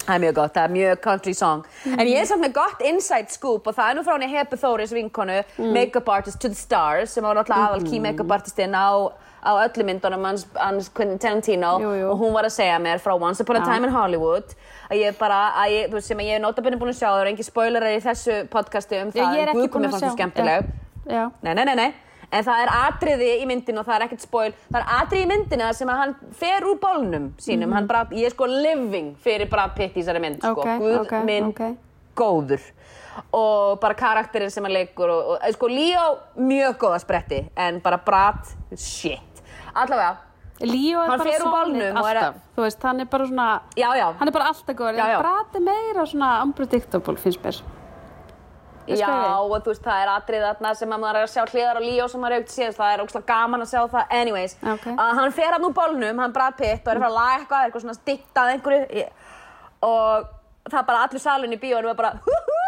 C: það er mjög gott, það er mjög country song en ég er samt með gott inside scoop og það er nú frá henni Hepu Þóris vinkonu
B: Mm.
C: makeup artist to the stars sem var náttúrulega aðal key makeup artistinn á, á öllu myndunum hans, hans Quentin Tarantino
B: Jú, jú.
C: og hún var að segja mér frá Once Upon a
B: Já.
C: Time in Hollywood að ég bara, að ég, sem að ég er notabunni búin að sjá það eru engin spoilerar í þessu podcasti um það en Guð komið
B: að
C: fannst svo skemmtileg
B: Já.
C: Nei, nei, nei, nei. En það er atriði í myndinu og það er ekkert spoil. Það er atriði í myndinu sem að hann fer úr bólnum sínum. Hann Brad, ég er sko living fyrir Brad Pitt í þessari mynd, sko.
B: Ok,
C: Guð
B: ok,
C: minn
B: ok.
C: góður. Og bara karakterinn sem hann leikur og, og sko, Leo, mjög góða spretti. En bara Brad, shit. Allavega,
B: Líó er bara
C: að-
B: alltaf. Þú veist, hann er bara svona,
C: já, já.
B: hann er bara alltaf góður. Brad er meira svona unpredictable, finnst mér.
C: Já, og þú veist, það er atrið þarna sem að maður er að sjá hliðar og Líó sem maður aukt síðan, það er ógslag gaman að sjá það, anyways.
B: Ok.
C: Að hann fer hann úr bólnum, hann Brad Pitt og er að fara að laga eitthvað, eitthvað svona stittað einhverju ég- og það er bara allur salun í bíónu er bara hú hú,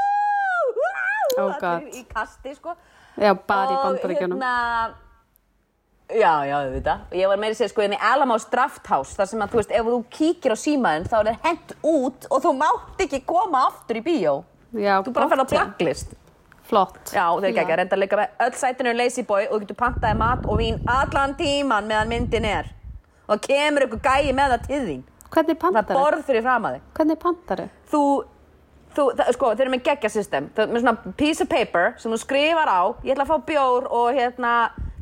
C: hú hú,
B: Oh
C: allir í kasti, sko.
B: Já, bara í
C: Og
B: bandaríkjunum.
C: hérna, já, já, þú veit það. Og ég var meira að segja, sko, inn í Alamos Drafthouse, þar sem að, þú veist, ef þú kíkir á símaðinn, þá er það hent út og þú mátt ekki koma aftur í bíó.
B: Já,
C: Þú bara
B: gott,
C: ferð á blacklist.
B: Flott.
C: Já, þeir ekki að reynda líka með öll sætinu er lazy boy og þú getur pantaði mat og vín allan tíman meðan myndin er. Og kemur ykkur gæi með það til þín.
B: Hvernig
C: Það er
B: pantari?
C: borð fyrir fram að þig.
B: Hvernig pantari?
C: Þú, þú, það, sko, þeir eru með geggja system. Það er með svona piece of paper sem þú skrifar á, ég ætla að fá bjór og hérna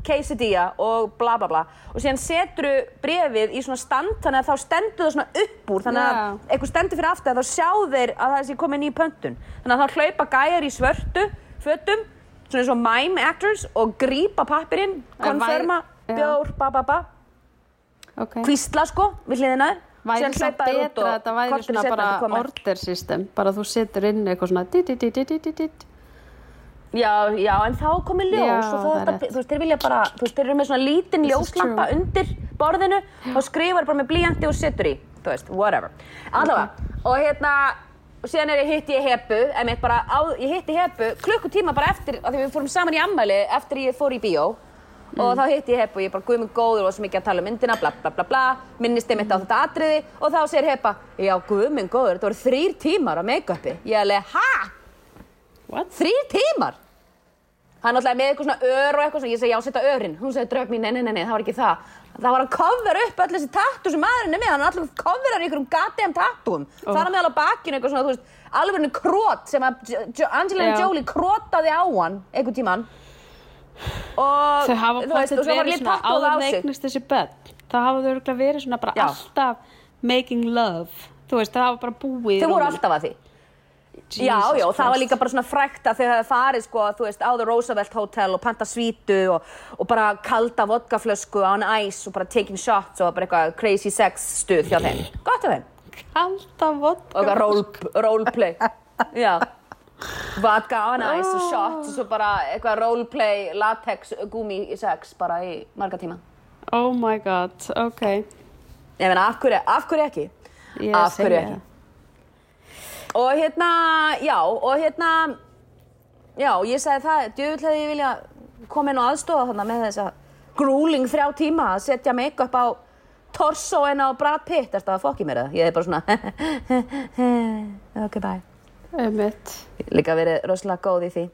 C: quesadilla og bla bla bla. Og síðan setur brefið í svona stand þannig að þá stendur það svona upp úr þannig að
B: Já.
C: eitthvað stendur fyrir aftur þá sjá þeir að það sé komið ný pöntun. Þannig að þá hlaupa gæjar í svörtu fötum, svona eins og mime actors og grípa pappirinn,
B: já.
C: bjór, ba ba ba,
B: Ok.
C: kvísla sko við hliðina. þér.
B: Væri það betra að þetta væri svona bara order system, bara þú setur inn eitthvað svona dit, dit, dit.
C: Já, já, en þá komið ljós
B: Já, það rétt.
C: þú veist, þeir vilja bara, þú veist, þeir eru með svona lítinn ljóslampa undir borðinu og skrifar bara með blíjandi og setur í, þú veist, whatever. Allavega, og hérna, og síðan er ég emitt bara, á, ég hitti hepu klukkutíma bara eftir, af því við fórum saman í ammæli eftir ég fór í bíó og þá hitti ég hepu og ég bara guð minn góður og svo mikið að tala um myndina, bla bla bla bla, minnist einmitt á þetta atriði og þá segir hepa, já guð minn góður, þetta voru þrýr tímar af make-upi. Ég alveg, ha?
B: What?
C: Þrýr tímar? Hann náttúrulega með eitthvað svona ör og eitthvað svona, ég segi já, setja örinn. Hún segi dröf mín, nei, nei, nei, nei, það var ekki það. Það var að cover upp öll þessi tattoo sem maðurinn er með, hann er alltaf coverar í einhverjum goddamn tattooum. Oh. Það er meðal á bakinu eitthvað svona, þú veist, alveg krót sem að Angelina
B: Já.
C: Jolie krótaði á hann einhvern tíman. Og,
B: Þau hafa
C: veist, og
B: verið svona áður neignist þessi börn. Það hafa þau örugglega verið svona bara
C: Já.
B: alltaf making love. Þú veist, það hafa bara búið
C: Þau voru alltaf að því.
B: Jesus
C: já, já, það var
B: Christ.
C: líka bara svona frækt að þau hefði farið sko, þú veist, á The Roosevelt Hotel og panta svítu og, og bara kalda vodkaflösku á hann æs og bara taking shots og bara eitthvað crazy sex stuð hjá þeim. Gott hjá þeim.
B: Kalda vodka.
C: Og eitthvað role, roleplay. Já. Vodka á hann æs og shots og svo bara eitthvað roleplay latex gumi í sex bara í marga tíma.
B: Oh my god, ok.
C: Ég meina, af hverju, af hverju ekki?
B: Ég
C: af hverju
B: það.
C: ekki? Og hérna, já, og hérna, já, ég sagði það, djöfull hefði ég vilja koma inn og aðstofa þarna með þessa grúling þrjá tíma að setja make-up á torsoinn á Brad Pitt, ertu að fokki mér það? Ég hef bara svona, ok, bye. Líka verið rosalega góð í því.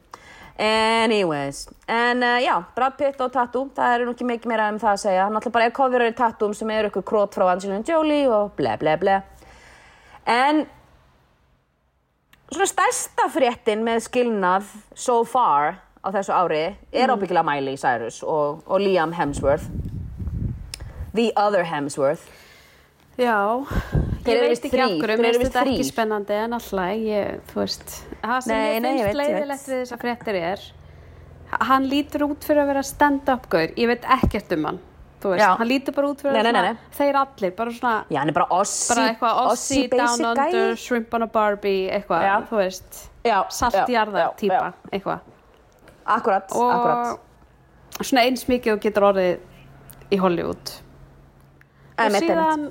C: Anyways, en uh, já, Brad Pitt og tattoo, það er nú ekki mikið meira um það að segja. Hann alltaf bara er coverar í tattoo sem eru ykkur krót frá Angelina Jolie og ble ble ble. En svona stærsta fréttin með skilnað so far á þessu ári er
B: Mm.
C: ábyggilega Miley Cyrus og, og Liam Hemsworth. The other Hemsworth.
B: Já,
C: Þeir
B: ég veit ekki af hverju, mér finnst þetta ekki spennandi en alltaf, ég, þú veist, það sem
C: Nei,
B: ég finnst leiðilegt við þessar fréttir er, hann lítur út fyrir að vera stand-up-gaur, ég veit ekkert um hann, þú veist,
C: Já.
B: hann lítur bara út fyrir
C: Nei,
B: að
C: nei,
B: svona, þeir allir, bara svona,
C: Já, hann er bara Ossi,
B: bara eitthvað Ossi, Down Under. Shrimp on a Barbie, eitthvað, þú veist,
C: Já,
B: salt
C: já,
B: í jarðar
C: já,
B: típa,
C: já.
B: eitthvað.
C: Akkurat,
B: Og
C: akkurat.
B: svona eins mikið og getur orðið í Hollywood. og síðan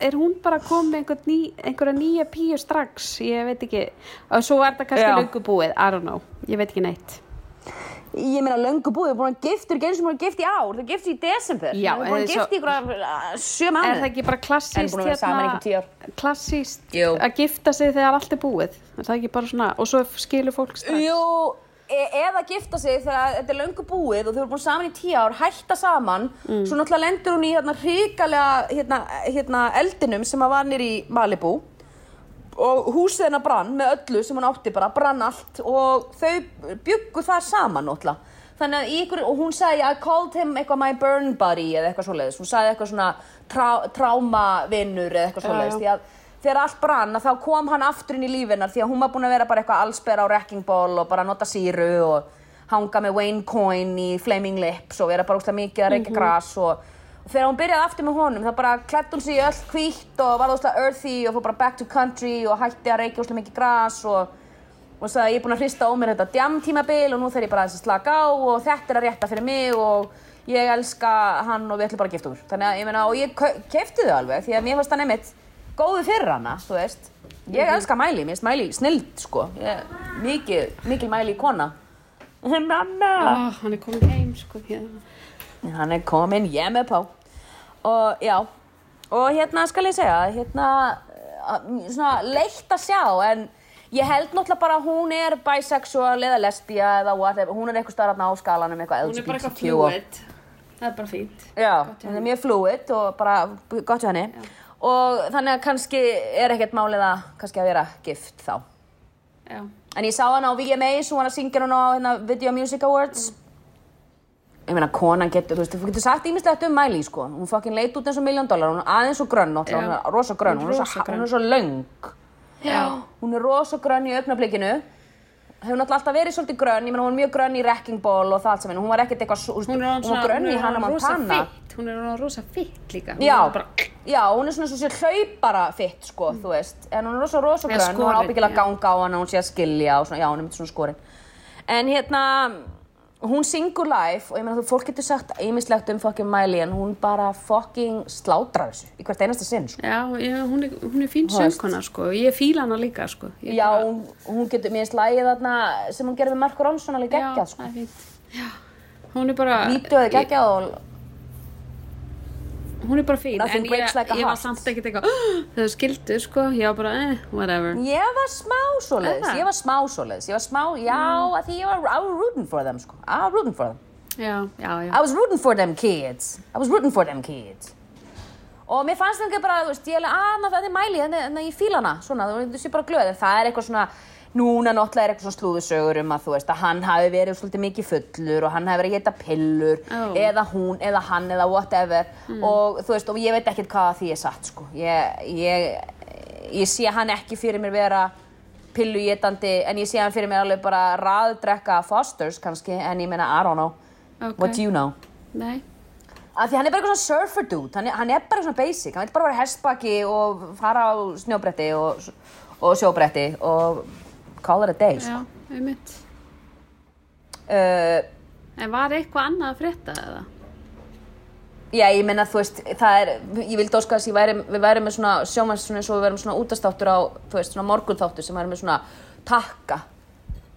B: er hún bara komið með einhver ný, einhverja nýja píu strax? Ég veit ekki, og svo er það kannski
C: Já.
B: löngu búið, I don't know, ég veit ekki neitt.
C: Ég meina löngu búið, búin að giftur, ekki eins og búin að gift í ár, það gift í desember. Það er búin að
B: svo-
C: gift í ykkur sjö mánu.
B: er það ekki bara klassíst
C: ár.
B: klassíst að gifta sig þegar allt er búið? Er það ekki bara svona, og svo skilur fólk strax?
C: Jú, e eða gifta sig þegar þetta er löngu búið og þau eru búin saman í tíu ár, hætta saman,
B: Mm.
C: svo náttúrulega lendur hún í hérna hrikalega hérna, hérna eldinum sem að var nýr í Malibu og húsið hennar brann með öllu sem hún átti bara, brann allt og þau byggu það saman náttúrulega. Þannig að ykkur, og hún sagði, I called him eitthvað my burn buddy eða eitthvað svoleiðis, hún sagði eitthvað svona trá, trámavinnur eða eitthvað svoleiðis, því að þegar allt brann þá kom hann aftur inn í lífinnar því að hún var búin að vera bara eitthvað allsber á wrecking ball og bara nota síru og hanga með Wayne Coyne í Flaming Lips og vera bara úrslega mikið að reykja gras og, og þegar hún byrjaði aftur með honum þá bara klætt hún sig í öll hvítt og var úrslega earthy og fór bara back to country og hætti að reykja úrslega mikið gras og og sagði ég er búin að hrista á mér þetta djam tímabil og nú þarf ég bara að slaka á og þetta er að rétta fyrir mig og ég elska hann og við ætlum bara að gifta úr þannig að ég meina og ég kefti þau alveg því að mér fannst hann einmitt góðu fyrir hana þú veist. Ég elska Miley, mér finnst Miley snild sko. Ég, mikið, mikil Miley kona. Mamma!
B: Oh, hann er komin heim sko hérna.
C: hann er komin hjemmepá og já. Og hérna skal ég segja hérna svona leitt að sjá en ég held náttúrulega bara að hún er bisexual eða lesbía eða whatever. Hún er eitthvað starfna á skalanum eitthvað
B: hún er bara eitthvað fluid. Það er bara fínt.
C: Já, hún er mjög fluid og bara gott hjá henni og þannig að kannski er ekkert málið að kannski að vera gift þá
B: já,
C: En ég sá hana á VMAs, hún var að syngja hún á hérna, Video Music Awards. Ég meina, konan getur, þú veist, þú getur sagt ímislegt um Miley, sko. Hún fucking leit út eins og miljón dólar, hún er aðeins og grönn,
B: Já.
C: hún er rosa grönn, hún er,
B: Rosa
C: svo, hún er svo löng.
B: já.
C: Hún er rosa grönn í augnablikinu. Hefur náttúrulega alltaf verið svolítið grönn, ég meina, hún er mjög grönn í Wrecking Ball og það allt saman. Hún var ekkert eitthvað, svo-
B: hún
C: hún var grönn í Hannah Montana.
B: Hún er orðin rosa fitt líka Hún
C: Já,
B: er bara,
C: já, hún er svona svo sér hlaupara fitt, sko, þú veist. En hún er rosa, rosa
B: Já,
C: grönn, hún er ábyggilega
B: já.
C: ganga á hana, hún sé að skilja og svona, já, hún er myndið svona skorin. en hérna hún syngur live og ég meina þú fólk getur sagt ýmislegt um fucking Miley en hún bara fucking slátrar þessu í hvert einasta sinn sko.
B: Já, ég, hún, er, hún er fín söngkona sko, ég fíla hana líka sko. Ég
C: já,
B: bara-
C: hún, hún getur, mér finnst lagið þarna sem hún gerði með Marko Ronson alveg geggjað
B: Já,
C: sko.
B: það er fínt. Já, hún er bara...
C: Er geggjað og
B: Hún er bara fín, en ég,
C: like
B: ég var samt ekkert eitthvað, þau skildu sko, ég var bara, eh, whatever.
C: ég var smá svoleiðis, ég var smá svoleiðis, ég var smá, já, að því ég var, I was rooting for them sko, I was rooting for them.
B: Já, já, já.
C: I was rooting for them kids. I was rooting for them kids. Og mér fannst það ekki bara, þú veist, ég alveg að það er mæli, þannig að ég fíla hana svona, þú veist, ég bara glöð, en það er eitthvað svona núna náttúrulega er eitthvað svona slúðusögur um að þú veist að hann hafi verið svolítið mikið fullur og hann hafi verið að geta pillur
B: Ó.
C: eða hún, eða hann, eða whatever. Og þú veist, og ég veit ekkert hvað af því er satt sko, ég, ég ég sé hann ekki fyrir mér vera pillujetandi, en ég sé hann fyrir mér alveg bara raðdrekka Fosters kannski, en ég meina, I don't know.
B: Ok.
C: what do you know?
B: Nei,
C: að því hann er bara eitthvað svona surfer dude. Hann er, hann er bara svona basic, hann vil bara vera hestbaki og fara á snjóbretti og, og sjóbretti og call it a day sko.
B: já, einmitt.
C: uh,
B: En var eitthvað annað að frétta eða?
C: já ég meina þú veist það er, ég vildi óska þess að væri, við væri með svona sjómanns svona eins og við værum svona útastáttur á þú veist svona morgunþáttur sem væri með svona takka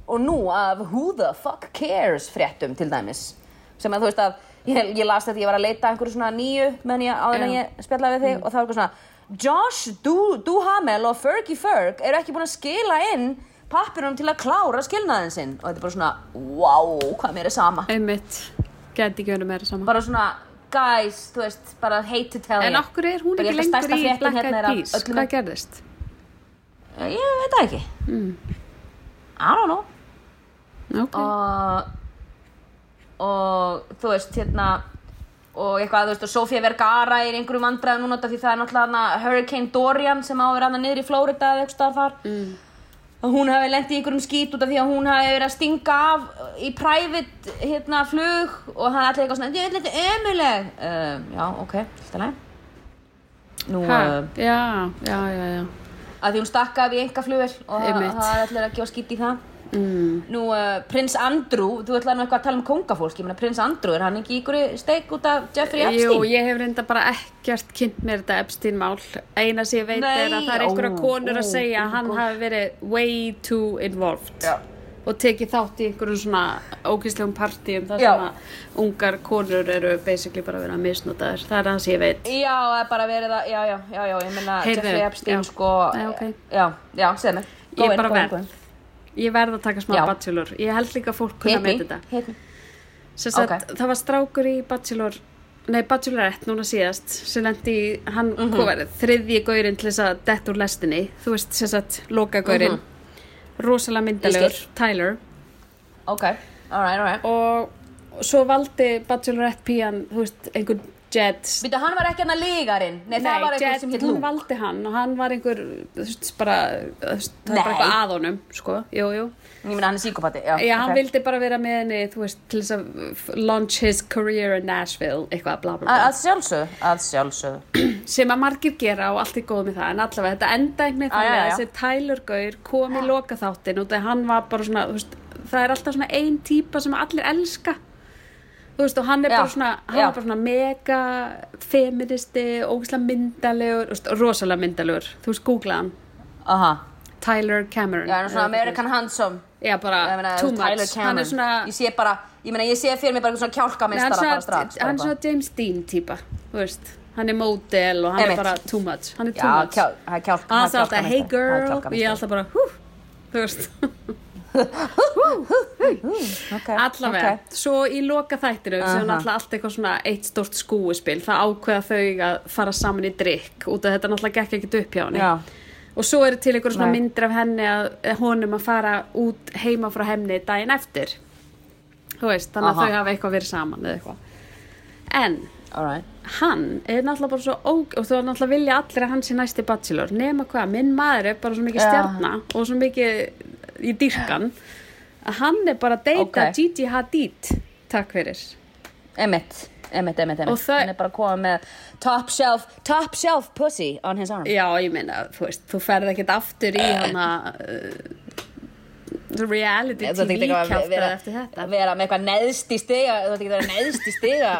C: og nú af who the fuck cares fréttum til dæmis sem að þú veist að ég, ég las þetta, ég var að leita einhverju svona nýju meðan ég áður en ég spjallaði við þig og það var eitthvað svona Josh Du- Duhamel og Fergie Ferg eru ekki búin að skila inn pappirunum til að klára skilnaðin sinn. Og þetta er bara svona, wow, hvað mér er sama.
B: Einmitt, gæti ekki verið meira saman.
C: bara svona, guys, þú veist bara hate to tell
B: En
C: you.
B: okkur er hún ekki lengur í Black
C: hérna
B: Eyed
C: er að
B: Peas?
C: öllum-
B: Hvað gerðist?
C: ég veit það ekki. I don't know.
B: Ok,
C: og, og þú veist hérna og eitthvað, þú veist, og Sofía Vergara er einhverjum vandræðum núna því það er náttúrulega Hurricane Dorian sem á að vera hana niður í Florida eða eitthvað þar. Mm. Og hún hafi lent í einhverjum skít út af því að hún hafi verið að stinga af í private hérna flug og hann allir eitthvað svona, þetta ömuleg uh, já, ok, nú,
B: ha,
C: uh,
B: já, já, já, já.
C: að því hún stakka af í enga flugvel og það er allir að gefa skýtt í það
B: Mm.
C: Nú, uh, prins Andrew, þú ætlaði nú eitthvað að tala um kongafólk, ég meina prins Andrew, er hann ekki í ykkur steik út af Jeffrey Epstein?
B: Jú, ég hef reynda bara ekkert kynnt mér þetta Epstein-mál. Eina sem ég veit
C: Nei,
B: er að það er einhverja
C: ó,
B: konur að
C: ó,
B: segja að hann hafi verið way too involved.
C: Já.
B: Og tekið þátt í einhverjum svona ógæslegum partíum þar sem að ungar konur eru basically bara að vera misnotaðir. Það er það sem ég veit.
C: Já, það er bara verið að, já, já, já, já, ég meina Jeffrey Epstein,
B: já.
C: sko,
B: Nei, ok.
C: já, já, segð
B: Ég
C: in,
B: bara verð. Ég verð að taka smá
C: Já.
B: bachelor. Ég held líka fólk kunna með
C: me,
B: þetta.
C: hit me.
B: Sem sagt,
C: Ok.
B: það var strákur í Bachelor nei, Bachelorette núna síðast sem lendi í, hann, mm það þriðji gaurinn til þess að dett úr lestinni þú veist, sem sagt, loka gaurinn rosalega myndalegur,
C: Mhm. skil.
B: Tyler
C: Ok, alright, alright.
B: og svo valdi Bachelorette pían, þú veist, einhvern Jed
C: Býtu, hann var ekki hann að lígarinn, nei, það var eitthvað sem hitt
B: hún
C: Luke.
B: valdi hann og hann var einhver, þú veist, bara það var bara
C: Nei.
B: eitthvað að honum, sko, jú, jú
C: Ég meina hann er síkopati, já.
B: Já, hann
C: ok.
B: vildi bara vera með henni, þú veist, til þess að launch his career in Nashville, eitthvað, bla bla bla.
C: Að sjálfsögðu, að sjálfsögðu.
B: sem að margir gera og allt er góð með það en allavega þetta enda einhvern veginn þessi Tyler Gaur kom í loka þáttin og hann það er alltaf svona ein típa sem allir elska þú veist og hann er
C: Já,
B: bara svona hann var bara svona mega feministi, ógislega myndalegur rosalega myndalegur, þú veist googla hann.
C: Aha,
B: Tyler Cameron.
C: Já, hann er svona American Handsome.
B: já bara
C: meina,
B: too much. Hann er svona
C: Ég sé bara, ég meina, ég sé fyrir mig bara svona kjálkamistara
B: er
C: bara strax.
B: hann er svona James Dean típa þú veist, hann er model og hann
C: Einmitt.
B: er bara too much. Hann er too
C: Já,
B: much.
C: kjál- er
B: og hann
C: er
B: alltaf hey
C: er
B: girl. Og ég alltaf bara hú þú veist
C: Okay,
B: allavega,
C: ok.
B: svo í loka þættinu sem er
C: Aha.
B: náttúrulega allt eitthvað svona eitt stórt skúispil það ákveða þau að fara saman í drikk út af þetta náttúrulega gekk ekkert upp hjá henni
C: Já.
B: og svo eru til einhver svona myndir af henni að eh, honum að fara út heima frá henni daginn eftir þú veist, þannig að
C: Aha.
B: þau hafa eitthvað verið saman eða eitthvað en
C: Alright.
B: hann er náttúrulega bara svo og þú er náttúrulega vilja allir að hann sé næsti bachelor nema hvað, minn maður er bara svo mikið
C: Já.
B: stjarna og svo mikið í dyrkan að hann er bara að deyta
C: Ok.
B: Gigi Hadid takk fyrir
C: Emmett, Emmett,
B: Og
C: Emmett.
B: það-
C: Hann er bara að koma með top shelf, top shelf pussy on his arm.
B: já, ég meina, þú veist, þú ferð ekkert aftur í hana uh, reality TV kjátt eftir þetta
C: vera með eitthvað neðst í stiga þú þarft ekki að vera neðst í stiga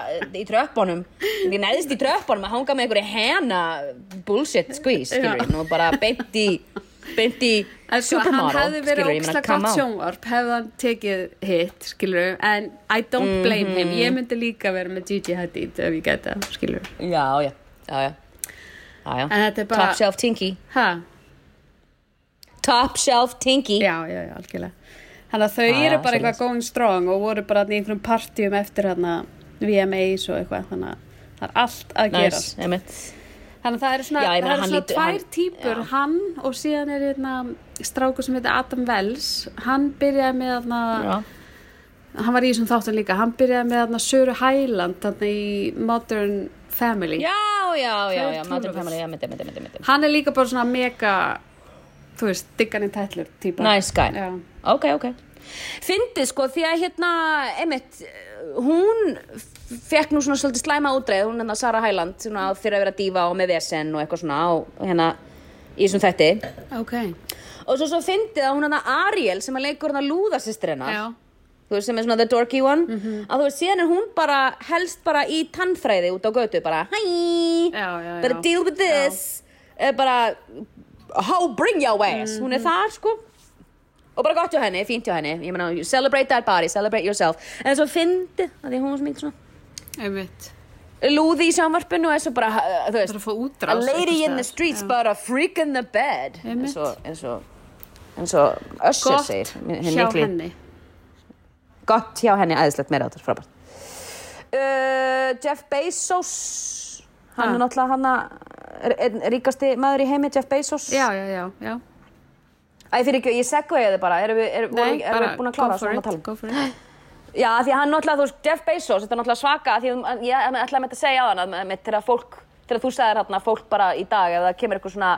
C: í tröppunum Ekki neðst í tröppunum að hanga með einhverju hena bullshit squeeze skilur nú bara beint í beint í
B: En sko, hann hefði verið
C: come
B: gott sjónvarp hefði hann tekið hitt, skilur en I don't blame him, ég myndi líka vera með Gigi Hadid ef ég geta, skilur
C: Já, já, já, já.
B: bara-
C: Top shelf tinky.
B: Ha,
C: Top shelf tinky.
B: Já, já, já, algjörlega. Þannig að þau
C: já,
B: eru bara eitthvað going strong og voru bara í einhverjum partíum eftir hérna VMAs og eitthvað þannig að það er allt að
C: Nice,
B: gerast.
C: einmitt.
B: Þannig að það eru svona,
C: Já,
B: það eru svona tvær
C: hann-
B: típur
C: já.
B: hann og síðan er hérna strákur sem heitir Adam Wells hann byrjaði með þarna
C: Já,
B: hann var í þessum þáttum líka, hann byrjaði með þarna Söru Hæland í Modern Family.
C: Já, já, já, já, Modern. Family, já, myndi, myndi, myndi,
B: hann er líka bara svona mega þú veist, diggan í tætlur típa
C: Nice guy.
B: Já.
C: Ok, ok. Fyndið sko því að hérna, einmitt, hún fekk nú svona svolítið slæma útreið, hún hérna Sara Hæland svona, fyrir að vera dífa og með vesen og eitthvað svona og hérna í þessum þætti.
B: Ok,
C: og svo svo fyndið að hún hérna Ariel sem að leikur hérna lúðasisturina
B: já,
C: þú veist sem er svona the dorky one. Að þú veist síðan er hún bara helst bara í tannfræði út á götu bara
B: Já, já,
C: better
B: já.
C: deal with this. Eh, bara how bring your ass hún er þar sko. Og bara gott hjá henni, fínt hjá henni. Ég meina, celebrate that body, celebrate yourself. En svo fyndi, að því að hún var svo mikið svona.
B: Einmitt.
C: Lúði í sjámarpinu og er svo bara, þú
B: það er
C: veist
B: að fá
C: a
B: útrás
C: lady in the streets
B: staðar.
C: but a freak in the bed. Eins og eins og, Usher
B: gott
C: segir
B: hjá henni.
C: Gott hjá henni, æðislegt meira áttur, frábært. Uh, Jeff Bezos hann
B: Ha.
C: er náttúrulega hann að ríkasti maður í heimi, Jeff Bezos.
B: Já, já, já, já.
C: Æ, fyrir ekki, ég segveði þið bara erum við, er,
B: Nei,
C: erum við
B: bara
C: búin að klára
B: for
C: svona að tala? um? Já, því að hann náttúrulega, þú veist, Jeff Bezos, þetta er náttúrulega svaka, því að ég ætlaði að segja á hann, að með, þegar fólk, þegar þú sagðir hérna, fólk bara í dag, ef það kemur eitthvað svona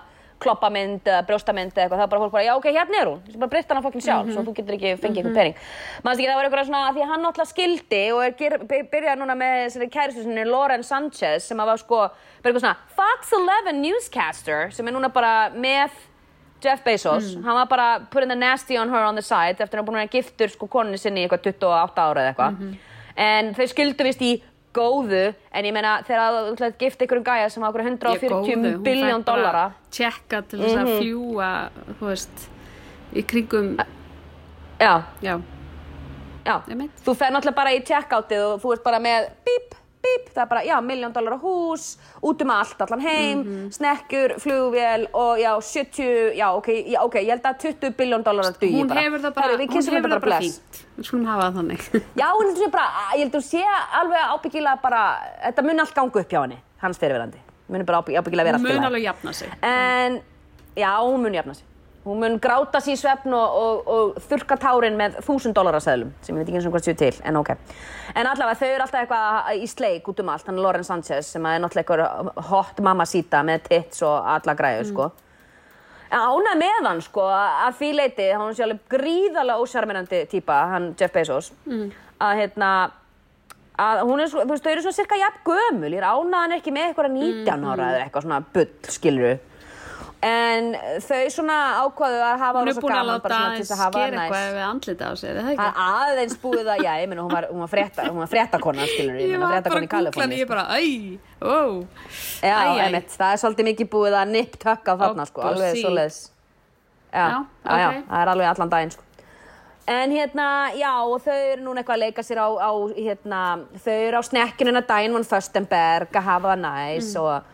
C: kloppamynd, brjóstamynd eða eitthvað, það er bara fólk bara, já, ok, hérna er hún, skal bara breytta hana fokkin sjálf, svo þú getur ekki fengið eitthvað pening. Manst ekki, það var eitthvað svona, því að hann náttúrulega skildi og er ger, by- byrjað núna með þessari kæristu sinni, Lauren Sanchez, sem að var sko, bara eitthvað svona, Fox 11 newscaster, sem er núna bara með Jeff Bezos, hann var bara putting the nasty on her on the side eftir að hann búin að giftur sko konunni sinni í eitthvað 28 ára eða eitthvað. En þau skildu vist í góðu en ég meina þegar þú ætlaði að gifta einhverjum gæja sem á okkur 140 biljón dollara.
B: tjekka til þess að fljúa þú veist í kringum
C: já,
B: já,
C: já, þú fer náttúrulega bara í checkoutið og þú ert bara með bíp, bíp, það er bara, já, miljón dollara hús út um allt, allan heim
B: Mhm.
C: snekkur, flugvél og já, 70, já, ok, já, ok ég held að 20 biljón dollara dugi
B: hún
C: bara
B: hefur það bara,
C: Herru, við
B: hún hefur það bara fínt við skulum hafa það þannig
C: Já, hún heldur sé bara, ég heldur sé alveg ábyggilega bara, þetta mun allt ganga upp hjá henni, hans fyrirverandi. Mun bara ábygg- ábyggilega vera
B: hún
C: allt í
B: mun
C: lagi.
B: alveg jafna sig
C: En, já, hún mun jafna sig. Hún mun gráta sér svefn og, og, og þurka tárin með þúsund dólarasæðlum, sem ég veit ekki eins og hvað séu til, en ok. En allavega, þau eru alltaf eitthvað í sleik út um allt, hann Lauren Sanchez, sem er náttúrulega eitthvað hot mamma síta með tits og alla græður, sko. En ánæg með hann sko að því leiti, hann sé alveg gríðarlega ósjarmirandi típa, hann Jeff Bezos að hérna að hún er svo, þú veist, þau eru svona cirka jafn gömul, ég er ánæg hann er ekki með eitthvað 19 ára eða eitthvað svona bull, skiluru en þau svona ákvaðu að hafa
B: hún er búin að
C: gaman
B: láta
C: bara svona til þess að hafa
B: gera
C: næs
B: eitthvað við andlita á sig, er það
C: Það
B: ekki?
C: er aðeins búið að, já, ég meina, hún var, hún var frétta, hún var fréttakona, skilur, ég
B: Ég
C: meina,
B: var bara að
C: í
B: googla
C: Kaliforni.
B: ég bara, æ, ó
C: Já,
B: Æ, æ.
C: einmitt, það er svolítið mikið búið að nipp tökka þarna, sko, alveg
B: sí.
C: svoleiðis. Já,
B: Já,
C: já, já, það er alveg allan daginn, sko. En hérna, já, og þau eru núna eitthvað að leika sér á, á hérna, þau eru á snekkinu hennar daginn von Föstenberg að hafa það næs
B: Mm.
C: og,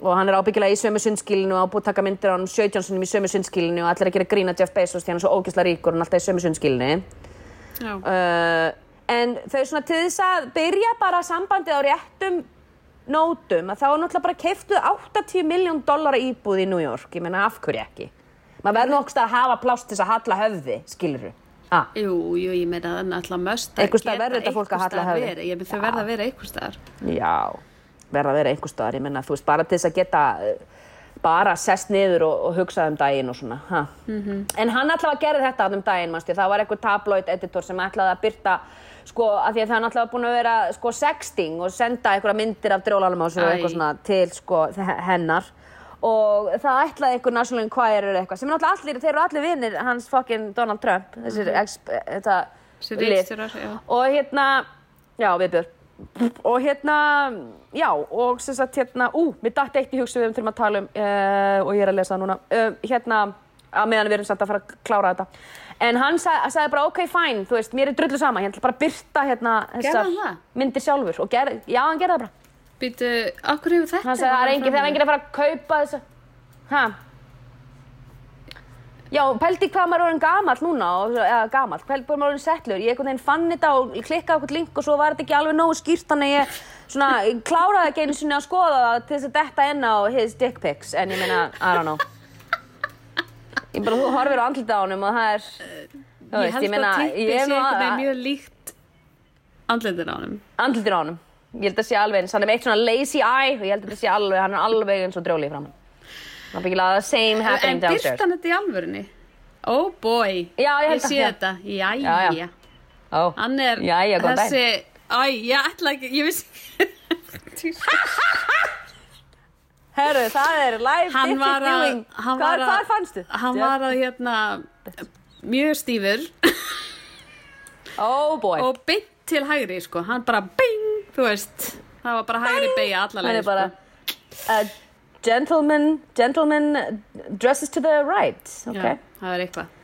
C: og hann er ábyggilega í sömu sundskilinu og á búið að taka myndir á hann 17 sinum í sömu sundskilinu og allir að gera grína Jeff Bezos því hann er svo ógeðslega ríkur og hann er alltaf í sömu sundskilinu. Uh, en þau svona til þess að byrja bara sambandið á réttum nótum að þá er náttúrulega bara keiftuð 80 miljón dollara íbúð í New York. Ég meina af hverju ekki? Maður verður nokkst að hafa pláss til þess að halla höfði skilur ah.
B: jú, jú, ég meina það er náttúrulega möst að geta
C: fólk að
B: verið. ég meina þau verða að vera einhvers staðar.
C: Já, verða að vera einhver staðar. Ég meina þú veist bara til þess að geta uh, bara sest niður og, og hugsa um daginn og svona ha.
B: Mhm.
C: en hann allavega gerði þetta þarna um daginn manstu, það var einhver tabloid editor sem ætlaði að byrta sko, að því að það er náttúrulega búin að vera sko, sexting og senda einhverja myndir af drólanum á sig og eitthvað svona til sko, hennar. Og það ætlaði einhver National Enquirer eða eitthvað sem er náttúrulega allir, þeir eru allir vinir hans fucking Donald Trump þessir ex, þetta
B: Þessi
C: lið. og hérna, já viðbjörn og hérna, já og sem sagt hérna, ú, mér datt eitt í hugsu við þurfum að tala um uh, og ég er að lesa það núna. Uh, hérna, að meðan við erum samt að fara að klára þetta. En hann sag, sagði bara ok, fine, þú veist, mér er drullu sama ég ætla bara byrta hérna þessar myndir sjálfur og ger, já, hann gerði það bara.
B: Býtu, okkur hefur þetta
C: hann sagði það er engin, það er engin að fara að kaupa þessu. Ha Já, pældi hvað maður er orðin gamall núna, eða gamall, pældi hvað maður er orðin settlur. Ég einhvern veginn fann þetta og ég klikkaði eitthvað link og svo var þetta ekki alveg nógu skýrt, þannig ég svona, ég kláraði ekki einu sinni að skoða það til þess að detta inn á his dick pics, en ég meina, I don't know. Ég bara, þú horfir á andlita á honum og það er, þú
B: Ég
C: veist,
B: held
C: ég meina,
B: að tippi
C: ég
B: sé
C: er nú
B: einhvern veginn
C: að,
B: mjög líkt andlindin á honum.
C: andlitin á honum. Ég held að sé alveg eins, hann er með eitt svona lazy eye og ég held að þetta sé alveg, hann er alveg eins og drjóli í framann. Byggilega the same
B: En
C: happening
B: byrt
C: downstairs.
B: hann þetta í alvörunni? Oh boy,
C: Já, ég held
B: sé þetta. Jæja.
C: Ó,
B: Hann er
C: Jæja, daginn.
B: þessi, æ, ég ætla ekki, ég vissi.
C: Herru, það er live
B: hann var að, hann var að? Hann var að, hérna, mjög stífur
C: Oh boy.
B: og beint til hægri, sko. Hann bara, bing, þú veist, það var bara hægri beigja
C: er bara
B: sko.
C: Gentleman, gentleman dresses to the right. Ok.
B: Já, það er eitthvað.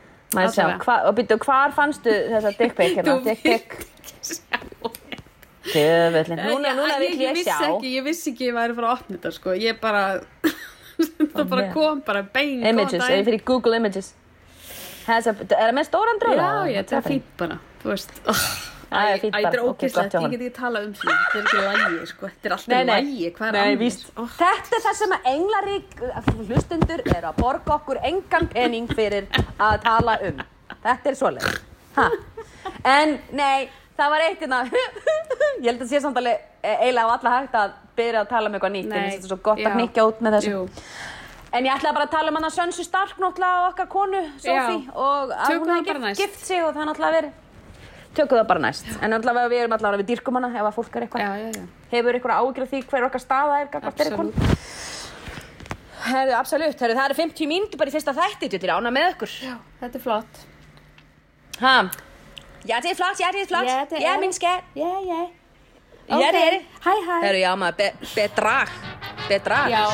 C: Hva, og byrju, hvar fannstu þessa dick pic hérna?
B: Þú
C: Dick pic. Tjöfullin. Núna, núna
B: ég,
C: vill
B: ég
C: ég sjá.
B: ekki, ég vissi ekki ég væri að fara að opna þetta sko, ég bara það bara kom bara bein
C: Images, ég fyrir Google Images. A, er það með stóran dröla?
B: já, ég, þetta er fínt bara þú veist, oh,
C: Það er
B: er
C: hjá
B: ég get ekki talað um því þetta er ekki lægi, sko, þetta er alltaf lægi hvað er annars? Oh,
C: Þetta er það sem að englarík hlustundur eru að borga okkur engan pening fyrir að tala um. Þetta er svoleið. Ha. En nei, það var eitt hérna, ég held að sé samt alveg eh, eiginlega á alla hægt að byrja að tala um eitthvað nýtt, en þetta er svo gott
B: já.
C: að knikja út með þessu.
B: jú.
C: En ég ætlaði bara að tala um hana Sönsu Stark náttúrulega og okkar konu,
B: Já.
C: og að hún hefði gift, sig og það er náttúrulega verið. Tökum það bara næst. En náttúrulega við erum allavega við dýrkum hana ef að fólk er eitthvað
B: já, já, já,
C: hefur ykkur af því hver okkar staða er gagvart þeirri konu? Herðu, absolutt, herðu, það eru 50 mínútur bara í fyrsta þætti, til ána með ykkur.
B: já, þetta er flott
C: Ha? Ja, det er flot, ja, det er flot.
B: Ja, det
C: ja
B: er
C: min skat.
B: já, já
C: Ja, det er
B: hæ, hæ
C: Herðu, já maður, be bedrag. Bedrag.
B: já,